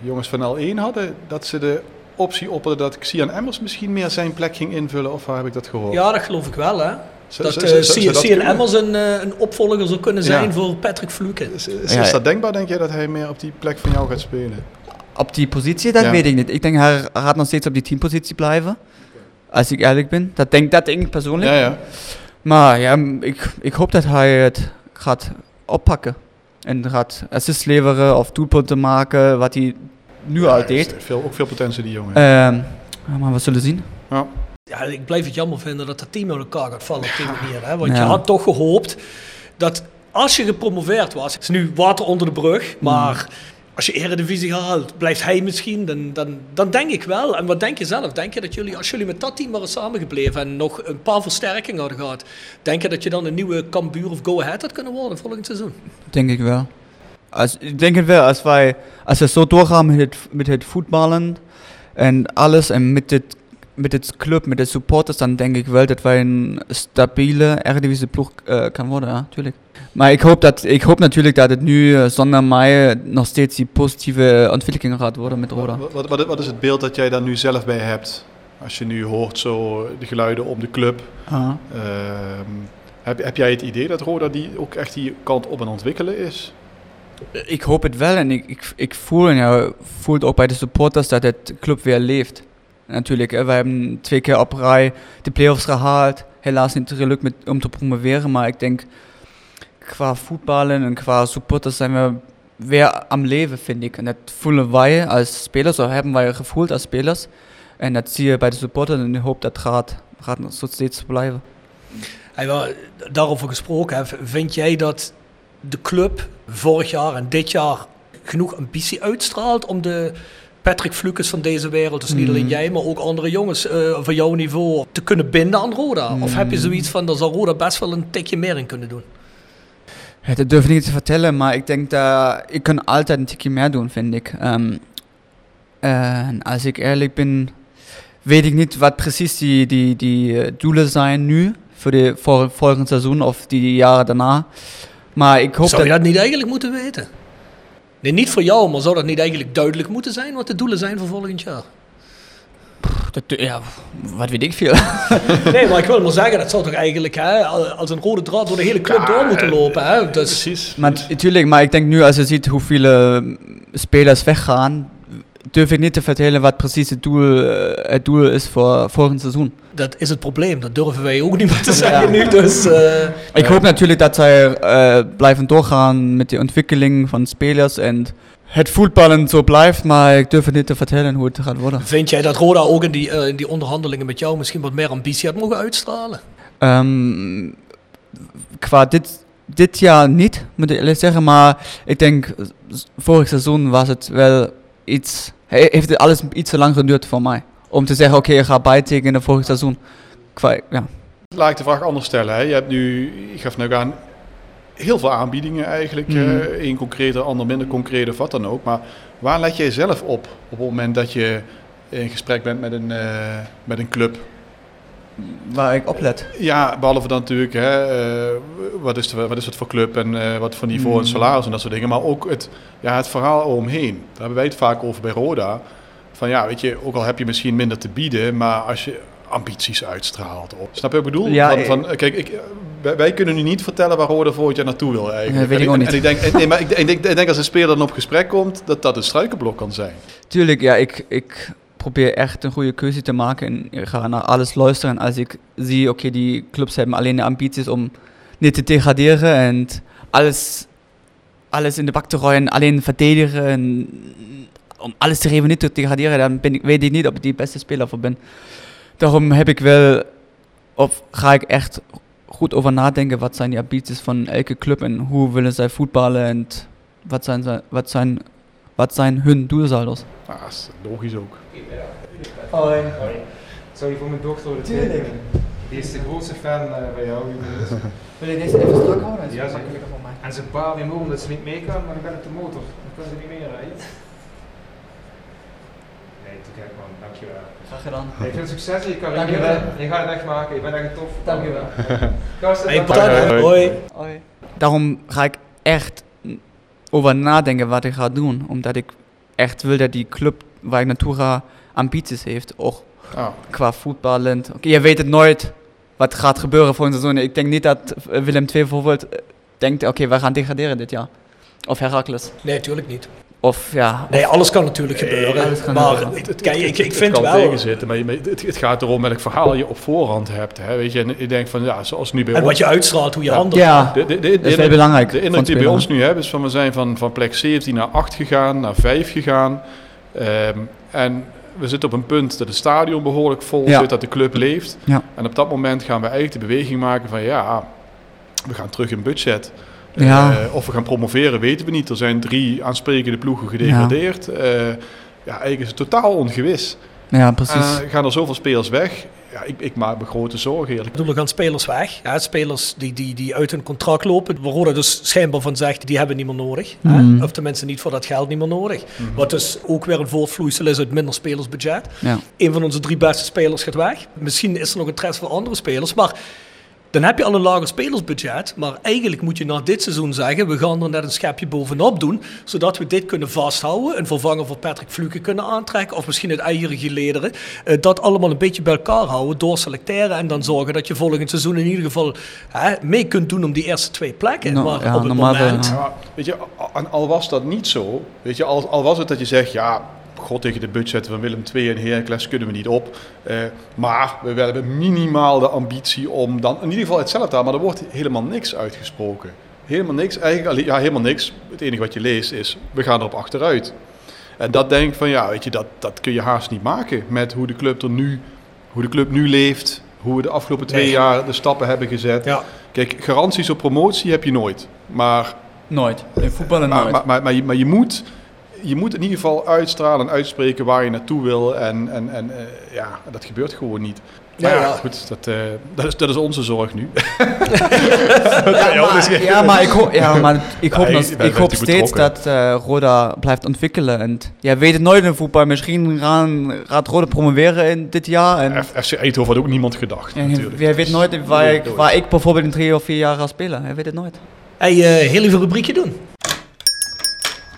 jongens van L1 hadden, dat ze de optie opperden dat Xian Emmers misschien meer zijn plek ging invullen? Of waar heb ik dat gehoord? ja, dat geloof ik wel, hè. Dat uh, Cian kunnen? Emmers een, eh, een opvolger zou kunnen zijn Ja. voor Patrick Fluke. Is, is, Ja, is ja. dat denkbaar, denk jij, dat hij meer op die plek van jou gaat spelen? Op die positie, dat Ja. weet ik niet. Ik denk, hij gaat nog steeds op die teampositie blijven. Als ik eerlijk ben. Dat denk, dat denk ik persoonlijk. Ja, ja. Maar ja, ik, ik hoop dat hij het gaat oppakken. En gaat assists leveren of doelpunten maken, wat hij nu al deed. Veel, ook veel potentie, die jongen. Ehm, maar we zullen zien. ja. Ja, ik blijf het jammer vinden dat het team uit elkaar gaat vallen op die manier. Hè? Want je had toch gehoopt dat als je gepromoveerd was, het is nu water onder de brug, maar als je eredivisie haalt, blijft hij misschien, dan, dan, dan denk ik wel. En wat denk je zelf? Denk je dat jullie, als jullie met dat team waren samengebleven en nog een paar versterkingen hadden gehad, denk je dat je dan een nieuwe Cambuur of Go Ahead had kunnen worden volgend seizoen? Denk ik wel. Als, ik denk het wel, als wij als we zo doorgaan met het, met het voetballen en alles en met het, met het club, met de supporters, dan denk ik wel dat wij een stabiele Eredivisie ploeg eh, kan worden, ja, tuurlijk. Maar ik hoop, dat, ik hoop natuurlijk dat het nu zonder mij nog steeds die positieve ontwikkeling gaat worden met Roda. Wat, wat, is het beeld dat jij daar nu zelf bij hebt? Als je nu hoort zo de geluiden om de club. Ehm, heb, heb jij het idee dat Roda die ook echt die kant op en ontwikkelen is? Ik hoop het wel en ik, ik, ik voel, en ja, voelt ook bij de supporters dat het club weer leeft. Natuurlijk, hè, we hebben twee keer op rij de play-offs gehaald. Helaas niet gelukt om te promoveren, maar ik denk qua voetballen en qua supporters zijn we weer am leven, vind ik. En dat voelen wij als spelers, of hebben wij gevoeld als spelers. En dat zie je bij de supporters en ik hoop dat gaat, gaat zo steeds blijven. Hey, daarover gesproken, vind jij dat de club vorig jaar en dit jaar genoeg ambitie uitstraalt om de Patrick Flukes van deze wereld, dus niet alleen jij, maar ook andere jongens eh, van jouw niveau, te kunnen binden aan Roda? Of heb je zoiets van, daar zou Roda best wel een tikje meer in kunnen doen? Ja, dat durf ik niet te vertellen, maar ik denk dat ik kan altijd een tikje meer doen, vind ik. Ehm, en als ik eerlijk ben, weet ik niet wat precies die, die, die eh, doelen zijn nu voor de volgende seizoen of die jaren daarna. Maar ik hoop Zou je dat... dat niet eigenlijk moeten weten? Nee, niet voor jou, maar zou dat niet eigenlijk duidelijk moeten zijn wat de doelen zijn voor volgend jaar? dat ja, wat weet ik veel. (laughs) Nee, maar ik wil maar zeggen, dat zou toch eigenlijk hè, als een rode draad door de hele club door moeten lopen. Hè? Dus, Precies. maar natuurlijk, maar ik denk nu als je ziet hoeveel eh, spelers weggaan, durf ik niet te vertellen wat precies het doel, eh, het doel is voor volgend seizoen. dat is het probleem. Dat durven wij ook niet meer te zeggen nu. Dus, eh, Ik hoop natuurlijk dat zij eh, blijven doorgaan met de ontwikkeling van spelers en het voetballen zo blijft, maar ik durf het niet te vertellen hoe het gaat worden. vind jij dat Roda ook in die, in die onderhandelingen met jou misschien wat meer ambitie had mogen uitstralen? Ehm, qua dit, dit jaar niet, moet ik eerlijk zeggen, maar ik denk vorig seizoen was het wel iets, heeft het alles iets te lang geduurd voor mij. Om te zeggen, oké, je gaat bijtekenen vorig seizoen. Qua, ja. Laat ik de vraag anders stellen. Hè. Je hebt nu, je gaf nu aan, heel veel aanbiedingen eigenlijk. Mhm. eh Eén concreter, ander minder concreet of wat dan ook. Maar waar let jij zelf op op het moment dat je in gesprek bent met een, eh, met een club? Waar ik oplet. Ja, behalve dan natuurlijk, hè, eh, wat, is de, wat is het voor club en eh, wat voor niveau en salaris en dat soort dingen. Maar ook het, ja, het verhaal omheen. Daar hebben wij het vaak over bij Roda. Van ja, weet je, ook al heb je misschien minder te bieden, maar als je ambities uitstraalt. Op. Snap je wat ik bedoel? Ja, van, eh, van, kijk, ik, wij, kunnen nu niet vertellen waar Roda volgend jaar naartoe wil eigenlijk. Weet en ik ook niet. En ik denk, en- nee, maar ik, ik denk, ik denk als een speler dan op gesprek komt, dat dat een struikenblok kan zijn. Tuurlijk, ja, ik, ik probeer echt een goede keuze te maken en ga naar alles luisteren. Als ik zie, oké, die clubs hebben alleen de ambities om niet te degraderen en alles, alles in de bak te gooien, alleen verdedigen en om alles te geven, niet te degraderen, dan weet ik niet of ik die beste speler voor ben. Daarom heb ik wel, of ga ik echt goed over nadenken, wat zijn die ambities van elke club en hoe willen zij voetballen en wat zijn, wat zijn, wat zijn hun doelsaldo's. Nou, dat is logisch ook. Hoi. Sorry voor mijn dochter. Tuurlijk. Die is de grootste fan eh, bij jou. (laughs) Wil je deze even strak houden? Ja, zeker. En zijn pa weer omdat ze niet mee kan, maar dan ben ik de motor. Dan kan ze niet meer rijden. Nee, te gek man, dankjewel. Graag gedaan. Hey, veel succes in je carrière. Dankjewel. Je gaat het echt maken, je bent echt tof. Dankjewel. Gasten, Hey, dankjewel. bedankt. Hoi. Hoi. Daarom ga ik echt over nadenken wat ik ga doen. Omdat ik echt wil dat die club waar ga ambities heeft. Ook Ah. qua voetballend. Oké, je weet het nooit wat gaat gebeuren voor een seizoen. Ik denk niet dat eh, Willem II bijvoorbeeld eh, denkt, oké, we gaan degraderen dit jaar. Of Heracles. Nee, natuurlijk niet. Of ja, Nee, alles kan natuurlijk gebeuren. alles kan maar gebeuren. het, het- kijk, ik, ik Het vind kan wel... tegenzitten, maar je, het, het gaat erom welk verhaal je op voorhand hebt. Hè, weet je, en ik denk van, ja, zoals nu bij En ons. wat je uitstraalt, hoe je Ja. handelt. ja, De, de, de, dat is wel belangrijk. De indruk die bij ons nu hebben is van we zijn van, van plek 17 naar 8 gegaan, naar 5 gegaan. Ehm, en we zitten op een punt dat het stadion behoorlijk vol Ja. zit, dat de club leeft. Ja. En op dat moment gaan we eigenlijk de beweging maken van ja, we gaan terug in budget. Ja. Eh, of we gaan promoveren, weten we niet. Er zijn drie aansprekende ploegen gedegradeerd. Eh, ja, eigenlijk is het totaal ongewis. Ja, precies. En gaan er zoveel spelers weg? Ja, ik, ik maak me grote zorgen eerlijk. Ik bedoel, er gaan spelers weg. Spelers die, die, die uit hun contract lopen. Waar Roda dus schijnbaar van zegt, die hebben niet meer nodig. Mhm. Hè? Of tenminste niet voor dat geld niet meer nodig. Wat dus ook weer een voortvloeisel is uit minder spelersbudget. ja. Een van onze drie beste spelers gaat weg. Misschien is er nog interesse voor andere spelers. Maar dan heb je al een lager spelersbudget. Maar eigenlijk moet je na dit seizoen zeggen... we gaan er net een schepje bovenop doen... zodat we dit kunnen vasthouden. Een vervanger voor Patrick Fluke kunnen aantrekken... of misschien het eigen lederen. Eh, dat allemaal een beetje bij elkaar houden... door selecteren en dan zorgen dat je volgend seizoen... in ieder geval hè, mee kunt doen om die eerste twee plekken. Nou, maar ja, op het normaal wel, moment... Ja, weet je, al, al was dat niet zo, weet je, al, al was het dat je zegt, ja, god tegen de budgetten van Willem II en Heracles kunnen we niet op. Eh, maar we hebben minimaal de ambitie om dan, in ieder geval hetzelfde, maar er wordt helemaal niks uitgesproken. Helemaal niks, eigenlijk, ja, helemaal niks. Het enige wat je leest is, we gaan erop achteruit. En dat denk ik van, ja, weet je, dat, dat kun je haast niet maken met hoe de club er nu, hoe de club nu leeft. hoe we de afgelopen twee jaar de stappen hebben gezet. Ja. Kijk, garanties op promotie heb je nooit. Maar, Nooit. In voetballen nooit. maar, maar, maar je, maar je moet... Je moet in ieder geval uitstralen en uitspreken waar je naartoe wil. En, en, en eh, ja, dat gebeurt gewoon niet. Ja, Maar ja, ja. goed, dat, eh, dat, is, dat is onze zorg nu. (laughs) Ja, maar, ja, maar ik, ho- ja, maar ik hoop, Nee, je ik hoop steeds dat eh, Roda blijft ontwikkelen. En ja, weet het nooit in voetbal. Misschien gaan, gaat Roda promoveren in dit jaar. En, FC Eindhoven had ook niemand gedacht, en natuurlijk. jij weet nooit waar Nooit, ik, nooit. waar ik bijvoorbeeld in drie of vier jaar ga spelen. Je weet het nooit. Hey, eh, heel even een rubriekje doen.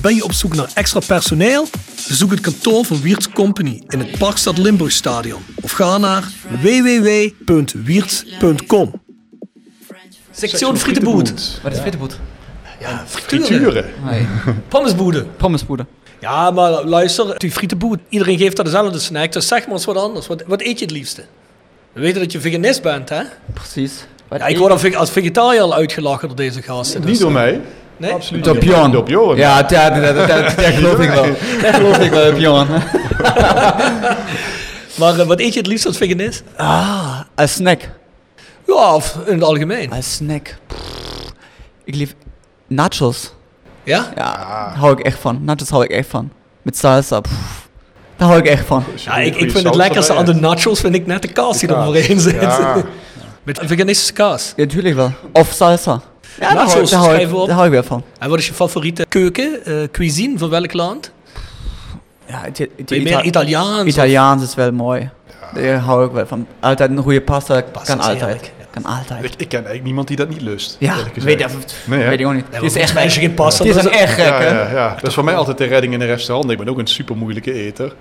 Ben je op zoek naar extra personeel? Bezoek het kantoor van Wiert's Company in het Parkstad Limburgstadion of ga naar www.wierts.com. Sectie Frietenboet. Wat is Frietenboet? Ja, Frituren. Nee. (laughs) Pommesboede. Pommespoeder. Ja, maar luister, die frietenboet. Iedereen geeft dat dezelfde snack, dus zeg maar eens wat anders. Wat, wat eet je het liefste? We weten dat je veganist bent, hè? Precies. Wat Ja, ik word als vegetariër al uitgelachen door deze gasten. dus, Niet door eh, mij. Nee? Absoluut Door Bjorn. Ja, dat, geloof ik wel. (laughs) Dat geloof ik wel, Bjorn. (laughs) Maar eh, wat eet je het liefst als veganist? Ah, een snack. Ja, of in het algemeen. Een snack. Ik lief nachos. Ja? Ja, daar hou ik echt van. Nachos hou ik echt van. Met salsa. pff, daar hou ik echt van. Ja, ik, ik vind het lekkerste aan de nachos vind ik net de kaas die er overheen zit. Ja. (laughs) Met veganistische kaas. Ja, natuurlijk wel. Of salsa. Ja, daar hou, Nachos, daar, hou ik, schrijven we op. daar hou ik wel van. En wat is je favoriete keuken, eh, cuisine van welk land? Ja, meer Ita- Italiaans? of- Italiaans is wel mooi. Daar hou ik wel van. Altijd een goede pasta, Pasta kan altijd. ja. Kan altijd. Ik, ik ken eigenlijk niemand die dat niet lust. Ja, weet, dat, Nee, weet ik ook niet. Ja, Die is echt als je geen pasta... Die is een echt gek, Ja, ja, ja. Dat is voor mij altijd de redding in een restaurant. Ik ben ook een super moeilijke eter.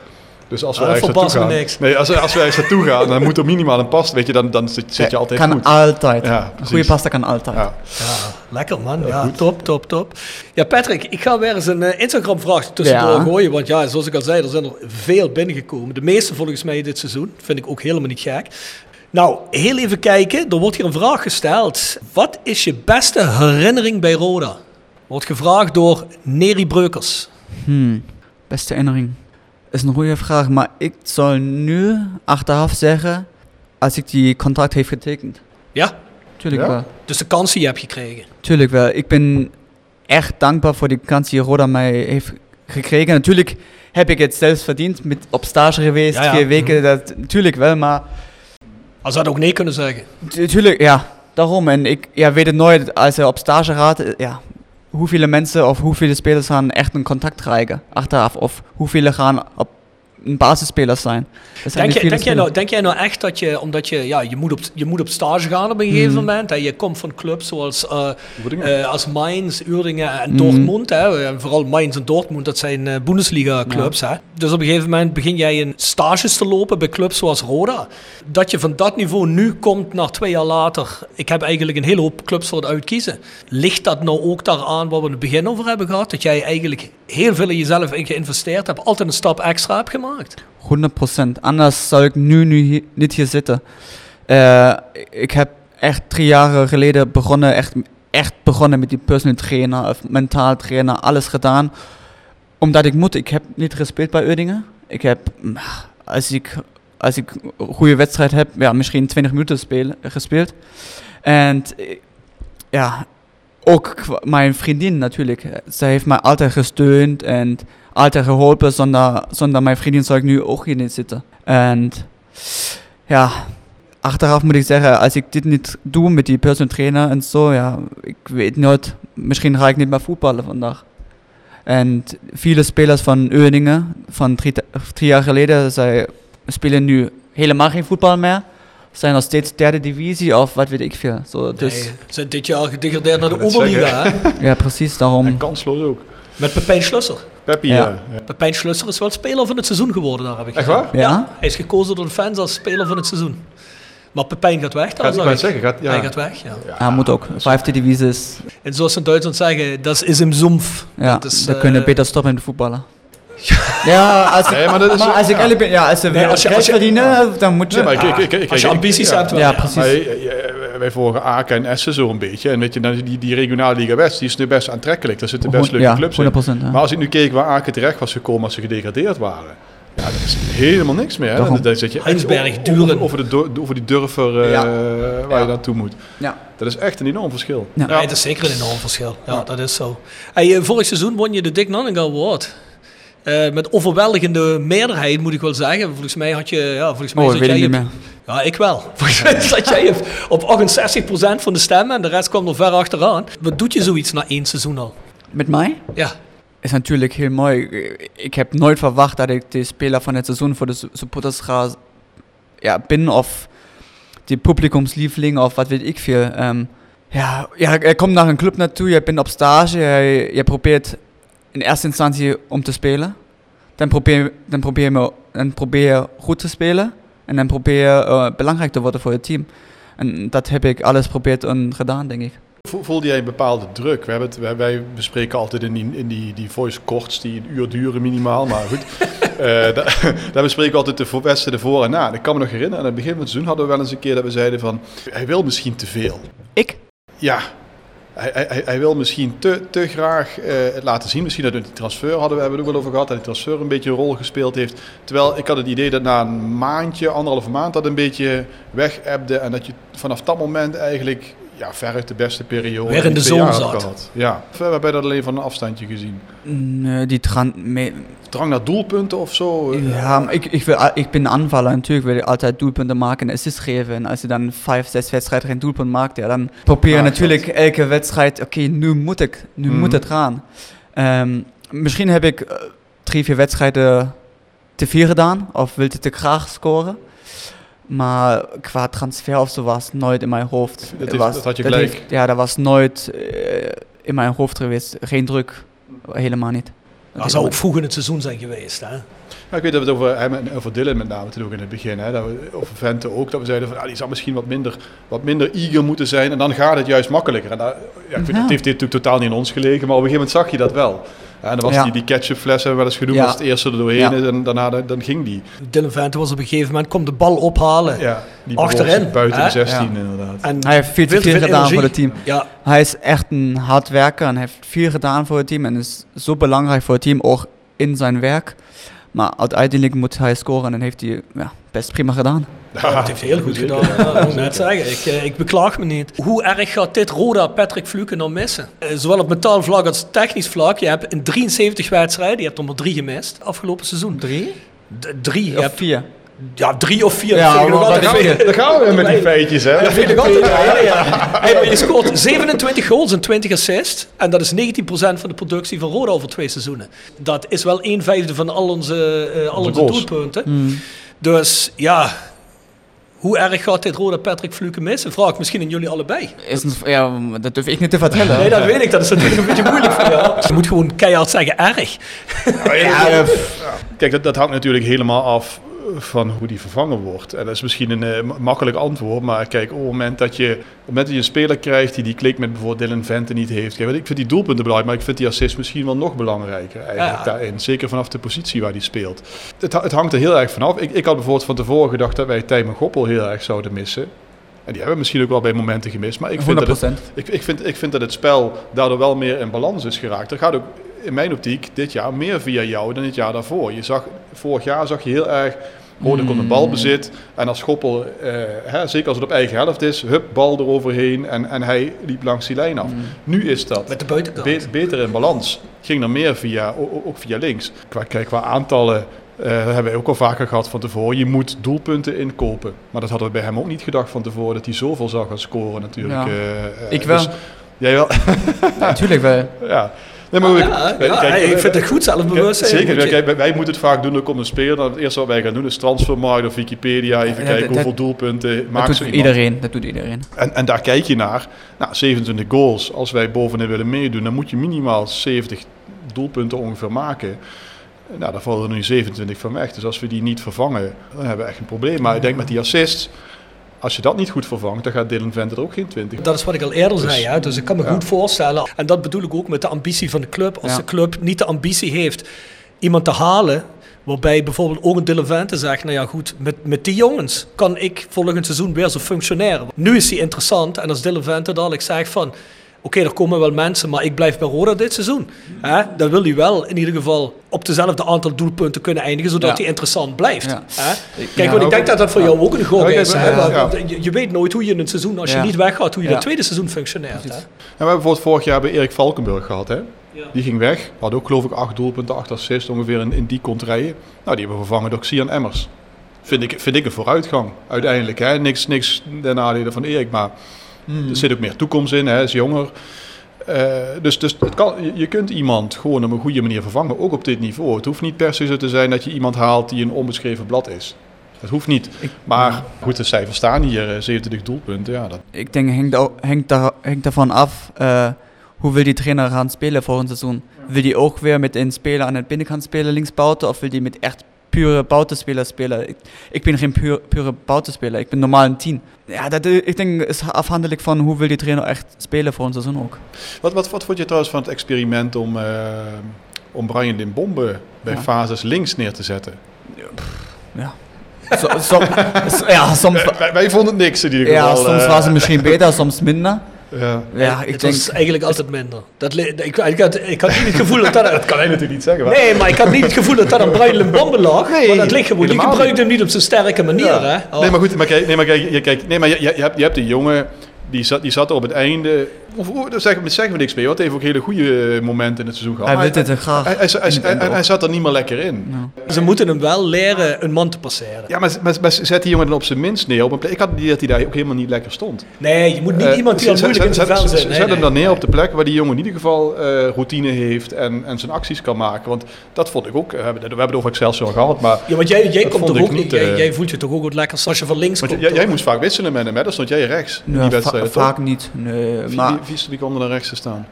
Dus als we Ah, ergens naartoe gaan... niks. Nee, als, als we ergens naartoe gaan, dan moet er minimaal een pasta. Weet je, dan, dan zit, zit je altijd kan goed. altijd. Ja, Goede pasta kan altijd. Ja. Ja, lekker man. Ja, top, top, top. Ja, Patrick, ik ga weer eens een eh, Instagram-vraag tussendoor Ja. gooien. Want ja, zoals ik al zei, er zijn er veel binnengekomen. De meeste volgens mij dit seizoen. Vind ik ook helemaal niet gek. Nou, heel even kijken. Er wordt hier een vraag gesteld. Wat is je beste herinnering bij Roda? Wordt gevraagd door Neri Breukers. Hmm, beste herinnering. Is een goede vraag, maar ik zal nu achteraf zeggen als ik die contract heeft getekend. Ja, Tuurlijk Ja? wel. dus de kans die je hebt gekregen. Tuurlijk wel. Ik ben echt dankbaar voor die kans die Roda mij heeft gekregen. Natuurlijk heb ik het zelfs verdiend met op stage geweest, Ja, ja. vier weken. Dat, tuurlijk wel, maar Als dat ook nee kunnen zeggen. tu- tuurlijk, ja, daarom. En ik ja, weet het nooit, als je op stage gaat, eh, ja, hoeveel mensen of hoeveel spelers gaan echt een contact krijgen achteraf. Of hoeveel gaan op een basisspeler zijn. Dat zijn Denk, je, denk, jij nou, denk jij nou echt dat je, omdat je, ja, je moet op, je moet op stage gaan op een gegeven Mhm. moment. Hè, je komt van clubs zoals eh, Uerdingen. eh, als Mainz, Uerdingen en Mhm. Dortmund. Hè, en vooral Mainz en Dortmund, dat zijn eh, Bundesliga clubs. Hè. Dus op een gegeven moment begin jij in stages te lopen bij clubs zoals Roda. Dat je van dat niveau nu komt naar twee jaar later. Ik heb eigenlijk een hele hoop clubs voor het uitkiezen. Ligt dat nou ook daaraan waar we in het begin over hebben gehad? Dat jij eigenlijk heel veel in jezelf in geïnvesteerd hebt, altijd een stap extra hebt gemaakt? 100%. Anders zou ik nu, nu hier, niet hier zitten. Eh, ik heb echt drie jaar geleden begonnen, echt, echt begonnen met die personal trainer, of mentaal trainer, alles gedaan. Omdat ik moet. Ik heb niet gespeeld bij Uerdingen. Ik heb, mm, als ik, als ik een goede wedstrijd heb, ja, misschien 20 minuten spelen, gespeeld. En ja, ook mijn vriendin natuurlijk. Zij heeft mij altijd gesteund en altijd geholpen. Zonder, zonder mijn vriendin zou ik nu ook hier niet zitten. En ja, achteraf moet ik zeggen, als ik dit niet doe met die personal trainer en zo, ja, ik weet nooit, misschien ga ik niet meer voetballen vandaag. En viele spelers van Uerdingen, van drie, drie jaar geleden, zij spelen nu helemaal geen voetbal meer. Zijn nog steeds derde divisie of wat weet ik veel. Zo, dus, Nee, ze zijn dit jaar gedegradeerd naar de Oberliga. (laughs) Ja, precies, daarom. En kansloos ook. Met Pepijn Schlusser. Peppi, Ja. ja. ja. Pepijn Schlusser is wel speler van het seizoen geworden, daar heb ik Echt waar? Ja? Hij is gekozen door de fans als speler van het seizoen. Maar Pepijn gaat weg. Gaat, wou ik. zeggen, gaat, ja. Hij gaat weg, ja. Ja, moet ook. Vijfde divisie is... En zoals ze in Duitsland zeggen, dat is im Sumpf. Ja, dat is, dan eh, kunnen beter stoppen met voetballen. (laughs) Ja, als ik, Nee, maar dat als ik ja. eerlijk ben, ja, als ze Nee, als je- als je- verdienen, dan moet je... Nee, maar ik- ik- ik- ik- Als je ambities ja. hebt, Ja, precies. Maar, eh, eh, wij volgen Aken en Essen zo een beetje. En weet je, dan die, die regionale Liga West, die is nu best aantrekkelijk. Daar zitten best leuke ja, clubs in. 100%. Ja. Maar als ik nu keek waar Aken terecht was gekomen als ze gedegradeerd waren. Ja, dat is helemaal niks meer. Hè? Dan, dan zit je Heinsberg, over- Duren. Over, de, do- over die durfer eh, Ja. waar je naartoe moet. Ja. Dat is echt een enorm verschil. Ja. Nee, dat is zeker een enorm verschil. Ja, dat is zo. Hey, eh, vorig seizoen won je de Dick Nanninga Award. Eh, met overweldigende meerderheid, moet ik wel zeggen. Volgens mij had je... Ja, volgens mij Oh, zat jij. Ja, ik wel. (laughs) Volgens mij zat jij op- op 68% van de stemmen en de rest kwam er ver achteraan. Wat doet je zoiets na één seizoen al? Met mij? Ja. is natuurlijk heel mooi. Ik heb nooit verwacht dat ik de speler van het seizoen voor de su- supporters ga ja, ben of die publikumslieveling of wat weet ik veel. Ehm, ja, ja, je komt naar een club naartoe, je bent op stage, je, je probeert in eerste instantie om te spelen. Dan probeer, dan probeer, je, dan probeer je goed te spelen en dan probeer je eh, belangrijk te worden voor het team. En dat heb ik alles geprobeerd en gedaan, denk ik. Vo- Voelde jij een bepaalde druk? We hebben het, wij, wij bespreken altijd in die, in die, die voice korts die een uur duren minimaal, maar goed. (laughs) Eh, daar, daar bespreken we altijd de wedstrijden voor en na. En ik kan me nog herinneren, aan het begin van het seizoen hadden we wel eens een keer dat we zeiden van, hij wil misschien te veel. Ik? Ja, hij, wil misschien te, te graag eh, het laten zien. Misschien dat die transfer hadden we hebben het ook wel over gehad. Dat die transfer een beetje een rol gespeeld heeft. Terwijl ik had het idee dat na een maandje, anderhalve maand, dat een beetje weg ebde. En dat je vanaf dat moment eigenlijk ja, veruit de beste periode Weer in de zon zat. Gehad. Ja, we hebben dat alleen van een afstandje gezien. Nee, die Drang naar doelpunten of zo. Ja, maar ik, ik, wil, ik ben Anvaller. Natuurlijk wil je altijd doelpunten maken en assists geven. En als je dan vijf, zes wedstrijden geen doelpunt maakt, ja, dan probeer je Ja, natuurlijk elke wedstrijd, oké, nu moet ik, nu Mhm. moet het gaan. Ehm, misschien heb ik eh, drie, vier wedstrijden te veel gedaan, of wilde te graag scoren. Maar qua transfer of zo was nooit in mijn hoofd. Dat is- was, dat had je gelijk. heeft- ja, dat was nooit eh, in mijn hoofd geweest. Geen druk, helemaal niet. Dat zou ook vroeg in het seizoen zijn geweest. Hè? Ja, ik weet dat we het over hem en over Dylan met name toen ook in het begin. Hè, dat we, over Vente ook. Dat we zeiden van ah, die zou misschien wat minder, wat minder eager moeten zijn. En dan gaat het juist makkelijker. En daar, ja, ik vind, Ja. Het heeft dit natuurlijk totaal niet in ons gelegen. Maar op een gegeven moment zag je dat wel. Ja, en dan was Ja. die, die ketchupfles hebben we wel eens genoemd Ja. als het eerste er doorheen Ja. is. En daarna dan, dan ging die. Dylan Vente was op een gegeven moment, komt de bal ophalen. Ja, die Achterin, buiten hè? de 16 Ja. inderdaad. En Hij heeft veel te veel gedaan energie. voor het team. ja, Hij is echt een hard werker en heeft veel gedaan voor het team en is zo belangrijk voor het team, ook in zijn werk. Maar uiteindelijk moet hij scoren en dat heeft hij ja, best prima gedaan. Ja, dat heeft heel goed gedaan. Ja, dat moet ik net zeggen. Ik, eh, ik beklaag me niet. Hoe erg gaat dit Roda Patrick Fluke nou missen? Eh, Zowel op mentaal vlak als technisch vlak. Je hebt in 73 wedstrijden, je hebt er maar drie gemist afgelopen seizoen. Drie? D- drie. Je Of hebt, vier? Ja, drie of vier. Ja, dat veel. Daar gaan we weer met die feitjes, hè? Dat vind ik altijd ja, ja. Hey, je scoort 27 goals en 20 assists. En dat is 19% van de productie van Roda over twee seizoenen. Dat is wel een vijfde van al onze, eh, al onze goals. doelpunten. Hmm. Dus ja, hoe erg gaat dit Roda Patrick Fluke missen? Vraag ik misschien aan jullie allebei. Is een, ja, dat durf ik niet te vertellen. Nee, dat weet ik. Dat is natuurlijk een beetje moeilijk voor jou. Je moet gewoon keihard zeggen erg. Ja, (laughs) Kijk, dat, dat hangt natuurlijk helemaal af van hoe die vervangen wordt. En dat is misschien een eh, ma- makkelijk antwoord, maar kijk, op het moment dat je, op het moment dat je een speler krijgt die die klik met bijvoorbeeld Dylan Vente niet heeft, kijk, ik vind die doelpunten belangrijk, maar ik vind die assist misschien wel nog belangrijker eigenlijk Ja. daarin. Zeker vanaf de positie waar die speelt. Het, het hangt er heel erg vanaf. Ik, ik had bijvoorbeeld van tevoren gedacht dat wij Tijmen Goppel heel erg zouden missen. En die hebben we misschien ook wel bij momenten gemist, maar ik vind, dat het, 100%. ik, ik, vind, ik vind dat het spel daardoor wel meer in balans is geraakt. Er gaat ook in mijn optiek dit jaar meer via jou dan het jaar daarvoor. Je zag, vorig jaar zag je heel erg, Rode kon een balbezit. En als Schoppel, eh, hè, zeker als het op eigen helft is, hup, bal eroverheen en, en hij liep langs die lijn af. Nu is dat Met de buitenkant. be- beter in balans. Ging er meer via, ook via links. Qua, kijk, qua aantallen eh, dat hebben wij ook al vaker gehad van tevoren. Je moet doelpunten inkopen. Maar dat hadden we bij hem ook niet gedacht van tevoren, dat hij zoveel zou gaan scoren natuurlijk. Ja. eh, eh, Ik wel. dus- jij wel? Natuurlijk wel. (laughs) ja. Nee, maar goed, Ja, kijk, ja, kijk, ik vind het goed zelfbewustzijn. Zeker, Moet kijk, wij, wij moeten het vaak doen, dan komt een speler. Dan het eerste wat wij gaan doen is transfermarkt of Wikipedia. Even kijken dat- hoeveel doelpunten Dat maakt doet zo iemand. iedereen. Dat doet iedereen. En, en daar kijk je naar. Nou, 27 goals. Als wij bovenin willen meedoen, dan moet je minimaal 70 doelpunten ongeveer maken. Nou, daar vallen er nu 27 van weg. Dus als we die niet vervangen, dan hebben we echt een probleem. Maar ik denk met die assists, als je dat niet goed vervangt, dan gaat Dylan Venter ook geen 20. Dat is wat ik al eerder zei. Hè? Dus ik kan me ja. goed voorstellen. En dat bedoel ik ook met de ambitie van de club. Als Ja. de club niet de ambitie heeft iemand te halen. Waarbij bijvoorbeeld ook een Dylan zegt, nou ja goed, met, met die jongens kan ik volgend seizoen weer zo functioneren. Nu is hij interessant en als Dylan dadelijk zegt van, oké, er komen wel mensen, maar ik blijf bij Roda dit seizoen. Hè? Dan wil hij wel in ieder geval op dezelfde aantal doelpunten kunnen eindigen, zodat Ja. hij interessant blijft. Ja. Hè? Kijk, want ik denk dat dat voor jou ook een gok is. Hè? Je, weet nooit hoe je in een seizoen, als je niet weggaat, hoe je dat tweede seizoen functioneert. Hè? En we hebben bijvoorbeeld vorig jaar bij Erik Valkenburg gehad. Hè? Die ging weg. Had ook geloof ik acht doelpunten, acht assists ongeveer in, in die contraien. Nou, die hebben we vervangen door Xian Emmers. Vind ik, vind ik een vooruitgang uiteindelijk. Hè? Niks, niks ten nadele van Erik, maar er zit ook meer toekomst in. Hij is jonger. Eh, dus dus het kan, je- kunt iemand gewoon op een goede manier vervangen, ook op dit niveau. Het hoeft niet per se zo te zijn dat je iemand haalt die een onbeschreven blad is. Dat hoeft niet. Maar goed, de cijfers staan hier, eh, 27 doelpunten. Ja, dat, Ik denk, hangt, hangt, daar, hangt daarvan af eh, hoe wil die trainer gaan spelen voor een seizoen. Wil die ook weer met een speler aan de binnenkant spelen, linksbuiten, of wil die met echt pure buitenspelers spelen? Ik, ik ben geen puur, pure buitenspeler, ik ben normaal een tien. Ja, dat, eh, ik denk is afhankelijk van hoe wil die trainer echt spelen voor een seizoen ook. Wat, wat, wat vond je trouwens van het experiment om, eh, om Brian Limbombe bij Ja. fases links neer te zetten? Ja. Som- (laughs) ja, soms, Wij, wij vonden het niks in ieder ja, soms eh, was het misschien beter, soms minder. Ja. Ja, ik het denk... was eigenlijk altijd minder. Dat, ik, ik, had, ik had niet het gevoel dat dat... (laughs) Dat kan hij natuurlijk niet zeggen. maar- Nee, maar ik had niet het gevoel dat dat aan Brian Limbombe lag. Nee, maar dat ligt gewoon. Helemaal gebruikt hem niet op zijn sterke manier. Ja. Hè? Oh. Nee, maar goed, maar kijk, nee, maar kijk, je, kijk, nee, maar je, je, je hebt, je hebt een jongen die zat, die zat er op het einde. Of, of, daar zeggen, we- zeggen we niks mee, want hij heeft ook hele goede momenten in het seizoen gehad. Hij wil dit er graag. Hij, hij, hij, in- hij- in- hij- hij zat er niet meer lekker in. Ze moeten hem wel leren een man te passeren. Ja, maar, maar, maar zet die jongen dan op zijn minst neer op een plek. Ik had die dat hij daar ook helemaal niet lekker stond. Nee, je moet niet Eh, iemand die al zet- moeilijk in zet- zijn zet-. Zet Nee, hem nee. dan neer op de plek waar die jongen in ieder geval eh, routine heeft en, en zijn acties kan maken. Want dat vond ik ook. We hebben, we hebben het over Excelsior gehad, maar Ja, want jij, jij Dat komt vond toch ook niet. Jij, eh, jij voelt je toch ook wat lekker als je van links komt. jij, moest vaak wisselen met hem, hè? Dan stond jij rechts in die vaak toch? niet. Nee, Wie, maar wie, wie, kwam er naar rechts te staan?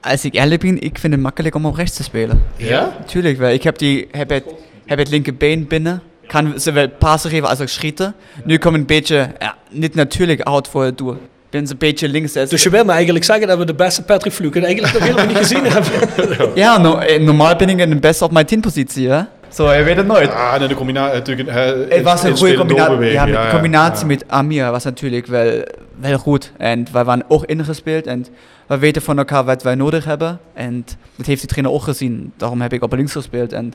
als ik eerlijk ben, ik vind het makkelijk om op rechts te spelen. Ja? Tuurlijk wel. Ik heb, die, heb, het, heb het linkerbeen binnen. Kan zowel passen geven als ook schieten. Nu kom ik een beetje, ja, niet natuurlijk oud voor het doel. Ik ben een beetje links. als- Dus je wil me eigenlijk zeggen dat we de beste Patrick Fluke eigenlijk nog helemaal niet gezien (laughs) hebben. Ja, no- eh, normaal ben ik het best op mijn 10 positie, hè? Zo, je weet het nooit. Ah, en de combinatie natuurlijk. hè, Het was een goede combinatie. Ja, de combinatie ja. met Amir was natuurlijk wel, wel goed. En wij waren ook ingespeeld en we weten van elkaar wat wij nodig hebben. En dat heeft de trainer ook gezien. Daarom heb ik op links gespeeld. En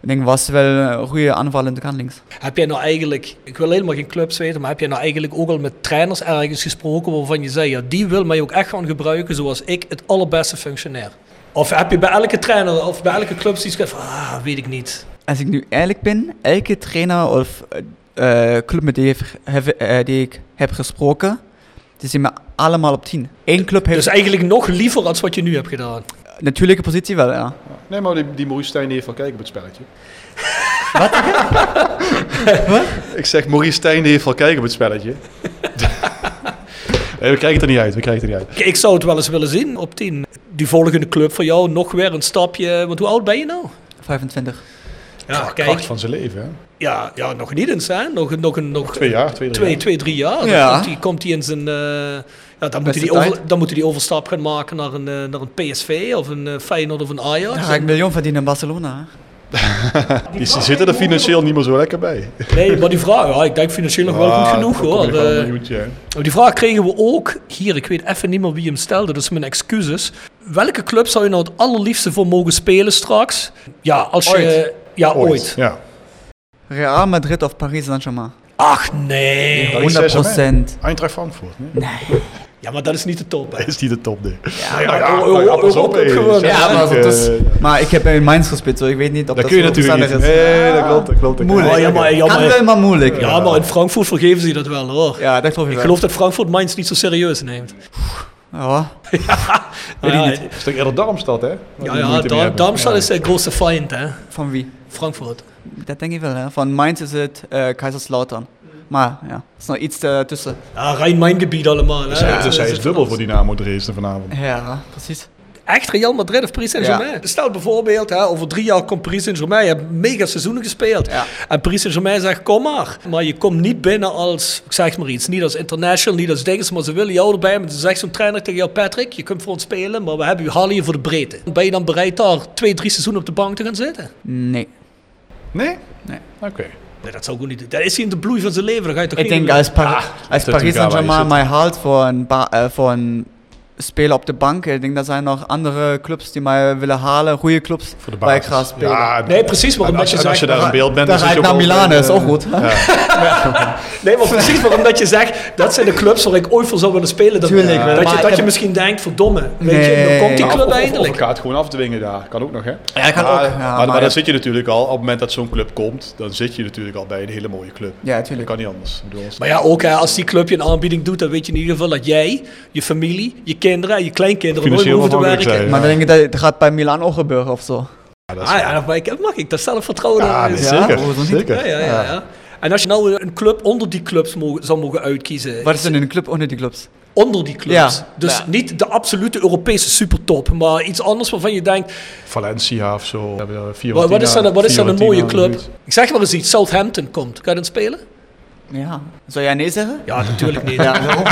ik denk, was wel een goede aanvallende kant links. Heb jij nou eigenlijk, ik wil helemaal geen clubs weten, maar heb jij nou eigenlijk ook al met trainers ergens gesproken waarvan je zei, ja, die wil mij ook echt gaan gebruiken zoals ik het allerbeste functioneer? Of heb je bij elke trainer of bij elke club zoiets van, ah, weet ik niet. Als ik nu eerlijk ben, elke trainer of eh, eh, club met die, heb- eh, die ik heb gesproken, die zijn me allemaal op 10. Eén club heeft Dus eigenlijk nog liever als wat je nu hebt gedaan. natuurlijke positie wel, ja. Nee, maar die, die Maurice Stijn die heeft wel kijken op het spelletje. Wat? (laughs) Ik zeg, Maurice Stijn die heeft wel kijken op het spelletje. Nee, we krijgen het er niet uit. We krijgen het er niet uit. Ik zou het wel eens willen zien op 10. Die volgende club voor jou nog weer een stapje, want hoe oud ben je nou? 25. Ja, Kracht kijk, van zijn leven, hè? ja, ja nog niet eens, hè? Nog, nog, een- nog Twee jaar, twee, drie twee, jaar. twee, drie jaar. Dan Ja. komt hij komt hij in zijn. eh, ja, dan, moet die over, dan moet hij die overstap gaan maken naar een, eh, naar een PSV of een eh, Feyenoord of een Ajax. Dan ga ik een miljoen verdienen in Barcelona. hè. (laughs) Die, zitten er financieel niet meer zo lekker bij. Nee, maar die vraag, ja, ik denk financieel nog wel goed Ah, genoeg hoor. een Eh, maar die vraag kregen we ook hier. Ik weet even niet meer wie hem stelde, dus mijn excuses. Welke club zou je nou het allerliefste voor mogen spelen straks? Ja, als je. Ooit. Ja, ooit. Ja. Real Madrid of Paris Saint-Germain. Ach nee. Paris 100 Saint-Germain. procent. Eintracht Frankfurt. Nee? Ja, maar dat is niet de top. hè. Dat is niet de top, nee. Ja, ja, nou ja, op, gewoon. Ja, maar ik, dat is- Maar ik heb in Mainz gespeeld, zo ik weet niet of Dat dat kun je natuurlijk niet. is. Nee, dat klopt, dat klopt. Moeilijk. ja, maar, ja, maar, wel, maar moeilijk. ja, maar in Frankfurt vergeven ze je dat wel hoor. Ja, dat geloof ik Ik wel. geloof dat Frankfurt Mainz niet zo serieus neemt. Ja. (laughs) Weet ik niet. Het is toch eerder Darmstad, hè? Ja, ja, moeite mee Dar- hebben. Darmstadt Ja. is de grootste feind, hè? Van wie? Frankfurt. Dat denk ik wel, hè. Van Mainz is het eh Kaiserslautern. Maar ja, er is nog iets eh, tussen. Ja, Rijn-Mijn gebied allemaal. Hè? Dus hij- Dat Dus hij is dubbel voor Dynamo Dresden vanavond. Ja, precies. Echt Real Madrid of Paris Saint-Germain? Stel bijvoorbeeld, hè, over drie jaar komt Paris Saint-Germain. Je hebt mega seizoenen gespeeld. Ja. En Paris Saint-Germain zegt, kom maar. Maar je komt niet binnen als, ik zeg maar iets, niet als international, niet als dinges, maar ze willen jou erbij. Maar ze zegt zo'n trainer tegen jou, Patrick, je kunt voor ons spelen, maar we hebben je halen je voor de breedte. Ben je dan bereid daar twee, drie seizoenen op de bank te gaan zitten? Nee. Nee? Nee. Oké. Nee, dat zou gewoon niet. Dat is hij in de bloei van zijn leven. Dan ga je toch Ik denk als, Par- als Paris Saint-Germain mij haalt voor een, ba- eh, voor een speler op de bank, ik denk dat zijn nog andere clubs die mij willen halen, goede clubs, Voor de waar ik basis. ga spelen. Ja, Nee, precies, omdat als, je en als je daar in beeld bent, Dan ga ik je naar ook Milaan, wel, is ook eh, goed. (laughs) Nee, maar precies, maar omdat je zegt, dat zijn de clubs waar ik ooit voor zou willen spelen. Dat, Tuurlijk, dat, je, ik dat je misschien denkt, verdomme, weet je, Nee. dan komt die club eindelijk. Of ik ga het gewoon afdwingen daar. Kan ook nog, hè? Ja, kan Maar- ook. Ja, maar, maar, maar- dan zit je natuurlijk al, op het moment dat zo'n club komt, dan zit je natuurlijk al bij een hele mooie club. Ja, Dat tuurlijk. kan niet anders. Als- Maar ja, ook hè, als die club je een aanbieding doet, dan weet je in ieder geval dat jij, je familie, je kinderen en je kleinkinderen nooit hoeven te werken. zijn. Maar dan denk ik dat het gaat bij Milaan ook gebeuren of zo. ja, dat is Ah ja, maar ik, mag ik, dat zelf vertrouwen. Ja, in. nee, Ja, zeker. niet? zeker. ja, ja, ja, ja. En als je nou een club onder die clubs mogen, zou mogen uitkiezen, Wat is er in een club onder die clubs? onder die clubs, Ja. dus Ja. niet de absolute Europese supertop, maar iets anders waarvan je denkt, Valencia of zo. We hebben er wat, Fiorentina- wat is dan, wat is dan een mooie club? Ik zeg maar eens iets, Southampton komt. Kan je dan spelen? Ja. Zou jij nee zeggen? Ja, natuurlijk niet. (laughs) Ja, waarom?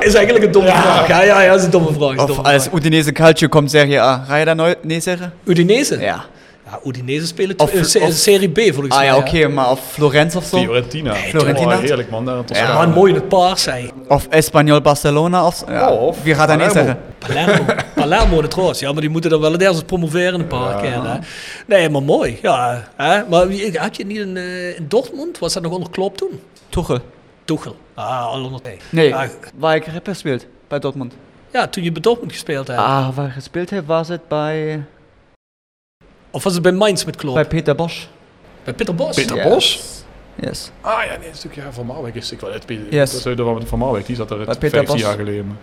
is eigenlijk een domme vraag. Ja, ja, ja, is een domme vraag. is Of domme als vraag. Udinese Calcio komt, zeg je, ah, ga je daar nooit nee zeggen? Udinese? Ja. Ja, Udinese spelen Of- se- of- Serie B volgens Ah mij. ja, hè. oké, maar of Florence of zo? Fiorentina. Fiorentina. Oh, heerlijk man, daar Ja, maar mooi in het paars, zei. Of Espanyol Barcelona of? Ja. Oh, of Wie gaat daar nee Palermo. zeggen? Palermo. (laughs) Palermo in het roos. Ja, maar die moeten dan wel het eerst promoveren een paar keer. Hè? Nee, maar mooi. Ja, hè? Maar had je niet in, eh, in Dortmund? Was dat nog onder Klopp toen? Tuchel. Tuchel. Ah, al onder... Nee, Ja, waar ik heb gespeeld, bij Dortmund. ja, toen je bij Dortmund gespeeld hebt. Ah, waar ik gespeeld heb, was het bij, Of was het bij Mainz met Klopp? bij Bij, Peter Bosch. Peter Bos? Peter Yes. Bos? Yes. Ah ja, nee, dat is natuurlijk ja, Van Marwijk is ik wel het Yes. Dat is de Van Marwijk, die zat er Bij het Peter 15 Bos. jaar geleden.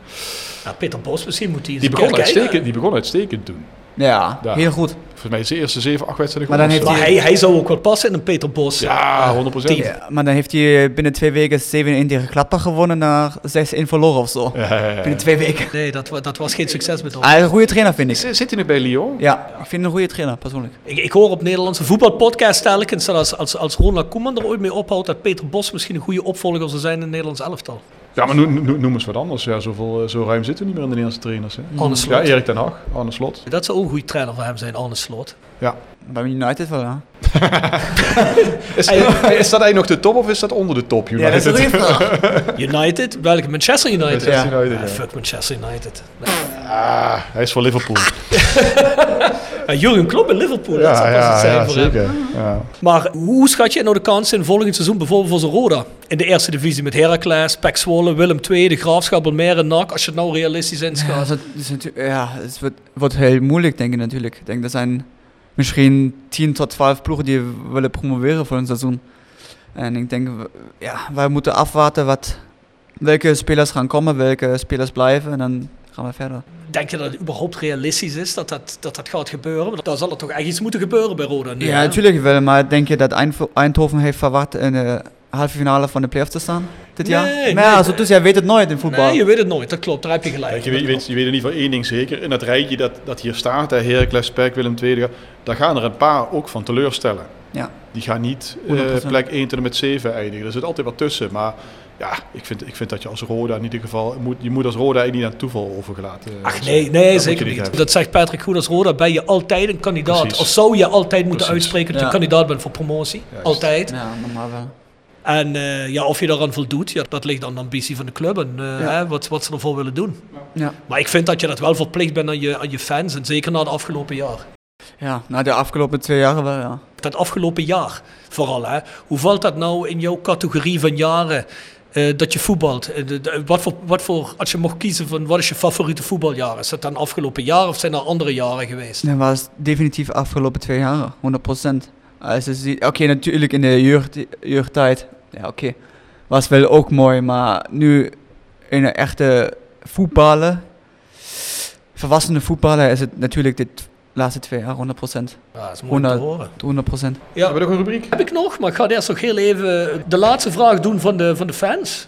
Ja, Peter Bos, misschien moet hij eens Die een begon, uitstekend, die begon uitstekend toen. Ja, Ja. heel goed. Volgens mij is de eerste 7, 8 wedstrijden Maar dan of hij, hij zou ook wel passen in een Peter Bos. Ja, 100 team. Ja, maar dan heeft hij binnen twee weken 7-1 tegen Gladbach gewonnen, naar 6-1 verloren of zo. Ja, ja, ja, ja. Binnen twee weken. Nee, dat, dat was geen succes met hem. Hij is een goede trainer, vind ik. Zit hij nu bij Lyon? Ja, ik vind hem een goede trainer, persoonlijk. Ik, ik hoor op Nederlandse voetbalpodcast telkens dat als, als, als Ronald Koeman er ooit mee ophoudt, dat Peter Bos misschien een goede opvolger zou zijn in het Nederlands elftal. Ja, maar noem, eens wat anders. Ja, zoveel, eh, zo ruim zitten we niet meer in de Nederlandse trainers. Hè. Arne Slot. Ja, Erik ten Hag, Arne Slot. Dat zou ook een goede trainer voor hem zijn, Arne Slot. Ja. Bij United wel, ja. (laughs) Is, is dat eigenlijk nog de top of is dat onder de top? Ja, dat is United? vraag. (laughs) United? Welke? Manchester United? Manchester United, Ah, ja. fuck Manchester United. Ah, hij is voor Liverpool. (laughs) Ja, Jurgen Klopp in Liverpool, dat zou ja, pas het ja, zijn ja, voor hem. zeker. Ja. Maar hoe schat je nou de kans in volgend seizoen bijvoorbeeld voor zijn Roda? In de eerste divisie met Heracles, Pek Zwolle, Willem II, de Graafschap, Almere, NAC. Als je het nou realistisch Ja, inschat. dat is natu- ja, het wordt, wordt heel moeilijk, denk ik natuurlijk. Ik denk, er zijn misschien 10 tot 12 ploegen die willen promoveren voor een seizoen. En ik denk, ja, wij moeten afwachten wat, welke spelers gaan komen, welke spelers blijven. En dan gaan we verder. Denk je dat het überhaupt realistisch is dat dat, dat, dat gaat gebeuren? Want dan zal er toch echt iets moeten gebeuren bij Roda nu, Ja, hè? natuurlijk wel. Maar denk je dat Eindho- Eindhoven heeft verwacht in de halve finale van de playoffs te staan dit jaar? Nee, maar ja, nee. zo, dus jij weet het nooit in voetbal. Nee, je weet het nooit. Dat klopt, daar heb je gelijk. Je, weet, je, weet, je weet in ieder geval één ding zeker. In dat rijtje dat, dat hier staat, hè, Heracles, Spek, Willem II, daar gaan er een paar ook van teleurstellen. Ja. Die gaan niet eh, 100%. plek 1 tot en met 7 eindigen. Er zit altijd wat tussen. Maar ja, ik vind, ik vind dat je als Roda in ieder geval... Moet, je moet als Roda eigenlijk niet aan toeval overgelaten. eh, Ach nee, nee Dat zeker niet. hebben. Dat zegt Patrick goed als Roda. Ben je altijd een kandidaat. Precies. Of zou je altijd moeten Precies. uitspreken dat je kandidaat bent voor promotie. Juist. Altijd. Ja, normaal wel. En eh, ja, of je daaraan voldoet, ja, dat ligt aan de ambitie van de club en eh, Ja. hè, wat, wat ze ervoor willen doen. Ja. Maar ik vind dat je dat wel verplicht bent aan je, aan je fans. En zeker na het afgelopen jaar. ja, na de afgelopen twee jaren wel, ja. Dat afgelopen jaar vooral. Hè. Hoe valt dat nou in jouw categorie van jaren eh, dat je voetbalt? Wat, voor, wat voor, als je mocht kiezen van wat is je favoriete voetbaljaar? Is dat dan afgelopen jaar of zijn er andere jaren geweest? Dat was definitief afgelopen twee jaren, 100%. Als je ziet, oké, natuurlijk in de jeugd, jeugdtijd, ja oké, was wel ook mooi, maar nu in een echte voetballen, volwassene voetballen, is het natuurlijk dit laatste twee jaar 100%. Ja, dat is mooi om te horen. 100%. Ja, Hebben we nog een rubriek? heb ik nog, maar ik ga eerst nog heel even de laatste vraag doen van de, van de fans.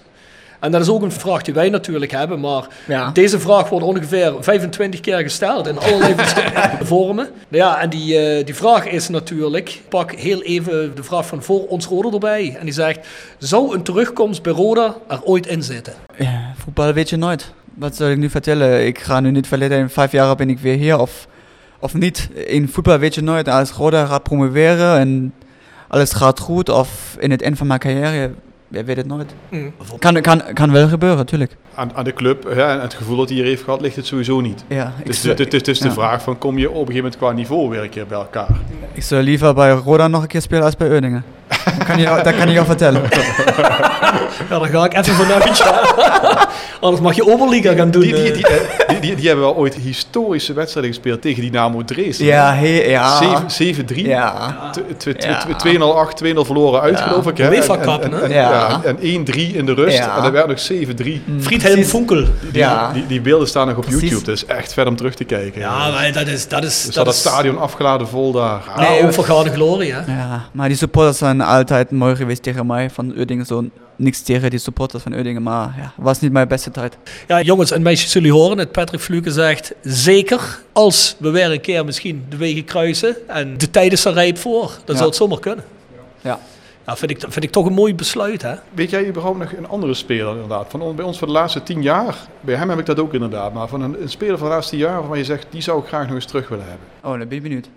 En dat is ook een vraag die wij natuurlijk hebben, maar Ja. deze vraag wordt ongeveer 25 keer gesteld in allerlei (laughs) verschillende vormen. Ja, en die, eh, die vraag is natuurlijk, ik pak heel even de vraag van voor ons Roda erbij. En die zegt, zou een terugkomst bij Roda er ooit in zitten? Ja, voetbal weet je nooit. Wat zal ik nu vertellen? Ik ga nu niet verleden in vijf jaar ben ik weer hier of, of niet. In voetbal weet je nooit. Als Roda gaat promoveren en alles gaat goed of in het eind van mijn carrière, je weet het nooit. Mm. Kan, kan, kan wel gebeuren, natuurlijk. Aan, aan de club hè, en het gevoel dat hij hier heeft gehad, ligt het sowieso niet. Ja, Dus het is dus de ja. vraag van, kom je op een gegeven moment qua niveau weer een keer bij elkaar? Ik zou liever bij Roda nog een keer spelen als bij Euningen. Dat kan je, dat kan je jou vertellen. (laughs) Ja, daar ga ik even vanuit. ja. (laughs) Anders mag je Oberliga gaan doen. Die, die, eh. die, eh, die, die, die hebben wel ooit historische wedstrijden gespeeld tegen Dynamo Dresden. Ja, he, ja. Zeven- 7-3. Ja. T- t- t- Ja. 2-0 2-0 verloren uit, Ja. geloof ik. Hè? UEFA Cup, hè? Ja. Ja, en 1-3 in de rust. Ja. En dan werd nog 7-3. Friedhelm Precies. Funkel. Die, Ja. die, die beelden staan nog op Precies. YouTube. Dat is echt vet om terug te kijken. Ja, maar dat is... Dat is, Dus dat dat is stadion afgeladen vol daar. Ah, Nee, ook vergane glorie, hè. Ja, maar die supporters zijn altijd mooi geweest tegen mij van Udingen. Zo niks tegen die supporters van Udingen, maar ja, was niet mijn beste tijd. Ja, jongens en meisjes, jullie horen het. Patrick Fluke zegt, zeker als we weer een keer misschien de wegen kruisen en de tijd is er rijp voor, dan Ja. zou het zomaar kunnen. Ja. Ja, vind ik, vind ik toch een mooi besluit, hè? Weet jij überhaupt nog een andere speler inderdaad? Van, bij ons voor de laatste tien jaar, bij hem heb ik dat ook inderdaad. Maar van een, een speler van de laatste tien jaar waarvan je zegt, die zou ik graag nog eens terug willen hebben. Oh, dan ben ik benieuwd.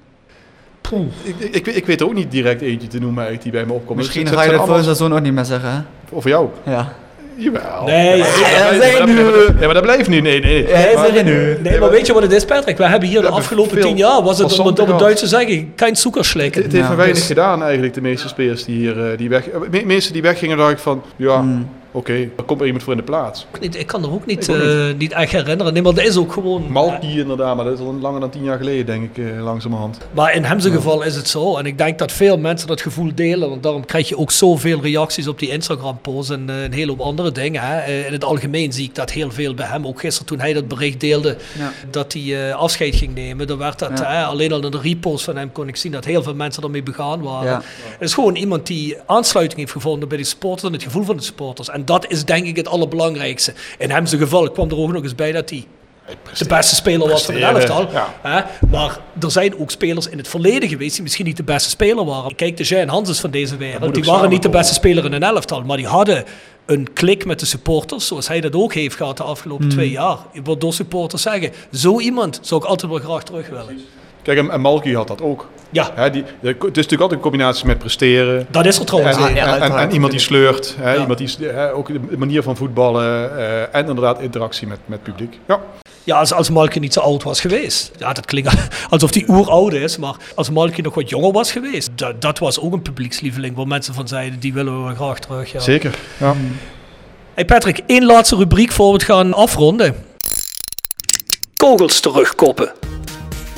Ik, ik, ik, weet- ik weet er ook niet direct eentje te noemen eigenlijk die bij me opkomt. Misschien ga je dat voor allemaal- seizoen ook niet meer zeggen, hè? Of voor jou? Ja. Jawel. Nee, ja, dat- nu. ja, maar dat blijft nu. Nee, nee. Ja, Maar- nu. Nee, maar weet je wat het is, Patrick? We hebben hier de afgelopen tien jaar, was het om het op het. Duits te zeggen, kein zoekerslikken. Het heeft me weinig gedaan eigenlijk, de meeste spelers die hier eh, die weg... meeste die weggingen, dacht ik van, ja, Oké, er komt er iemand voor in de plaats. Niet- Ik kan er ook niet, eh, niet echt herinneren. Nee, maar dat is ook gewoon... Malky inderdaad, maar dat is al langer dan tien jaar geleden, denk ik, eh, langzamerhand. Maar in hem zijn geval is het zo. En ik denk dat veel mensen dat gevoel delen. Want daarom krijg je ook zoveel reacties op die Instagram-posts en eh, een hele hoop andere dingen. Hè. Eh, In het algemeen zie ik dat heel veel bij hem. Ook gisteren toen hij dat bericht deelde Ja. dat hij eh, afscheid ging nemen. Dan werd dat, Ja. hè, alleen al in de repost van hem kon ik zien dat heel veel mensen ermee begaan waren. Ja. Het is gewoon iemand die aansluiting heeft gevonden bij de supporters en het gevoel van de supporters. En dat is denk ik het allerbelangrijkste. In hem zijn geval, ik kwam er ook nog eens bij dat hij de beste speler was van het Presteren, elftal. ja. Hè? Maar er zijn ook spelers in het verleden geweest die misschien niet de beste speler waren. Kijk, de Jean Hanses van deze wereld, die waren niet de beste speler in een elftal, maar die hadden een klik met de supporters, zoals hij dat ook heeft gehad de afgelopen twee jaar. Waardoor supporters zeggen, zo iemand zou ik altijd wel graag terug willen. Kijk, en, en Malky had dat ook. Ja, Hè, die, het is natuurlijk altijd een combinatie met presteren. dat is er trouwens. En, een. ja, en- en, uiteraard. en iemand die sleurt, Ja. iemand die, hè, ook de manier van voetballen eh, en inderdaad interactie met, met publiek. Ja. Ja, als, als Malky niet zo oud was geweest. Ja, dat klinkt (laughs) alsof hij oeroud is, maar als Malky nog wat jonger was geweest, dat, dat was ook een publiekslieveling waar mensen van zeiden, die willen we graag terug. Ja. Zeker. Ja. Hey Patrick, één laatste rubriek voor we het gaan afronden. Kogels terugkoppen.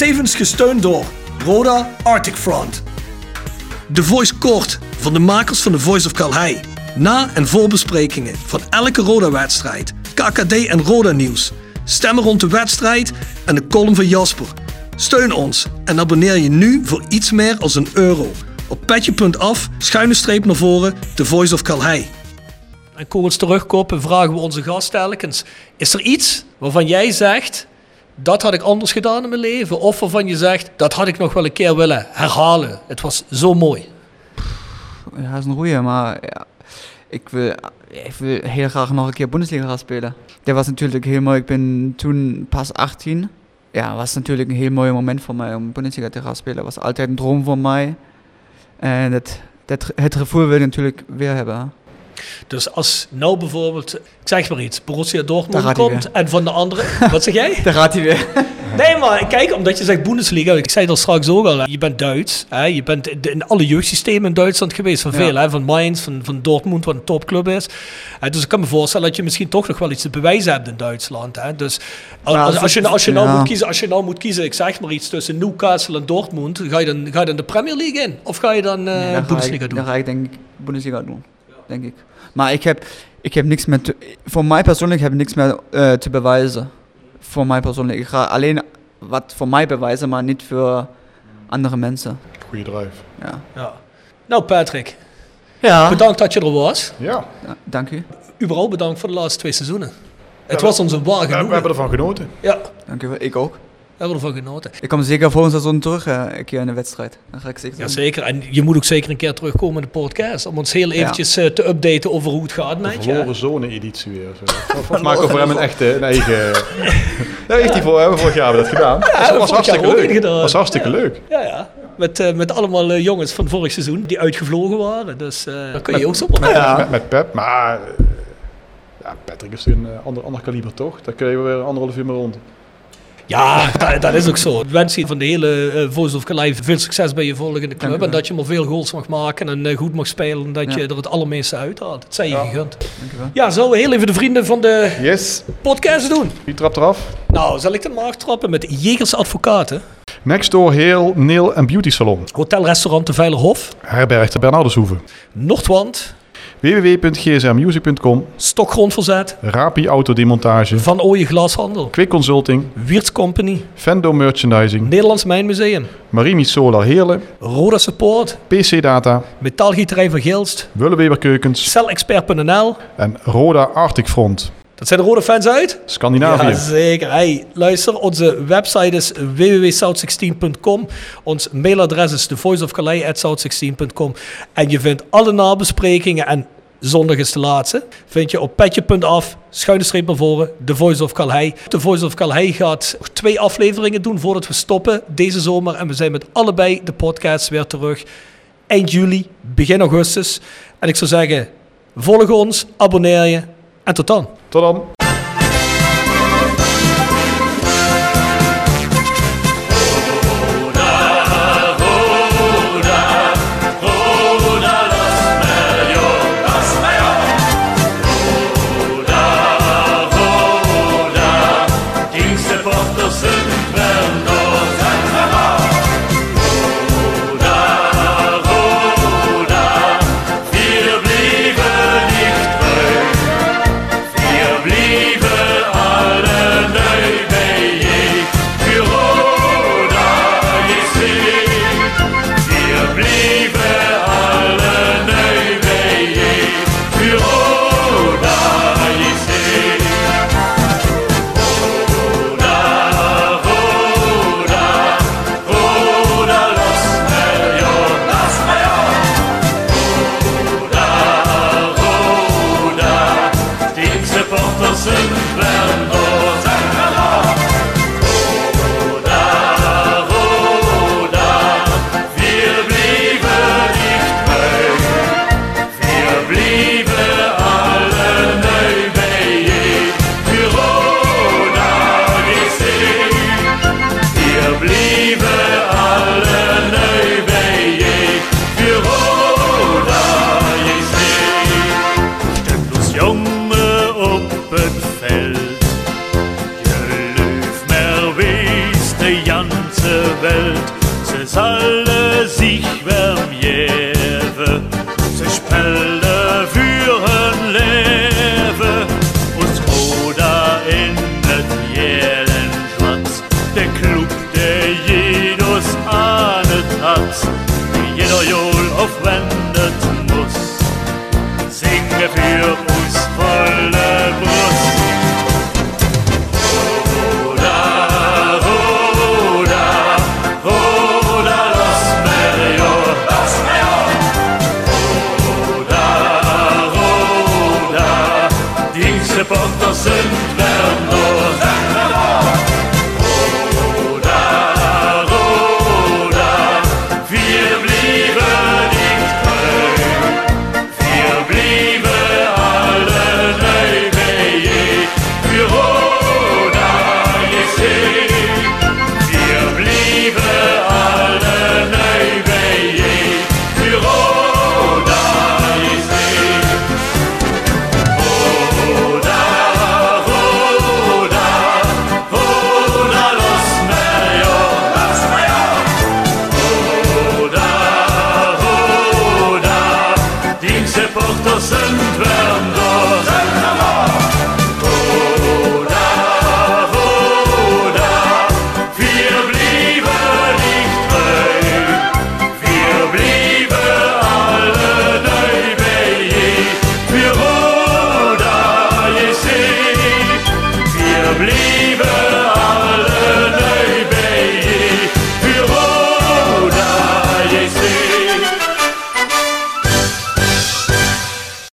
Tevens gesteund door Roda Arctic Front. De Voice Kort van de makers van The Voice of Calhei. Na- en voorbesprekingen van elke Roda-wedstrijd, KKD en Roda-nieuws. Stemmen rond de wedstrijd en de column van Jasper. Steun ons en abonneer je nu voor iets meer als een euro. Op petje.af, schuine streep naar voren, The Voice of Calhei. En kogels terugkopen vragen we onze gast telkens. Is er iets waarvan jij zegt, dat had ik anders gedaan in mijn leven? Of waarvan je zegt, dat had ik nog wel een keer willen herhalen. Het was zo mooi. Ja, dat is een goeie, maar ik, wil, ik wil heel graag nog een keer Bundesliga gaan spelen. Dat was natuurlijk heel mooi. Ik ben toen pas 18. Ja, was natuurlijk een heel mooi moment voor mij om Bundesliga te gaan spelen. was altijd een droom voor mij. En dat, het gevoel wil ik natuurlijk weer hebben. Dus als nou bijvoorbeeld, ik zeg maar iets, Borussia Dortmund komt en van de andere... Wat zeg jij? (laughs) Daar gaat hij weer. Nee, maar kijk, omdat je zegt Bundesliga, ik zei dat straks ook al, je bent Duits, hè, je bent in alle jeugdsystemen in Duitsland geweest, van Ja. veel, hè, van Mainz, van, van Dortmund, wat een topclub is. Dus ik kan me voorstellen dat je misschien toch nog wel iets te bewijzen hebt in Duitsland. Hè. Dus als, je, het- als, je nou ja. moet kiezen, als je nou moet kiezen, ik zeg maar iets, tussen Newcastle en Dortmund, ga je dan, ga je dan de Premier League in? Of ga je dan Nee, dan ga Bundesliga ik, doen? Dan ga ik denk ik Bundesliga doen, denk ik. Maar ik heb, ik heb niks meer, te, voor mij persoonlijk heb ik niks meer eh, te bewijzen. Voor mij persoonlijk. Ik ga alleen wat voor mij bewijzen, maar niet voor andere mensen. Goeie drive. Ja, Ja. Nou Patrick, ja. bedankt dat je er was. Ja, Ja, dank u. Überhaupt bedankt voor de laatste twee seizoenen. Het was ons een waar we, hebben ervan genoten. Ja, Dank u wel. Ik ook. We hebben ervan genoten. Ik kom zeker volgend seizoen terug, eh, een keer in de wedstrijd. Dan ga ik zeker doen. Jazeker, en je moet ook zeker een keer terugkomen in de podcast om ons heel eventjes eh, te updaten over hoe het gaat met je. verloren zone editie weer. Volgens mij over hem een echte een eigen... (laughs) ja, heeft hij voor, hebben we vorig jaar hebben we dat gedaan. we was, hartstikke leuk. gedaan. was hartstikke leuk. Ja, ja. Met, eh, met allemaal eh, jongens van vorig seizoen die uitgevlogen waren. Dus eh daar kun je ook zo op. Ja. Met, met Pep, maar... eh, Ja, Patrick is een eh, ander, ander kaliber toch? Daar kun je weer anderhalf uur mee rond. Ja, dat, dat is ook zo. Ik wens je van de hele Voice of Calais veel succes bij je volgende club. En dat je maar veel goals mag maken en eh, goed mag spelen. En dat Ja. je er het allermeeste uithaalt. Dat zijn je Ja. gegund. Dank u wel. Ja, zullen we heel even de vrienden van de Yes. podcast doen? Wie trapt eraf? Nou, zal ik de markt trappen met Jegers Advocaten. Next door Heel, Nail en Beauty Salon. Hotelrestaurant De Veilerhof. Herberg de Bernardeshoeve. Noordwand. www.gsmmusic.com Stokgrondverzet. Rapi Autodemontage. Van Ooyen Glashandel. Quick Consulting. Wiertz Company. Fendo Merchandising. Nederlands Mijnmuseum. Marimi Solar Heerlen. Roda Support. PC Data. Metaalgieterij van Gilst. Willeweber Keukens. Celexpert.nl. En Roda Arctic Front. Dat zijn de rode fans uit? Scandinavië. Ja, zeker. Hey, luister, onze website is www.south16.com. Ons mailadres is thevoiceofcalais.south16.com. En je vindt alle nabesprekingen en zondag is de laatste. Vind je op petje.af, schuine streep naar voren, The Voice of Calais. The Voice of Calais gaat twee afleveringen doen voordat we stoppen deze zomer. En we zijn met allebei de podcasts weer terug. Eind juli, begin augustus. En ik zou zeggen, volg ons, abonneer je en tot dan. Tot dan.